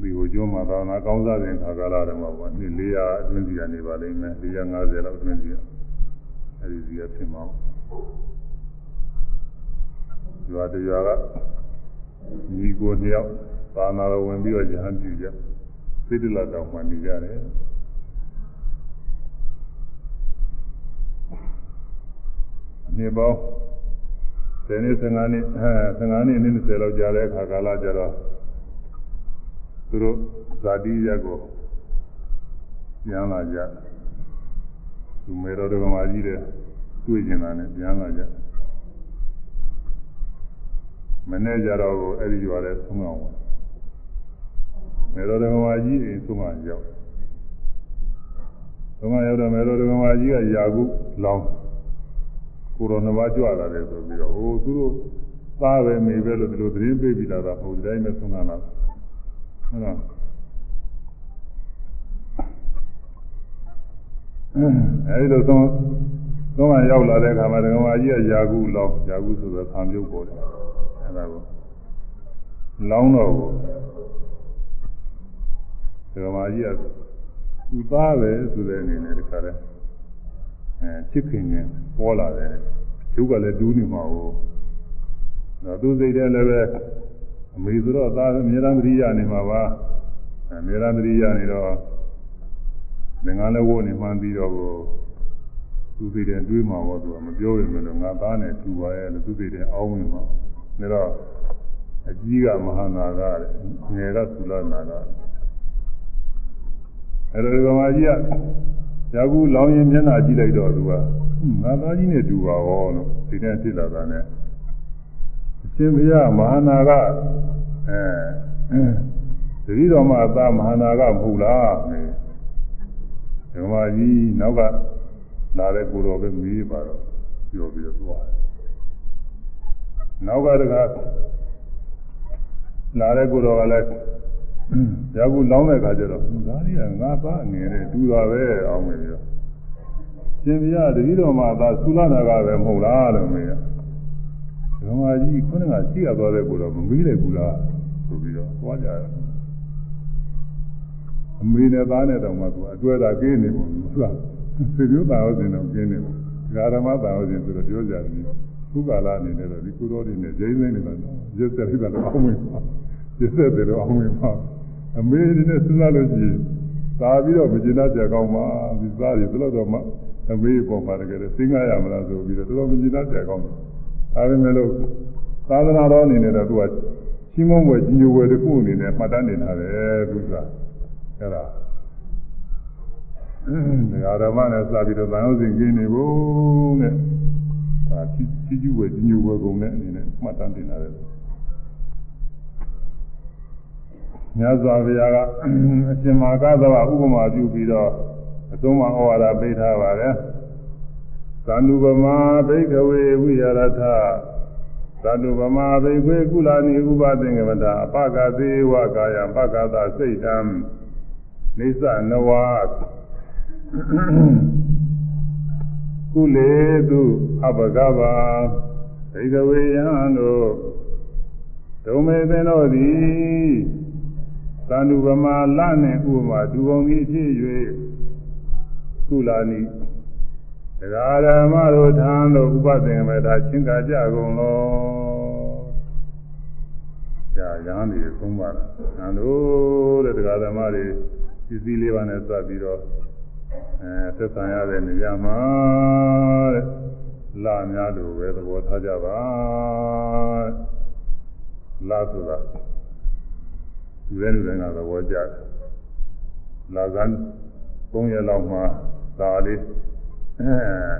ဒီကိုကျောင်းမှာသာနာကောင်းစားတဲ့ခါကာလတုန်းကပေါ့နှစ်400အတွင်းစီကနေပါလိမ့်မယ်450လောက်အတွင်းစီအဲဒီစီကဖြစ်မှာ ရွာတရွာကညီကိုနှစ်ယောက်သာနာတော်ဝင်ပြီးတော့ယဟန်ပြုကြစိတ်တလတောင်မှနေကြတယ်နှစ်ပေါင်း10နှစ်15နှစ်အဲ15နှစ်20လောက်ကြာတဲ့အခါကာလကျတော့သူတို့ဇာတိရက်ကိုပြန်လာကြသူမေတော်တော်မှာကြီးတယ်တွေ့ကျင်တာနဲ့ပြန်လာကြ မနေ့ကျတော့ကိုအဲ့ဒီရွာလဲဆုံးအောင်မေတော်တော်မှာကြီးအိမ်ဆုံးအောင်ရောက်ဆုံးအောင်ရောက်တော့မေတော်တော်မှာကြီးကယာကုလောင်းကိုရောနှပါကြွလာတယ်ဆိုပြီးတော့ဟိုသူတို့သားပဲမိပဲလို့ဒီလိုသတင်းပေးပြီးလာတာဟိုဒီတိုင်းပဲဆုံးကလာဟုတ်လားအဲဒီလိုသုံးသုံးမှရောက်လာတဲ့အခါမှာဒကမာကြီးကယာကုလောင်းယာကုဆိုတော့ခံပြုတ်ပေါ်တယ်အဲ ဒါကိုလောင်းတော့ကိုဒကမာကြီးကသူသားပဲဆိုတဲ့အနေနဲ့တခါတည်းအဲချစ်ခင်ရင်ပေါ်လာတယ်ကျုပ်ကလည်းဒူးနေမှာကိုတော့သူစိတ်ထဲလည်းပဲအမေဆိုတော့သားအမြဲတမ်းသတိရနေမှာပါအမြဲတမ်းသတိရနေတော့ငင်္ဂလည်းဝိုးနေမှန်းပြီးတော့ကိုသူစိတ်ထဲတွေးမှာပေါ့သူကမပြောရင်လည်းငါသားနဲ့တူပါရဲ့လို့သူစိတ်ထဲအောင်းဝင်မှာ ဒါတော့အကြီးကမဟာနာကတဲ့ငယ်ကသုလနာကအဲ့ဒါကမာကြီးကရာခုလောင်းရင်မျက်နှာကြည့်လိုက်တော့သူကငါသားကြီးနဲ့တူပါရောလို့ဒီတဲ့ဖြစ်လာတာနဲ့အရှင်ဘုရားမဟာနာကအဲတတိတော်မှာအသားမဟာနာကမဟုတ်လားမေဒကမာကြီးနောက်ကလာတဲ့ကိုတော်ပဲမေးပါတော့ပြောပြီးတော့သွားတယ် နောက်ကတကလာတဲ့ကိုတော်ကလည်းရာခုလောင်းတဲ့ခါကျတော့ဒါကြီးကငါသားငယ်တယ်တူတာပဲအောင်မယ်ပြောရှင်ပြတတိတော်မှာသာသုလနာကပဲမဟုတ်လားလို့မေးရဒကမာကြီးခုနကရှိရသွားတဲ့ကိုတော်မမေးလိုက်ဘူးလားဆိုပြီးတော့သွားကြတယ်အမေနဲ့သားနဲ့တောင်မှသူအတွဲတာကင်းနေပုံသူကဆွေမျိုးသားဟုတ်တယ်တော့ကင်းနေပုံဒကာဓမ္မသားဟုတ်တယ်ဆိုတော့ပြောကြတယ် ခုကာလအနေနဲ့တော့ဒီကုသိုလ်တွေနဲ့ဂျိမ်းသိနေတာတော့ရစ်ဆက်လိုက်တာတော့အောင်မင်းပါရစ်ဆက်တယ်တော့အောင်မင်းပါအမေနဲ့စဉ်းစားလို့ရှိရင်သာပြီးတော့မကျင်တတ်ကြကောင်းပါဒီသားတွေဘယ်တော့တော့မှအမေပေါ်မှာတကယ်စဉ်းစားရမလားဆိုပြီးတော့တော်တော်မကျင်တတ်ကြကောင်းတယ်ဒါပေမဲ့လို့သာသနာတော်အနေနဲ့တော့သူကချင်းမုံဘွယ်ကြီးညိုဘွယ်တစ်ခုအနေနဲ့မှတ်တမ်းနေတာပဲသူကအဲ့ဒါဒကာဓမ္မနဲ့စပြီးတော့သံဃာစဉ်ကျင်းနေဖို့တဲ့ ဒါချီချီကျူဝဲကြီးညိုဘွယ်ကုန်တဲ့အနေနဲ့မှတ်တမ်းတင်တာလေမြတ်စွာဘုရားကအရှင်မာကသဝဥပမာပြုပြီးတော့အသုံးမဩဝါဒပေးထားပါတယ်သန္တုပမာဘိကဝေဝိရထသန္တုပမာဘိခွေကုလာနိဥပသင်္ကမတာအပကသေးဝကာယပကသစိတ်တံနိစ္စနဝ ကုလေတုအပကဘာဘိကဝေယံတို့ဒုမေသင်တို့သည်သန္တုပမာလနှင့်ဥပမာဒူပုံကြီးဖြစ်၍ကုလာနိတရားဓမ္မတို့ထံသို့ဥပသင်မေတာချင်းကကြကုန်လောကြာရဟန်းတွေသုံးပါလား။အဲတို့တဲ့တရားဓမ္မတွေပစ္စည်းလေးပါးနဲ့စပ်ပြီးတော့ အဲသက်ဆိုင်ရတဲ့နေရာမှာတဲ့လာများလို့ပဲသဘောထားကြပါလာဆိုတာလူတဲ့လူတိုင်းကသဘောကျတယ်လာကန်း3ရက်လောက်မှဒါလေးအဲ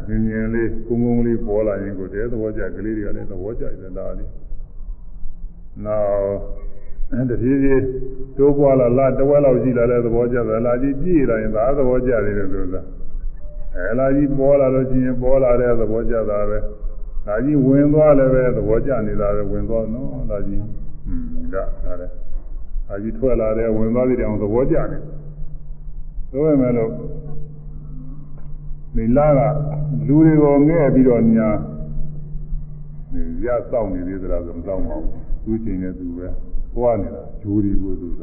မြင်မြင်လေးကုန်းကုန်းလေးပေါ်လာရင်ကိုတည်းသဘောကျကလေးတွေကလည်းသဘောကျတယ်ဒါလေးနောက် တဖြည်းဖြည်းတိုးပွားလာလာတဝက်လောက်ရှိလာတဲ့သဘောကျတယ်လာကြီးကြည့်လာရင်ဒါသဘောကျတယ်လို့ဆိုတာအဲလာကြီးပေါ်လာလို့ရှိရင်ပေါ်လာတဲ့သဘောကျတာပဲလာကြီးဝင်သွားလည်းပဲသဘောကျနေတာပဲဝင်သွားနော်လာကြီးဟွန်းဒါဒါလည်းလာကြီးထွက်လာတဲ့ဝင်သွားတဲ့အောင်သဘောကျနေဆိုပေမဲ့လို့ဒီလာကလူတွေကိုငဲ့ပြီးတော့ညာရစောင့်နေသေးသလားဆိုမစောင့်ပါဘူးသူချိန်နဲ့သူပဲ ဟွာနေတာဂျိုးဒီကိုသူက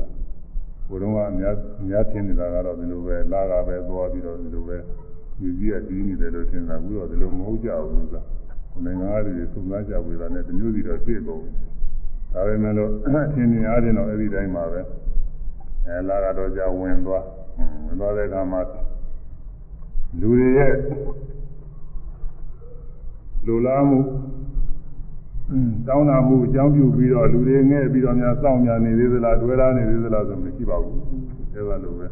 ဘုရုံးကအများအများထင်နေတာကတော့ဒီလိုပဲလာကပဲသွားပြီးတော့ဒီလိုပဲဒီကြီးကတီးနေတယ်လို့ထင်တာဘူးတော့ဒီလိုမဟုတ်ကြဘူးကနိုင်ငံသားတွေစုံစမ်းကြဝေတာနဲ့တမျိုးစီတော့ဖြစ်ကုန်ဒါပေမဲ့လို့ထင်မြင်အားဖြင့်တော့အဲ့ဒီတိုင်းပါပဲအဲလာကတော့じゃဝင်သွားဝင်သွားတဲ့အခါမှာလူတွေရဲ့လူလားမှု တောင်းတာမှုအကြောင်းပြုပြီးတော့လူတွေငဲ့ပြီးတော့များစောင့်များနေသေးသလားတွေ့လားနေသေးသလားဆိုမရှိပါဘူးအဲလိုလိုပဲ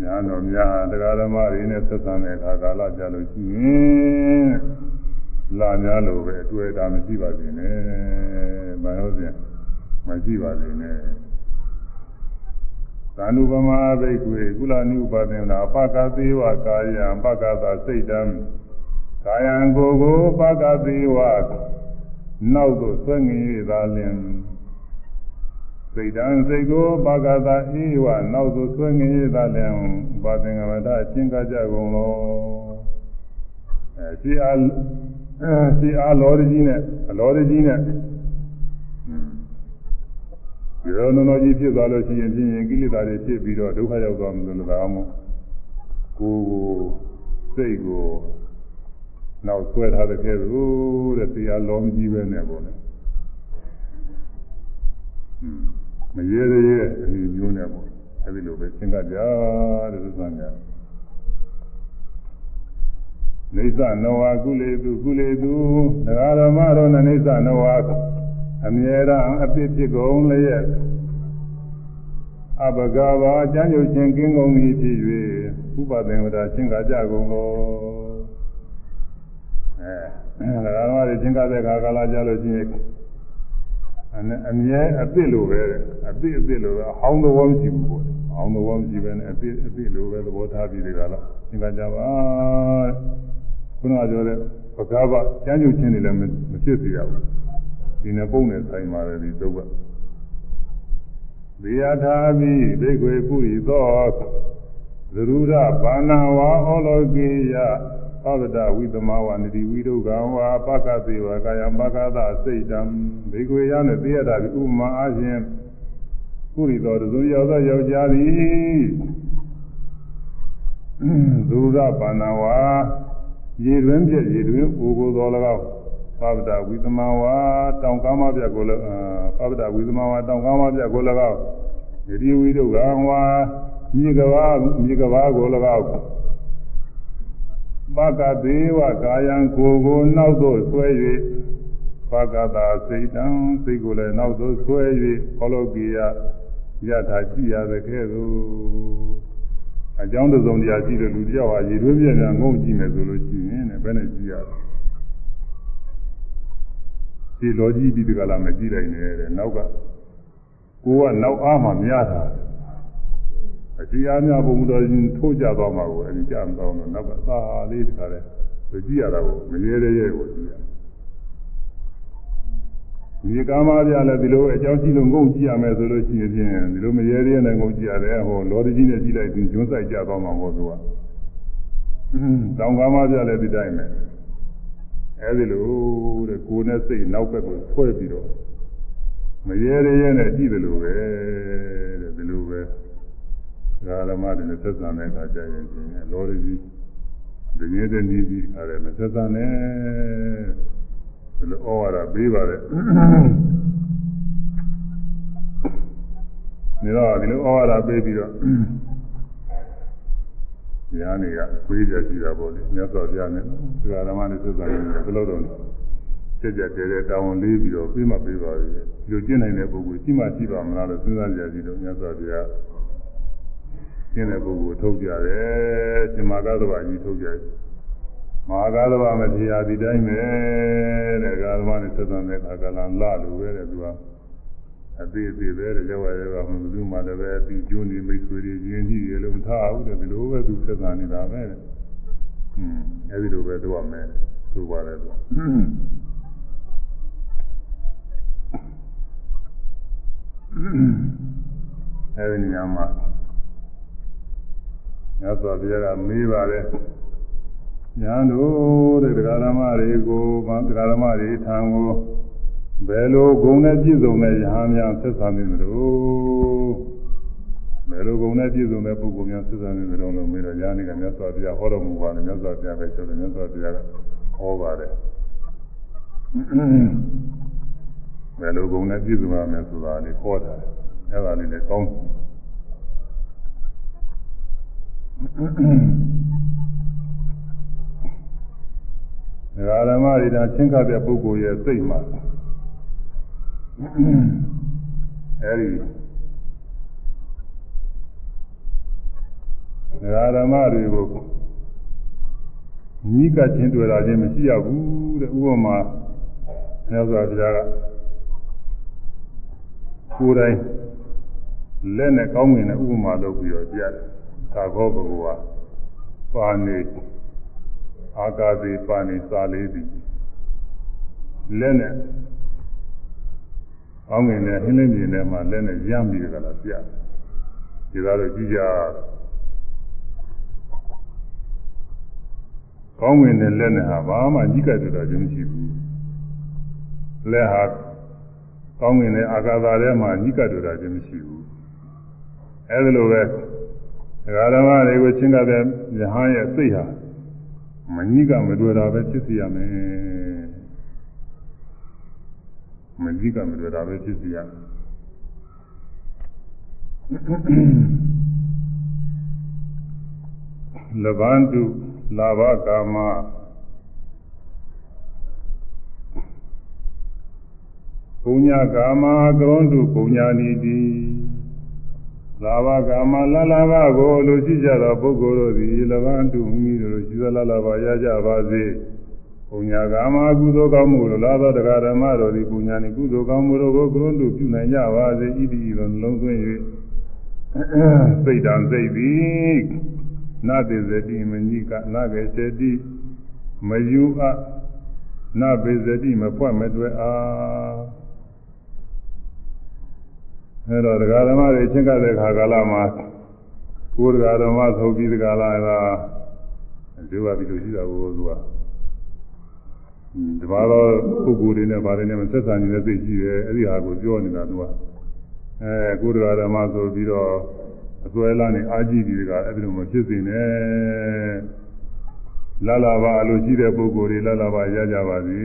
ညာတော်များတရားဓမ္မတွေနဲ့သက်သာတဲ့အခါကာလကြလို့ရှိရင်လာများလို့ပဲအတွေ့အတာမရှိပါစေနဲ့။ဘာလို့လဲမရှိပါစေနဲ့။သာနုပမာဘိက္ခွေကုလနုပါဒင်နာပကသေးဝကာယံပကသာစိတ်တံ ကာယံကိုယ်ကိုပကသေးဝနောက်သို့ဆွဲငင်၍သာလင်စိတ်တံစိတ်ကိုပါကသာအေးဝနောက်သို့ဆွဲငင်းရသလျံပါသင်္ကမတအချင်းကကြကုန်လောအဲရှိအားရှိအားလောရကြီးနဲ့အလောရကြီးနဲ့ဒီလိုနနောကြီးဖြစ်သွားလို့ရှိရင်ဖြင့်ကိလေသာတွေဖြစ်ပြီးတော့ဒုက္ခရောက်သွားမယ်လို့သာမို့ကိုယ်ကိုစိတ်ကို နောက်ဆွဲထားတဲ့ကဲလို့တဲ့တရားလောမကြီးပဲနဲ့ပေါ့လေမရေရဲအနည်းမျိုးနဲ့ပေါ့အဲဒီလိုပဲသင်္ကကြတဲ့သုသံကြနေသနောဝကုလေသူကုလေသူဒဂရမရောနေသနောဝအမြဲတမ်းအပြစ်ဖြစ်ကုန်လျက်အဘဂဘာအကျမ်းချုပ်ခြင်းကင်းကုန်၏ဖြစ်၍ဥပဒေဝဒချင်းကကြကုန်လော အဲဒဂရမတွေချင်းကတဲ့ခါကာလကြလို့ရှိရင်အမြဲအသစ်လိုပဲအသစ်အသစ်လိုပဲအဟောင်းသဘောမရှိဘူးပေါ့အဟောင်းသဘောမရှိပဲနဲ့အသစ်အသစ်လိုပဲသဘောထားပြီးဒီကလာသင်္ကကြပါခုနကပြောတဲ့ပကားပကျမ်းကျုပ်ချင်းတွေလည်းမဖြစ်စေရဘူးဒီနဲ့ပုံနဲ့ဆိုင်ပါတယ်ဒီသုတ်ကဒီယထာပိဒိဋ္ဌေပုရိသောသရုဒဘာနာဝါဩလောကိယ သဗ္ဗတဝိသမဝနတိဝိဒုက္ခဝါပကသေဝကာယံပကသစိတ်တံဘေကွေရနဲ့သိရတာဒီဥပမာအချင်းပုရိသောသူရောက်သောယောက်ျားသည်သုရပါဏဝါရေတွင်ပြည့်ရေတွင်ကိုကိုတော်၎င်းသဗ္ဗတဝိသမဝါတောင်ကားမပြတ်ကိုလည်းသဗ္ဗတဝိသမဝါတောင်ကားမပြတ်ကို၎င်းဒီဝိဒုက္ခဝါမြေကဘာမြေကဘာကို၎င်း ပကသေးဝကာယံကိုကိုနောက်သို့ဆွဲ၍ပကတာစိတ်တံစိတ်ကိုလည်းနောက်သို့ဆွဲ၍ဘောလောကီယယထာကြည့်ရတဲ့ကဲ့သို့အကြောင်းတစုံတရားရှိတဲ့လူတယောက်ဟာရေတွင်းပြည့်ပြန်ငုံကြည့်မယ်ဆိုလို့ရှိရင်လည်းဘယ်နဲ့ကြည့်ရလဲဒီလောကြီးပြီးတကလားမကြည့်နိုင်နဲ့တဲ့နောက်ကကိုကနောက်အားမှမရတာ အစီအားများဘုံတော်ရင်ထိုးကြသွားမှာကိုအဲဒီကြမတော့တော့နောက်ကသာလေးတခါလဲကြည့်ရတာကိုမရေရဲရဲကိုကြည့်ရဒီကာမပြလည်းဒီလိုအကြောင်းရှိလို့ငုံကြည့်ရမယ်ဆိုလို့ရှိရင်ဒီလိုမရေရဲနဲ့ငုံကြည့်ရတယ်ဟိုလောတကြီးနဲ့ကြည့်လိုက်ရင်ကျွန်းဆိုင်ကြသွားမှာမဟုတ်သူကတောင်ကာမပြလည်းဒီတိုင်းပဲအဲဒီလိုတဲ့ကိုယ်နဲ့စိတ်နောက်ဘက်ကိုဆွဲပြီးတော့မရေရဲနဲ့ကြည့်တယ်လို့ပဲတဲ့ဒီလိုပဲဒါ ဓမ္မတွေနဲ့သက်သာတဲ့အခါကျရင်ရှင်လောရကြီးဒီနေ့တည်းနေပြီးအဲ့ဒါမသက်သာနဲ့ဒီလိုဩဝါဒပေးပါတဲ့နေတော့ဒီလိုဩဝါဒပေးပြီးတော့ညာနေကပေးကြရှိတာပေါ့လေမြတ်စွာဘုရားနဲ့ဒီဓမ္မနဲ့သက်သာနေတယ်ဘယ်လိုတော့စက်ကြတဲတဲတောင်းလေးပြီးတော့ပေးမှပေးပါပြီဒီလိုကျင့်နိုင်တဲ့ပုဂ္ဂိုလ်ရှိမှရှိပါမလားလို့စဉ်းစားကြကြည့်လို့မြတ်စွာဘုရား ကျင့်တဲ့ပုဂ္ဂိုလ်ထုတ်ကြတယ်ရှင်မာကသဘာကြီးထုတ်ကြတယ်မဟာကာသဘာမထေရဒီတိုင်းပဲတဲ့ကာသဘာနဲ့သက်သက်တဲ့အခါကလာလာလို့ပဲတဲ့သူကအသေးအသေးပဲတဲ့ရောက်ရရကမှဘယ်သူမှလည်းပဲအပြီးကျိုးနေမိတ်ဆွေတွေရင်းကြီးတွေလုံးထားဘူးတဲ့ဒီလိုပဲသူသက်သက်နေတာပဲတဲ့ဟွန်းအဲဒီလိုပဲသူကမယ်သူပါတယ်သူအဲဒီညမှာ မြတ်စွာဘုရားကမေးပါတယ်ညာတို့တဲ့တရားဓမ္မတွေကိုဘာတရားဓမ္မတွေထံကိုဘယ်လိုဂုဏ်နဲ့ပြည့်စုံတဲ့ယဟန်များဆက်ဆံနေမလို့ဘယ်လိုဂုဏ်နဲ့ပြည့်စုံတဲ့ပုဂ္ဂိုလ်များဆက်ဆံနေမလို့လို့မေးတော့ညာနေကမြတ်စွာဘုရားဟောတော်မူပါတယ်မြတ်စွာဘုရားပဲဆိုတယ်မြတ်စွာဘုရားကဟောပါတယ်ဘယ်လိုဂုဏ်နဲ့ပြည့်စုံရမလဲဆိုတာလေးဟောတာအဲ့ဒါလေးလည်းကောင်း ဒကာဓမ္မတွေဒါချင်းခတ်တဲ့ပုဂ္ဂိုလ်ရဲ့စိတ်မှာအဲဒီဒကာဓမ္မတွေကိုညီးကချင်းတွေ့တာချင်းမရှိရဘူးတဲ့ဥပမာမြတ်စွာဘုရားကကိုယ်တိုင်လက်နဲ့ကောင်းငင်နဲ့ဥပမာလုပ်ပြီးတော့ကြားတယ် သာဘောဘဂဝါပါနေအာကာသေပါနေစာလေးသည်လက်နဲ့ကောင်းငင်နဲ့ဟင်းလင်းပြင်ထဲမှာလက်နဲ့ရမ်းပြီးကြလားပြဒီကတော့ကြည့်ကြကောင်းငင်နဲ့လက်နဲ့ဟာဘာမှကြီးကပ်တယ်တော့ခြင်းမရှိဘူးလက်ဟာကောင်းငင်နဲ့အာကာသထဲမှာကြီးကပ်တယ်တော့ခြင်းမရှိဘူးအဲဒီလိုပဲ ဒကာဓမ္မတွေကိုချင်းကတဲ့ယဟန်ရဲ့စိတ်ဟာမကြီးကမတွေ့တာပဲဖြစ်စီရမယ်မကြီးကမတွေ့တာပဲဖြစ်စီရမယ်လဗန္တုလာဘကာမပုညကာမကရွန်တုပုညာနီတိ လာဘကာမလလဘကိုလူရှိကြသောပုဂ္ဂိုလ်တို့သည်လဗန္တုမိမိတို့ရှိသလလဘရကြပါစေပုညကာမကုသိုလ်ကောင်းမှုတို့လာသောတရားဓမ္မတို့သည်ပုညာနီကုသိုလ်ကောင်းမှုတို့ကိုကရွန်တုပြုနိုင်ကြပါစေဣတိဤသို့နှလုံးသွင်း၍စိတ်တံစိတ်သည်နာတိဇတိမညိကနာကေစတိမယူအနာဘေဇတိမဖွက်မတွေ့အား အဲတော့တရားဓမ္မတွေချင်းကတဲ့ခါကာလမှာကိုယ်တရားဓမ္မဆိုပြီးဒီကာလကဒီဝါပြီးလို့ရှိတာကိုသူကဒီမှာတော့ပုဂ္ဂိုလ်တွေနဲ့ဗားတွေနဲ့ဆက်ဆံနေတဲ့သိရှိတယ်အဲ့ဒီဟာကိုပြောနေတာသူကအဲကိုယ်တရားဓမ္မဆိုပြီးတော့အစွဲလာနေအာကြည့်ပြီးတကအဲ့ဒီလိုမဖြစ်စေနဲ့လာလာပါအလိုရှိတဲ့ပုဂ္ဂိုလ်တွေလာလာပါရကြပါစေ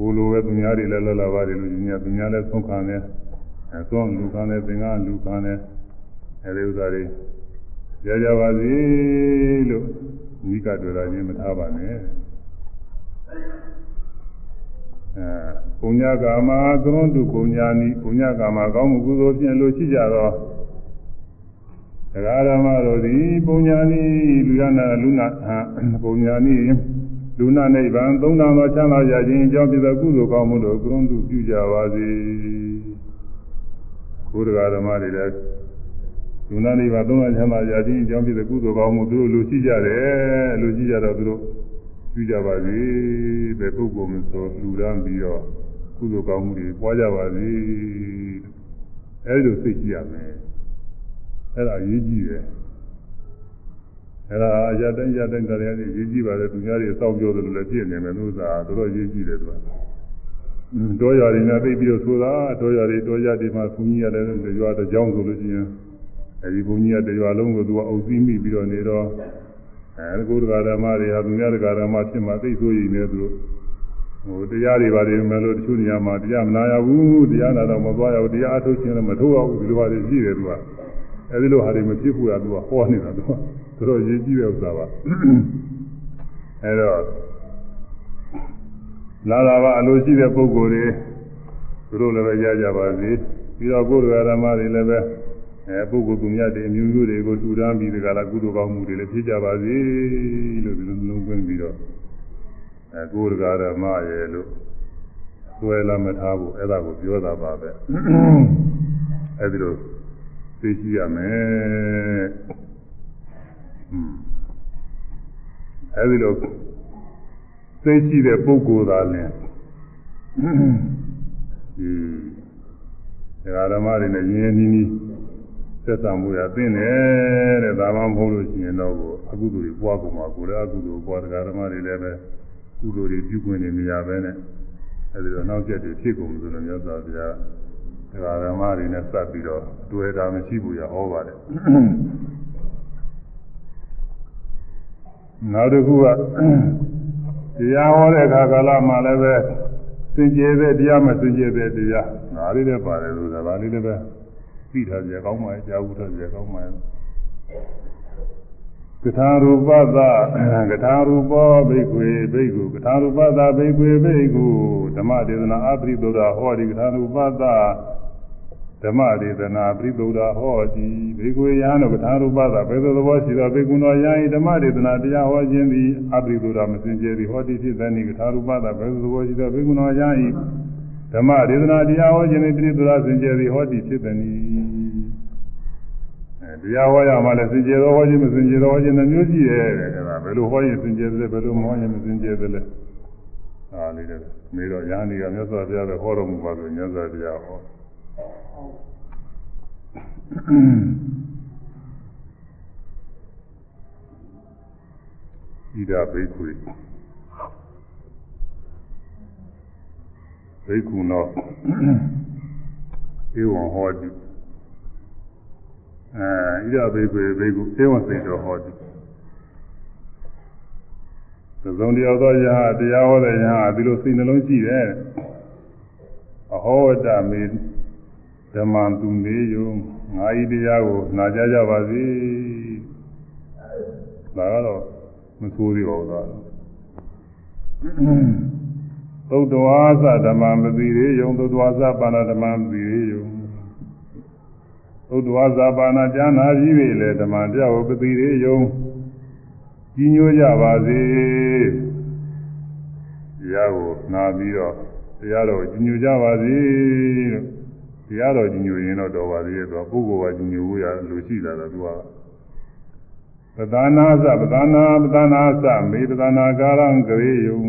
ကိုလိုပဲသူများတွေလည်းလာလာပါတွေလို့ညီညာသူများလည်းဆုံးခံတယ်အဲဆုံးလူခံတယ်သင်္ကန်းလူခံတယ်အဲဒီဥစ္စာတွေရကြပါစေလို့ညီကတွေ့တာချင်းမထားပါနဲ့အဲပုညကာမသရွန်တုပုညာနိပုညကာမကောင်းမှုကုသိုလ်ဖြင့်လို့ရှိကြတော့တရားဓမ္မတို့သည်ပုညာနိလူရနာလူနာပုညာနိ လူနာနိဗ္ဗာန်သုံးတန်သောချမ်းသာကြခြင်းအကြောင်းပြသောကုသိုလ်ကောင်းမှုတို့ကရုံတုပြုကြပါစေဘုရားဓမ္မတွေလည်းလူနာနိဗ္ဗာန်သုံးတန်ချမ်းသာကြခြင်းအကြောင်းပြသောကုသိုလ်ကောင်းမှုသူတို့လူရှိကြတယ်လူရှိကြတော့သူတို့ပြုကြပါစေဘယ်ပုဂ္ဂိုလ်မဆိုလူရမ်းပြီးတော့ကုသိုလ်ကောင်းမှုတွေပွားကြပါစေအဲဒီလိုသိကြရမယ်အဲ့ဒါရေးကြည့်တယ် အဲ့ဒါအကြတိုင်းကြတိုင်းတရားတွေရေးကြည့်ပါလေသူများတွေစောင့်ပြောတယ်လို့လည်းပြည့်နေမယ်လို့သာတော်တော်ရေးကြည့်တယ်သူကတောရွာတွေနဲ့သိပြီးတော့ဆိုတာတောရွာတွေတောရွာတွေမှာဘုန်းကြီးရတယ်ရွာတစ်ကြောင်းဆိုလို့ရှိရင်အဲဒီဘုန်းကြီးကတရွာလုံးကိုသူကအုပ်စီးမိပြီးတော့နေတော့အဲကိုယ်တရားဓမ္မတွေဟာသူများတရားဓမ္မဖြစ်မှသိဆိုရည်နေသူဟိုတရားတွေပါတယ်မယ်လို့တချို့နေရာမှာတရားမနာရဘူးတရားနာတော့မသွားရဘူးတရားအထုတ်ခြင်းလည်းမထုတ်ရဘူးဒီလိုဟာတွေရှိတယ်သူက အဲဒီလိုဟာတွေမဖြစ်ဘူးကသူကဟောနေတာသူကသူတို့ရေးကြည့်တဲ့ဥစ္စာပါအဲတော့လာလာပါအလိုရှိတဲ့ပုဂ္ဂိုလ်တွေသူတို့လည်းပဲရကြပါစေပြီးတော့ကိုယ်တရားဓမ္မတွေလည်းပဲအဲပုဂ္ဂိုလ်သူများတွေအမျိုးမျိုးတွေကိုတူတန်းပြီးဒီကလာကုသိုလ်ကောင်းမှုတွေလည်းဖြစ်ကြပါစေလို့ဒီလိုလုံးသွင်းပြီးတော့အဲကိုယ်တရားဓမ္မရဲ့လို့ဆွဲလာမထားဘူးအဲ့ဒါကိုပြောတာပါပဲအဲဒီလို သိရှိရမယ်အဲဒီလိုသိရှိတဲ့ပုဂ္ဂိုလ်သာလင်ဒီဓမ္မတွေနဲ့ရင်းရင်းနှီးနှီးသက်သာမှုရသိနေတဲ့ဒါမှမဟုတ်လို့ရှိရင်တော့အကုသိုလ်တွေပွားကုန်မှာကိုယ်လည်းအကုသိုလ်ပွားတရားဓမ္မတွေလည်းပဲကုသိုလ်တွေပြုခွင့်နေနေရပဲနဲ့အဲဒီတော့နောက်ဆက်တွေဖြစ်ကုန်ဆိုလို့မြတ်စွာဘုရား တရားဓမ္မတွေနဲ့စပ်ပြီးတော့တွေ့တာမရှိဘူးရဟောပါတယ်နောက်တစ်ခုကတရားဟောတဲ့အခါကာလမှာလည်းပဲစင်ကြယ်တဲ့တရားမစင်ကြယ်တဲ့တရားငါလေးလည်းပါတယ်လို့ဒါလေးလည်းပဲသိထားကြကောင်းပါရဲ့ကြားဘူးထားကြကောင်းပါရဲ့ကထာရူပသကထာရူပောဘိက္ခွေဘိက္ခုကထာရူပသဘိက္ခွေဘိက္ခုဓမ္မဒေသနာအပရိသုဒ္ဓဟောဒီကထာရူပသ ဓမ္မဒေသနာပရိသုဒ္ဓဟောဒီဘိက္ခွေယဟန်တို့ကထာရူပသဘယ်သို့သဘောရှိသောဘိက္ခုတော်ယဟန်ဓမ္မဒေသနာတရားဟောခြင်းသည်အပရိသုဒ္ဓမစင်ကြယ်သည်ဟောဒီဖြစ်သည်ကထာရူပသဘယ်သို့သဘောရှိသောဘိက္ခုတော်ယဟန်ဓမ္မဒေသနာတရားဟောခြင်းသည်ပရိသုဒ္ဓစင်ကြယ်သည်ဟောဒီဖြစ်သည်တရားဟောရမှလည်းစင်ကြယ်သောဟောခြင်းမစင်ကြယ်သောဟောခြင်းနှမျိုးရှိတယ်တဲ့အဲဒါဘယ်လိုဟောရင်စင်ကြယ်တယ်ဘယ်လိုမဟောရင်မစင်ကြယ်တယ်လဲအာလေးတဲ့မေတော့ရဟန်းကြီးကမြတ်စွာဘုရားပဲဟောတော်မူပါဆိုမြတ်စွာဘုရားဟော ဣဒဘိက္ခုဘိက္ခုနောဧဝံဟောတိအဲဣဒဘိက္ခုဘိက္ခုဧဝံစိတ်တော်ဟောတိသုံးတရားသောယဟတရားဟောတဲ့ယဟဒီလိုစိတ်နှလုံးရှိတယ်အဟောတမေ ဓမ္မံသူနေယုံငါဤတရားကိုနာကြကြပါစေဒါကတော့မဆိုးသေးပါဘူးသားသုတ္တဝါသဓမ္မမသိရေယုံသုတ္တဝါသပါဏဓမ္မမသိရေယုံသုတ္တဝါသပါဏကျမ်းနာကြီးပြီလေဓမ္မပြောပသိရေယုံကြီးညိုကြပါစေတရားကိုနာပြီးတော့တရားတော်ကြီးညိုကြပါစေလို့ တရားတော်ကြီးညိုရင်တော့တော်ပါသေးရဲ့သူကပုဂ္ဂိုလ်ကကြီးညိုဖို့ရလို့ရှိတာတော့သူကပဒနာသပဒနာပဒနာသမေပဒနာကာရံကရေယုံ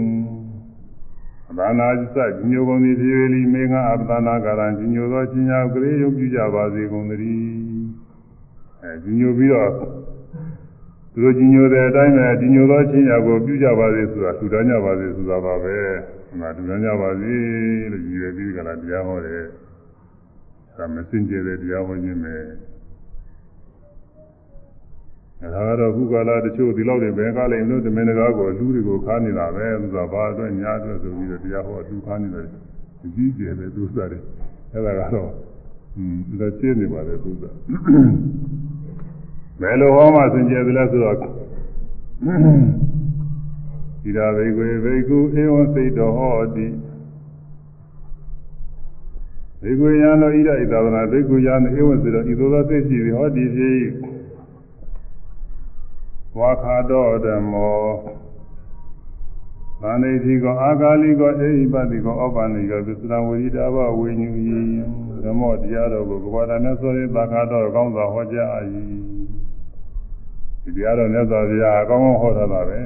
ပဒနာသကြီးညိုကုန်သည်ပြေလီမေငါအပဒနာကာရံကြီးညိုသောချင်းညာကရေယုံပြုကြပါစေကုန်သတည်းအဲကြီးညိုပြီးတော့သူတို့ကြီးညိုတဲ့အတိုင်းပဲကြီးညိုသောချင်းရာကိုပြုကြပါစေဆိုတာထူထမ်းကြပါစေဆိုတာပါပဲဒီမှာထူထမ်းကြပါစေလို့ရည်ရွယ်ပြီးကြလားတရားဟောတယ် ဒါမစင်ကြယ်တဲ့တရားဟောခြင်းပဲဒါကတော့ခုကလာတချို့ဒီလောက်တွေပဲကားလိုက်လို့တမင်တကားကိုလူတွေကိုခါနေတာပဲဆိုတာဘာအတွက်ညာအတွက်ဆိုပြီးတော့တရားဟောအတူခါနေတယ်ကြီးကျယ်တဲ့သူစားတယ်အဲ့ဒါကတော့อืมလက်ချင်းနေပါလေသူစားဘယ်လိုဟောမှစင်ကြယ်သလဲဆိုတော့ဒီရာဘေကွေဘေကုဧဝံစိတ်တော်ဟောတိ ဘေကွေယံတော်ဣဒဣသာသနာဘေကုယံဧဝံစိတ်တော်ဤသို့သောစိတ်ရှိသည်ဟောတိဖြစ်ဝါခါတော်ဓမ္မောသန္တိတိကောအာဂါလိကောအေဟိပတိကောဩပန္နိကောသစ္စရဝိရိတာဘဝိညူယိဓမ္မောတရားတော်ကိုဘဂဝါဒနဲ့ဆိုရင်သာခါတော်ကောင်းစွာဟောကြား၏ဒီတရားတော်မြတ်စွာဘုရားအကောင်းကောင်းဟောထားတာပဲ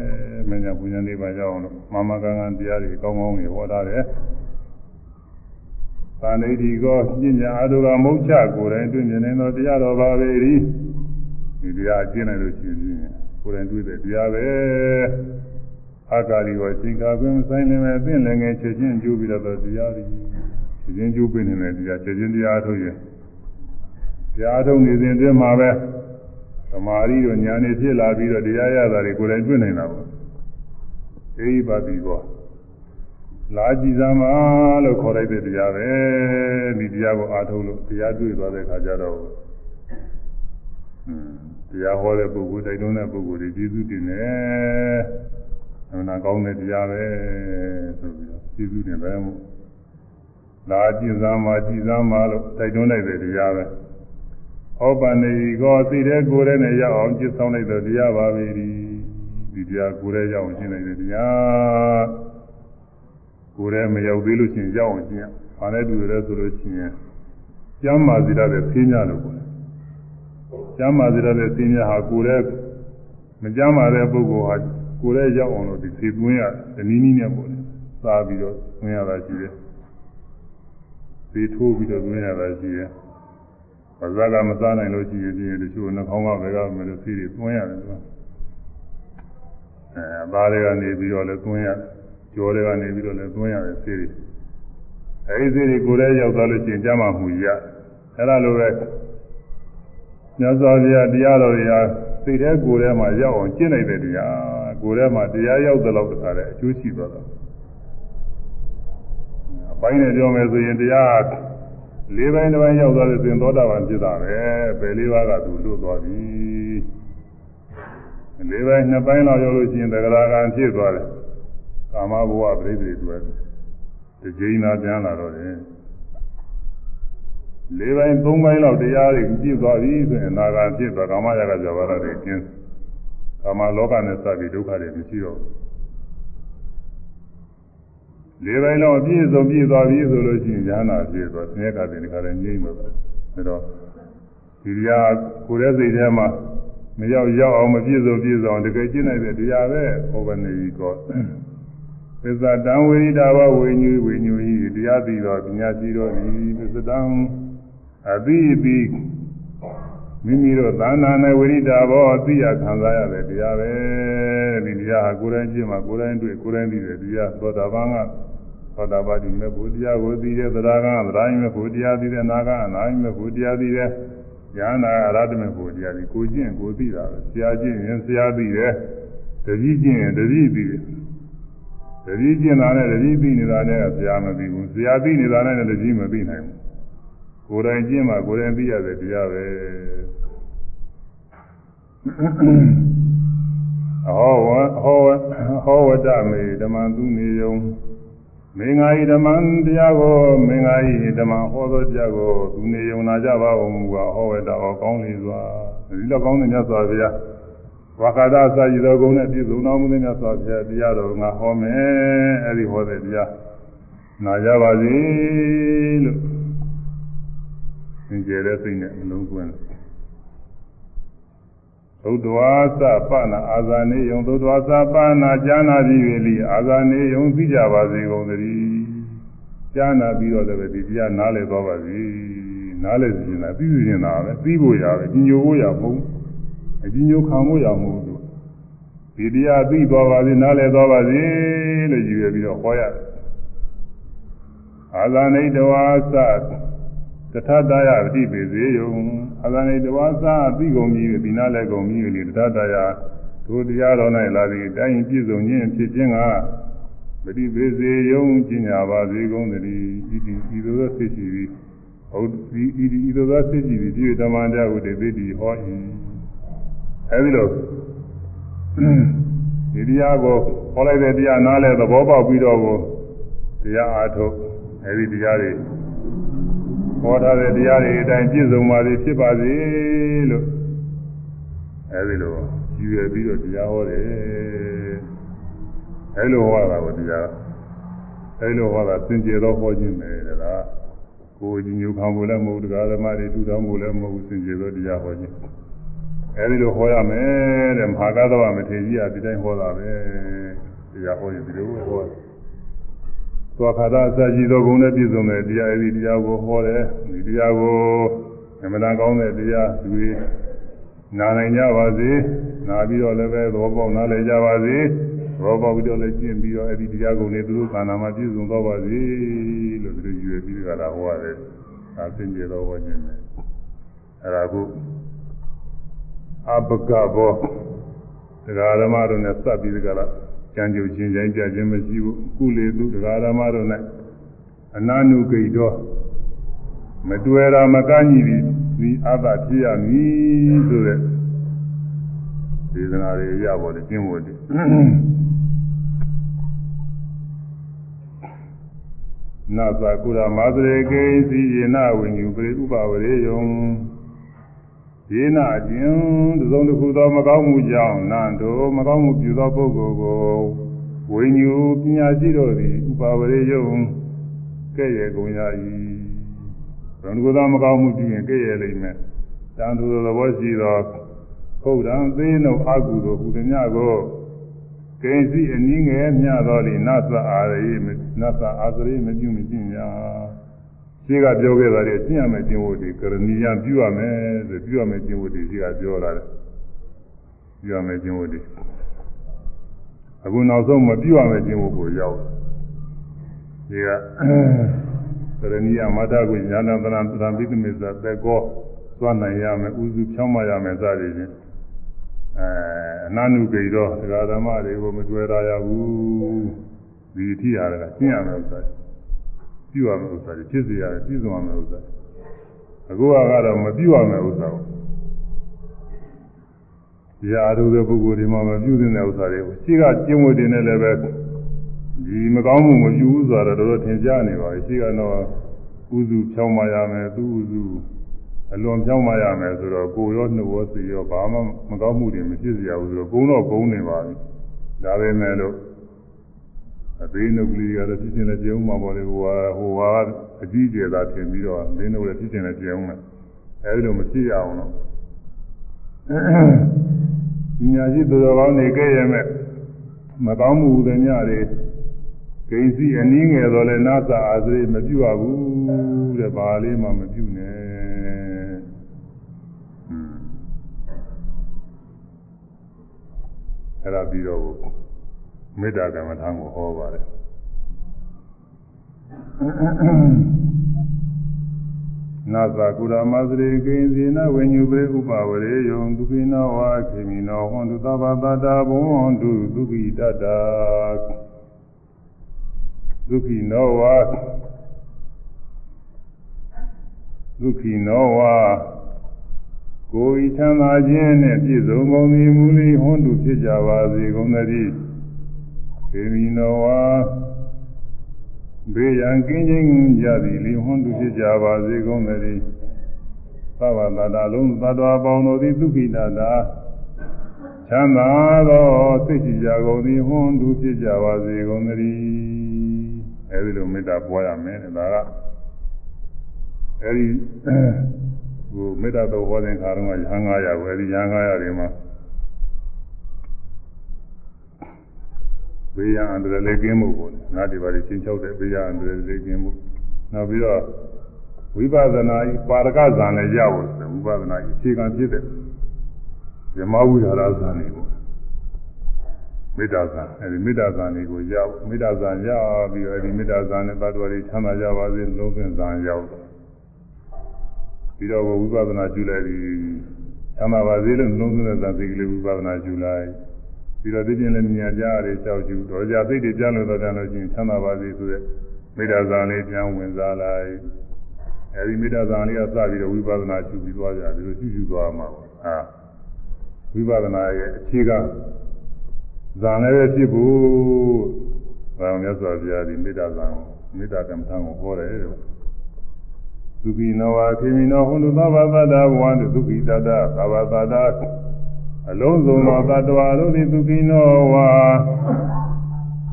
မညာပူညာနေပါကြအောင်လို့မမကံကံတရားတွေအကောင်းကောင်းကြီးဟောထားတယ် သန္တိတိကောပညာအတုကမုတ်ချကိုယ်တိုင်တွေ့မြင်နေသောတရားတော်ပါပဲဒီတရားကျင့်လိုက်လို့ရှိရင်ကိုယ်တိုင်တွေ့တဲ့တရားပဲအာကာရီကိုချိန်ကာကွင်းဆိုင်နေမဲ့အသင့်လည်းငယ်ချက်ချင်းကျိုးပြီးတော့တရားတွေချက်ချင်းကျိုးပြီးနေတဲ့တရားချက်ချင်းတရားထုတ်ရင်တရားထုတ်နေစဉ်အတွင်းမှာပဲသမာဓိတို့ဉာဏ်တွေဖြစ်လာပြီးတော့တရားရတာတွေကိုယ်တိုင်တွေ့နေတာပေါ့အေးပါပြီကော လာကြည်စမ်းပါလို့ခေါ်လိုက်တဲ့တရားပဲဒီတရားကိုအားထုတ်လို့တရားတွေ့သွားတဲ့ခါကျတော့တရားဟောတဲ့ပုဂ္ဂိုလ်တိုက်တွန်းတဲ့ပုဂ္ဂိုလ်တွေကျေးဇူးတင်တယ်။အမှန်ကောင်းတဲ့တရားပဲဆိုပြီးတော့ကျေးဇူးတင်တယ်မို့လာကြည်စမ်းပါကြည်စမ်းပါလို့တိုက်တွန်းလိုက်တဲ့တရားပဲ။ဩပန္နေကောသိတဲ့ကိုယ်ရဲ့နဲ့ရောက်အောင်จิตဆောင်လိုက်တဲ့တရားပါပဲဒီဒီတရားကိုယ်ရဲ့ရောက်အောင်ရှင်းလိုက်တဲ့တရား ကိုယ်ရဲ့မရောက်သေးလို့ရှိရင်ရောက်အောင်ရှင်းရ။ဘာနဲ့တူရဲဆိုလို့ရှိရင်ကျမ်းမာစီရတဲ့သိညာလို့ပေါ့ကျမ်းမာစေတဲ့သင်ညာဟာကိုယ်ရဲ့မကျမ်းမာတဲ့ပုဂ္ဂိုလ်ဟာကိုယ်ရဲ့ရောက်အောင်လို့ဒီသေသွင်းရတနည်းနည်းနဲ့ပေါ့လေစားပြီးတော့သွင်းရတာရှိတယ်သေထိုးပြီးတော့သွင်းရတာရှိတယ်ဘာသာကမစားနိုင်လို့ရှိရင်ဒီတချို့နှာခေါင်းကဘယ်ကမလို့သေတွေသွင်းရတယ်သူကအဲသားတွေကနေပြီးတော့လည်းသွင်းရတယ် ကြောတွေကနေပြီးတော့လည်းသွင်းရတယ်သေတွေအဲဒီသေတွေကိုယ်ရဲ့ရောက်သွားလို့ရှိရင်ကျမ်းမာမှုရအဲ့ဒါလိုပဲမြတ်စွာဘုရားတရားတော်တွေဟာစိတ်ထဲကိုယ်ထဲမှာရောက်အောင်ကျင့်နိုင်တဲ့တရားကိုယ်ထဲမှာတရားရောက်တဲ့လောက်တခါတည်းအကျိုးရှိသွားတော့အပိုင်းနဲ့ပြောမယ်ဆိုရင်တရားလေးပိုင်းတစ်ပိုင်းရောက်သွားတဲ့စဉ်သောတာပန်ဖြစ်တာပဲပဲလေးပါးကသူလွတ်သွားပြီလေးပိုင်းနှစ်ပိုင်းလောက်ရောက်လို့ရှိရင်တဂရကံဖြစ်သွားတယ် ကာမဘဝပြိတ္တိတွေတကြိမ်သာပြန်လာတော့တယ်လေးပိုင်းသုံးပိုင်းလောက်တရားတွေပြည့်သွားပြီဆိုရင်နာဂာဖြစ်သွားကာမရာဂဇဝရတွေကျင်းကာမလောကနဲ့စပြီးဒုက္ခတွေမရှိတော့လေးပိုင်းလောက်ပြည့်စုံပြည့်သွားပြီဆိုလို့ရှိရင်ဉာဏ်နာဖြစ်သွားဆင်းရဲကတဲ့ဒီခါလည်းငြိမ့်သွားတယ်အဲတော့ဒီတရားကိုယ်ရဲ့စိတ်ထဲမှာမရောက်ရောက်အောင်မပြည့်စုံပြည့်စုံတကယ်ကျင့်နိုင်တဲ့တရားပဲဟောဘနေကြီးကောဘ သစ္စာတံဝိရိတာဘဝိညူဝိညူဤတရားသိတော်ပညာရှိတော်ဤသစ္စာတံအတိအတိမိမိတို့သာနာနဲ့ဝိရိတာဘောအသိရခံစားရတဲ့တရားပဲဒီတရားဟာကိုယ်တိုင်ကြည့်မှကိုယ်တိုင်တွေ့ကိုယ်တိုင်သိတဲ့တရားသောတာပန်ကသောတာပတိမေဖို့တရားကိုသိတဲ့သရဂံသရယမေဖို့တရားသိတဲ့နာဂံအနာယမေဖို့တရားသိတဲ့ဉာဏ်နာအရဟတမေဖို့တရားဒီကိုကျင့်ကိုသိတာပဲဆရာကျင့်ရင်ဆရာသိတယ်တတိကျင့်ရင်တတိသိတယ် တတိကျင့်တာနဲ့တတိသိနေတာနဲ့ဆရာမသိဘူးဆရာသိနေတာနဲ့တတိမသိနိုင်ဘူးကိုယ်တိုင်ကျင့်မှကိုယ်တိုင်သိရတဲ့တရားပဲဟောဝဟောဟောဝတ္တမေဓမ္မသူနေယုံမင်္ဂာဤဓမ္မတရားကိုမင်္ဂာဤဓမ္မဟောသောတရားကိုသူနေယုံနာကြပါဦးမူပါဟောဝတ္တဟောကောင်းလေစွာဒီလိုကောင်းတဲ့မြတ်စွာဘုရား ဝါခါဒစာရည်တော်ကုန်းနဲ့ပြည့်စုံတော်မူတဲ့မြတ်စွာဘုရားတရားတော်ငါဟောမယ်အဲ့ဒီဟောတဲ့တရားနာကြပါစေလို့သင်ကျဲတဲ့စိတ်နဲ့အလုံးကွင်းသုဒ္ဓဝါသပနာအာဇာနေယုံသုဒ္ဓဝါသပနာဈာနာပြီးပြီလိအာဇာနေယုံသိကြပါစေကုန်သတည်းဈာနာပြီးတော့လည်းဒီတရားနားလည်သွားပါစေနားလည်စီရင်တာသိစီရင်တာပဲသိဖို့ရပဲညိုဖို့ရမဟုတ် အကြီးညိုခံဖို့ရမဟုတ်ဘူးဒီတရားသိသွားပါစေနားလည်သွားပါစေလို့ယူရပြီးတော့ဟောရတယ်အာဇာနေတဝါသတထတယပฏิပေစေယုံအာဇာနေတဝါသပြီးကုန်ပြီဒီနာလည်းကုန်ပြီလေတထတယတို့တရားတော်၌လာသည်တိုင်းပြည့်စုံခြင်းဖြစ်ခြင်းကပฏิပေစေယုံကျင်ညာပါစေကုန်သတည်းဤဒီဤသို့သောသိရှိပြီးဟုတ်ဒီဤဒီဤသို့သောသိရှိပြီးဒီဓမ္မတရားကိုတည်သိဟော၏ အဲဒီလိုဒီတရားကိုဟောလိုက်တဲ့တရားနားလဲသဘောပေါက်ပြီးတော့ကိုတရားအားထုတ်အဲဒီတရားတွေဟောထားတဲ့တရားတွေအတိုင်းပြည့်စုံပါစေဖြစ်ပါစေလို့အဲဒီလိုယူရပြီးတော့တရားဟောတယ်အဲလိုဟောတာကိုတရားအဲလိုဟောတာသင်ကျေတော့ဟောခြင်းပဲလားကိုယ်ကြီးညူခံဖို့လည်းမဟုတ်တရားဓမ္မတွေထူထောင်ဖို့လည်းမဟုတ်သင်ကျေတော့တရားဟောခြင်း အဲဒီလိုဟောရမယ်တဲ့မဟာကသဗ္ဗမထေရကြီးကဒီတိုင်းဟောတာပဲတရားဟောရင်ဒီလိုဟောတယ်သွားခါသာအစရှိသောဂုဏ်နဲ့ပြည့်စုံတဲ့တရားအဲဒီတရားကိုဟောတယ်ဒီတရားကိုအမှန်တန်ကောင်းတဲ့တရားသူတွေနာနိုင်ကြပါစေနာပြီးတော့လည်းပဲသဘောပေါက်နားလည်ကြပါစေသဘောပေါက်ပြီးတော့လည်းကျင့်ပြီးတော့အဲဒီတရားကိုလည်းသူတို့ခန္ဓာမှာပြည့်စုံတော့ပါစေလို့သူတို့ယူရပြီးကြတာဟောရတယ်ဒါသင်ကျေတော်ဟောခြင်းပဲအဲဒါကု အပကဘောတရားဓမ္မတို့နဲ့စပ်ပြီးကြလားကြံကြုတ်ချင်းချင်းကြခြင်းမရှိဘူးကုလေသူတရားဓမ္မတို့၌အနာနုဂိတ်တော်မတွေ့တာမကန့်ညီသည်ဒီအဘဖြစ်ရမည်ဆိုတဲ့ဒေသနာတွေရပေါ်တယ်ကျင့်ဝတ်တယ်နာသကုရမာသရေကေစီယေနဝိညုပရိဥပဝရေယုံ ဒီနာခြင်းသုံးတစ်ခုသောမကောင်းမှုကြောင့်နန္တောမကောင်းမှုပြုသောပုဂ္ဂိုလ်ကိုဝိညူပညာရှိတော်သည်ဥပါဝရေယုံကဲ့ရဲ့ကုန်ရ၏သုံးတစ်ခုသောမကောင်းမှုပြုရင်ကဲ့ရဲ့လိမ့်မယ်တန်သူသောသဘောရှိသောဖုဒ္ဓံသေးနှုတ်အကုသိုလ်ဟူသည်များကိုကိဉ္စီအနည်းငယ်မြသောလိနသအာရိနသအာသရိမပြုမကျင့်ရာ ရှိကပြောခဲ့တာလေကျင့်ရမယ်ကျင့်ဝတ်ဒီကရဏီယပြုရမယ်ဆိုပြုရမယ်ကျင့်ဝတ်ဒီရှိကပြောလာတယ်ပြုရမယ်ကျင့်ဝတ်ဒီအခုနောက်ဆုံးမပြုရမယ်ကျင့်ဝတ်ကိုရောက်ဒီကကရဏီယမတ္တကိုညာနာတရံတရံပိသမေဇသက်ကောသွားနိုင်ရမယ်ဥစုဖြောင်းမရမယ်စသည်ဖြင့်အဲအနန္နုဂိတော်တရားဓမ္မတွေကိုမတွေ့ရရဘူးဒီအထိရတယ်ကကျင့်ရမယ်ဥစ္စာ ပြုရမယ်ဥစ္စာဖြစ်စေရတယ်ပြည့်စုံရမယ်ဥစ္စာအခုကတော့မပြုရမယ်ဥစ္စာကိုရာထုတဲ့ပုဂ္ဂိုလ်ဒီမှာမပြုသင့်တဲ့ဥစ္စာတွေကိုရှိကကျင့်ဝတ်တင်နေလည်းပဲဒီမကောင်းမှုမပြုဘူးဆိုတာတော့တော်တော်ထင်ရှားနေပါပြီရှိကတော့ဥစုဖြောင်းမရမယ်သူဥစုအလွန်ဖြောင်းမရမယ်ဆိုတော့ကိုရောနှုတ်ရောစီရောဘာမှမကောင်းမှုတွေမဖြစ်စေရဘူးဆိုတော့ဂုံတော့ဂုံနေပါပြီဒါပဲမဲ့လို့ အသေးနှုတ်ကလေးကတော့ဖြစ်ချင်းလည်းကြုံမှာပေါ့လေဟိုဟာဟိုဟာအကြီးကျယ်သာထင်ပြီးတော့သေးနှုတ်လည်းဖြစ်ချင်းလည်းကြုံမယ်အဲဒီလိုမဖြစ်ရအောင်တော့ညာရှိသူတော်ကောင်းနေခဲ့ရမယ်မကောင်းမှုတွေညတွေဂိဉ္စီအနည်းငယ်တော့လဲနာစာအာသရိမပြုတ်ရဘူးတဲ့ဘာလေးမှမပြုတ်နဲ့အဲ့ဒါပြီးတော့ မေတ္တာကမ္မထာကိုဟောပါတယ်နာသာကုရမသရေကိဉ္စီနဝိညုပေဥပဝရေယုံဒုက္ခိနောဝါခေမိနောဟွန်တုသဗ္ဗတတာဘုံတုဒုက္ခိတတ္တာဒုက္ခိနောဝါဒုက္ခိနောဝါကိုယ်ဤချမ်းသာခြင်းနှင့်ပြည့်စုံကုန်သည်မူလီဟွန်းတုဖြစ်ကြပါစေကုန်သတည်း ခေမိနောဝါဘေးရန်ကင်းခြင်းကြသည်လီဟွန်းတုဖြစ်ကြပါစေကုန်သတည်းသဗ္ဗတတလုံးသတ္တဝါပေါင်းတို့သည်ဒုက္ခိတတာချမ်းသာသောစိတ်ရှိကြကုန်သည်ဟွန်းတုဖြစ်ကြပါစေကုန်သတည်းအဲဒီလိုမေတ္တာပွားရမယ်ဒါကအဲဒီဟိုမေတ္တာတော်ဟောတဲ့ခါတုန်းကရဟန်း900ပဲအဲဒီရဟန်း900တွေမှာ ဘေးရန်အန္တရာယ်လေးကင်းမှုပေါ့ငါဒီပါလေးချင်းချောက်တဲ့ဘေးရန်အန္တရာယ်လေးကင်းမှုနောက်ပြီးတော့ဝိပဿနာဤပါရကဇာန်လည်းရဖို့ဆိုတယ်ဝိပဿနာဤအခြေခံဖြစ်တဲ့ဇမဝိဟာရဇာန်တွေပေါ့မေတ္တာဇာန်အဲဒီမေတ္တာဇာန်တွေကိုရမေတ္တာဇာန်ရပြီးတော့အဲဒီမေတ္တာဇာန်နဲ့တ attva တွေချမ်းသာကြပါစေလုံးသင်ဇာန်ရောက်ပြီးတော့ဝိပဿနာကျူလိုက်ပြီးချမ်းသာပါစေလို့လုံးသင်တဲ့ဇာန်စိတ်ကလေးဝိပဿနာကျူလိုက် ပြီးတော့သိချင်းလည်းမြင်ကြရတယ်ကြောက်ကျူတော့ကြသိတွေပြန်လို့တော့တယ်လို့ချင်းချမ်းသာပါစေဆိုတဲ့မေတ္တာဇာန်လေးပြန်ဝင်စားလိုက်အဲဒီမေတ္တာဇာန်လေးကစပြီးတော့ဝိပဿနာကျူပြီးသွားကြတယ်ဒီလိုကျူကျူသွားမှာပေါ့ဟာဝိပဿနာရဲ့အခြေခံဇာန်လည်းပဲဖြစ်ဖို့ဘာလို့လဲဆိုတော့ဘုရားဒီမေတ္တာဇာန်မေတ္တာကမ္မထံကိုဟောတယ်တဲ့သုခိနောဝါခေမိနောဟွန်တုသဗ္ဗသတ္တဝန္တုသုခိတတ္တသဗ္ဗသတ္တ အလုံးစုံသောတ attva တို့သည်သုခိနောဝါ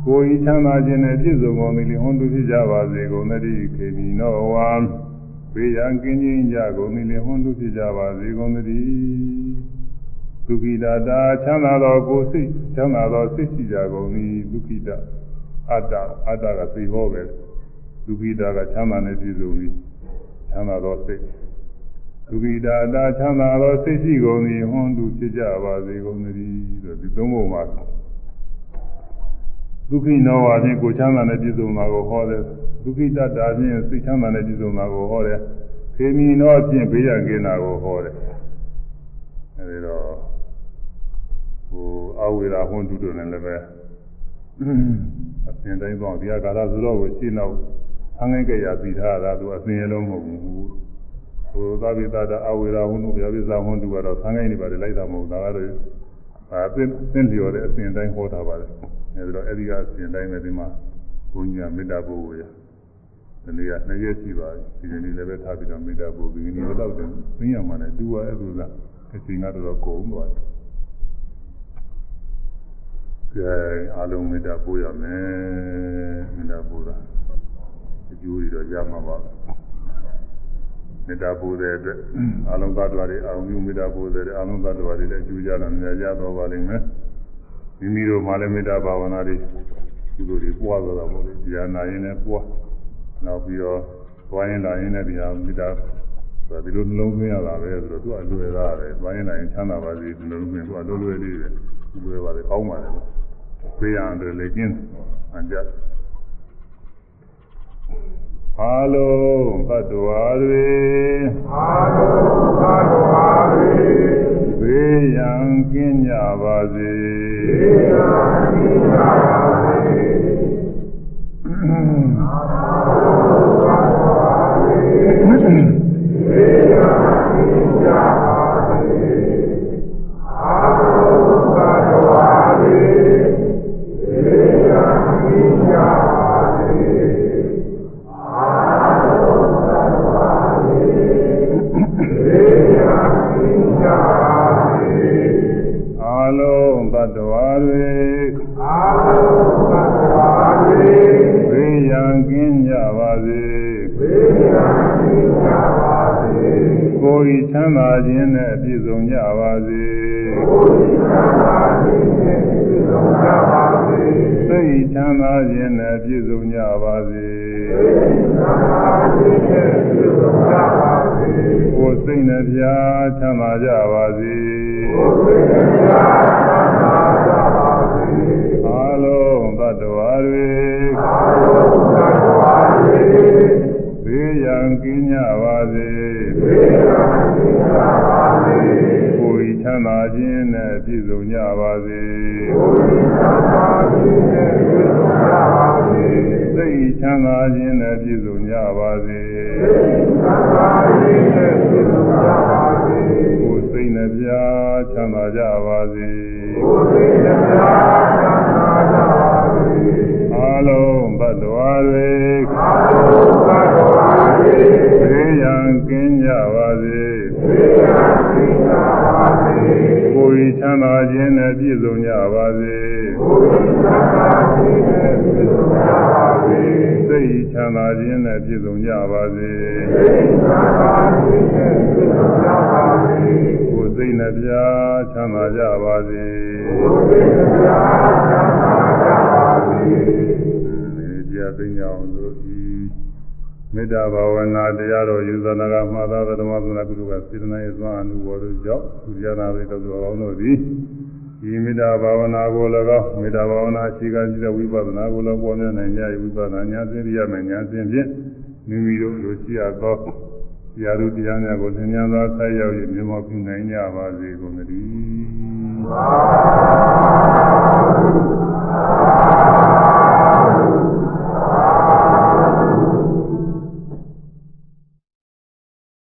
ကိုယ်ဤချမ်းသာခြင်းနဲ့ပြည့်စုံကုန်သည်ဟွန်တုဖြစ်ကြပါစေကုန်သတည်းခေမိနောဝါဘေးရန်ကင်းခြင်းကြကုန်သည်ဟွန်တုဖြစ်ကြပါစေကုန်သတည်းဒုက္ခိတတာချမ်းသာသောကိုယ်စိတ်ချမ်းသာသောစိတ်ရှိကြကုန်သည်ဒုက္ခိတအတ္တအတ္တကသိဟောပဲဒုက္ခိတကချမ်းသာနဲ့ပြည့်စုံသည်ချမ်းသာသောစိတ် ဒုက္ခိတတာချမ်းသာသောစိတ်ရှိကုန်သည်ဟွန်းတုဖြစ်ကြပါစေကုန်သတည်းဆိုဒီသုံးပုံမှာဒုက္ခိနောဝါဖြင့်ကိုချမ်းသာနဲ့ပြည့်စုံတာကိုဟောတယ်ဒုက္ခိတတာဖြင့်စိတ်ချမ်းသာနဲ့ပြည့်စုံတာကိုဟောတယ်ခေမီနောဖြင့်ဘေးရကင်းတာကိုဟောတယ်အဲဒီတော့ဟိုအဝေရာဟွန်းတုတို့နဲ့လည်းပဲအစဉ်တိုင်းတော့ဒီကကာလဆိုတော့ကိုရှင်းတော့အငိုင်းကြရသီထားတာသူအစဉ်ရလုံးမဟုတ်ဘူး ဟိုသာဝိသတာအဝေရာဟွန်းတုဗျာပိဇာဟွန်းတုကတော့ဆန်းကိုင်းနေပါတယ်လိုက်တာမဟုတ်ဒါကတော့အသင်သင်လျော်တဲ့အစဉ်တိုင်းဟောထားပါတယ်အဲဒီတော့အဲဒီကအစဉ်တိုင်းပဲဒီမှာဘုန်းကြီးကမေတ္တာပို့ရဒီနေ့ကနှစ်ရက်ရှိပါပြီဒီနေ့လည်းပဲထားပြီးတော့မေတ္တာပို့ပြီးဒီနေ့တော့သိရမှာနဲ့တူရအဲ့လိုကအချိန်ကတော့ကုန်သွားတယ်ကဲအလုံးမေတ္တာပို့ရမယ်မေတ္တာပို့တာအကျိုးတွေတော့ရမှာပါ မေတ္တာပို့တဲ့အတွက်အလုံးသတ္တဝါတွေအာရုံပြုမေတ္တာပို့တဲ့အလုံးသတ္တဝါတွေလည်းအကျိုးကြတာများကြတော့ပါလိမ့်မယ်မိမိတို့မှလည်းမေတ္တာဘာဝနာတွေကုသိုလ်တွေပွားသွားတာပေါ့လေတရားနာရင်လည်းပွားနောက်ပြီးတော့ပွားရင်လာရင်လည်းတရားမေတ္တာဆိုဒီလိုနှလုံးသွင်းရတာပဲဆိုတော့သူအလွယ်သားတယ်ပွားရင်လာရင်ချမ်းသာပါစေဒီလိုမျိုးသူအလွယ်လွယ်လေးပဲလွယ်ပါလေကောင်းပါလေဘေးရန်တွေလည်းကျင်းအကြ အာလုံးသတ္တဝါတွေအာလုံးသတ္တဝါတွေဘေးရန်ကင်းကြပါစေဘေးရန်ကင်းကြပါစေအာလုံးသတ္တဝါတွေဘေးရန်ကင်းကြပါတ္ကိုယ်ဤချမ်းသာခြင်းနဲ့ပြည့်စုံကြပါစေကိုယ်ဤချမ်းသာခြင်းနဲ့ပြည့်စုံကြပါစေစိတ်ချမ်းသာခြင်းနဲ့နဲ့ပြည့်စုံကြပါစေကိုယ်စိတ်နှပြချမ်းသာကြပါစေအားလုံးသတ္တဝါတွေဘေး ရန်ကင်းကြပါစေကိုယ်ဤချမ်းသာခြင်းနဲ့ပြည့်စုံကြပါစေစိတ်ဤချမ်းသာခြင်းနဲ့ပြည့်စုံကြပါစေကိုယ်စိတ်နှပြချမ်းသာကြပါစေအားလုံးသတ္တဝါတွေဘေး ရန်ကင်းကြပါစေကိုယ်ဤချမ်းသာခြင်းနဲ့ပြည့်စုံကြပါစေစိတ်ဤချမ်းသာခြင်းနဲ့ပြည့်စုံကြပါစေကိုယ်စိတ်နှပြချမ်းသာကြပါစေတရားသိညာအောင်လို့ဒီ မေတ္တာဘာဝနာတရားတော်ယူဇနာကမှာသာဓမ္မသနာကုသကစေတနာရဲ့သွားအမှုပေါ်တို့ကြောင့်သူရနာတွေတော်တော်အောင်တို့သည်ဒီမေတ္တာဘာဝနာကို၎င်းမေတ္တာဘာဝနာအခြေခံရှိတဲ့ဝိပဿနာကို၎င်းပေါ်များနိုင်ကြ၏ဝိပဿနာဉာဏ်သိရမယ်ဉာဏ်သိဖြင့်မိမိတို့လိုရှိရသောတရားတို့တရားများကိုသင်ညာသောဆက်ရောက်၍မြတ်မောပြုနိုင်ကြပါစေကုန်သတည်း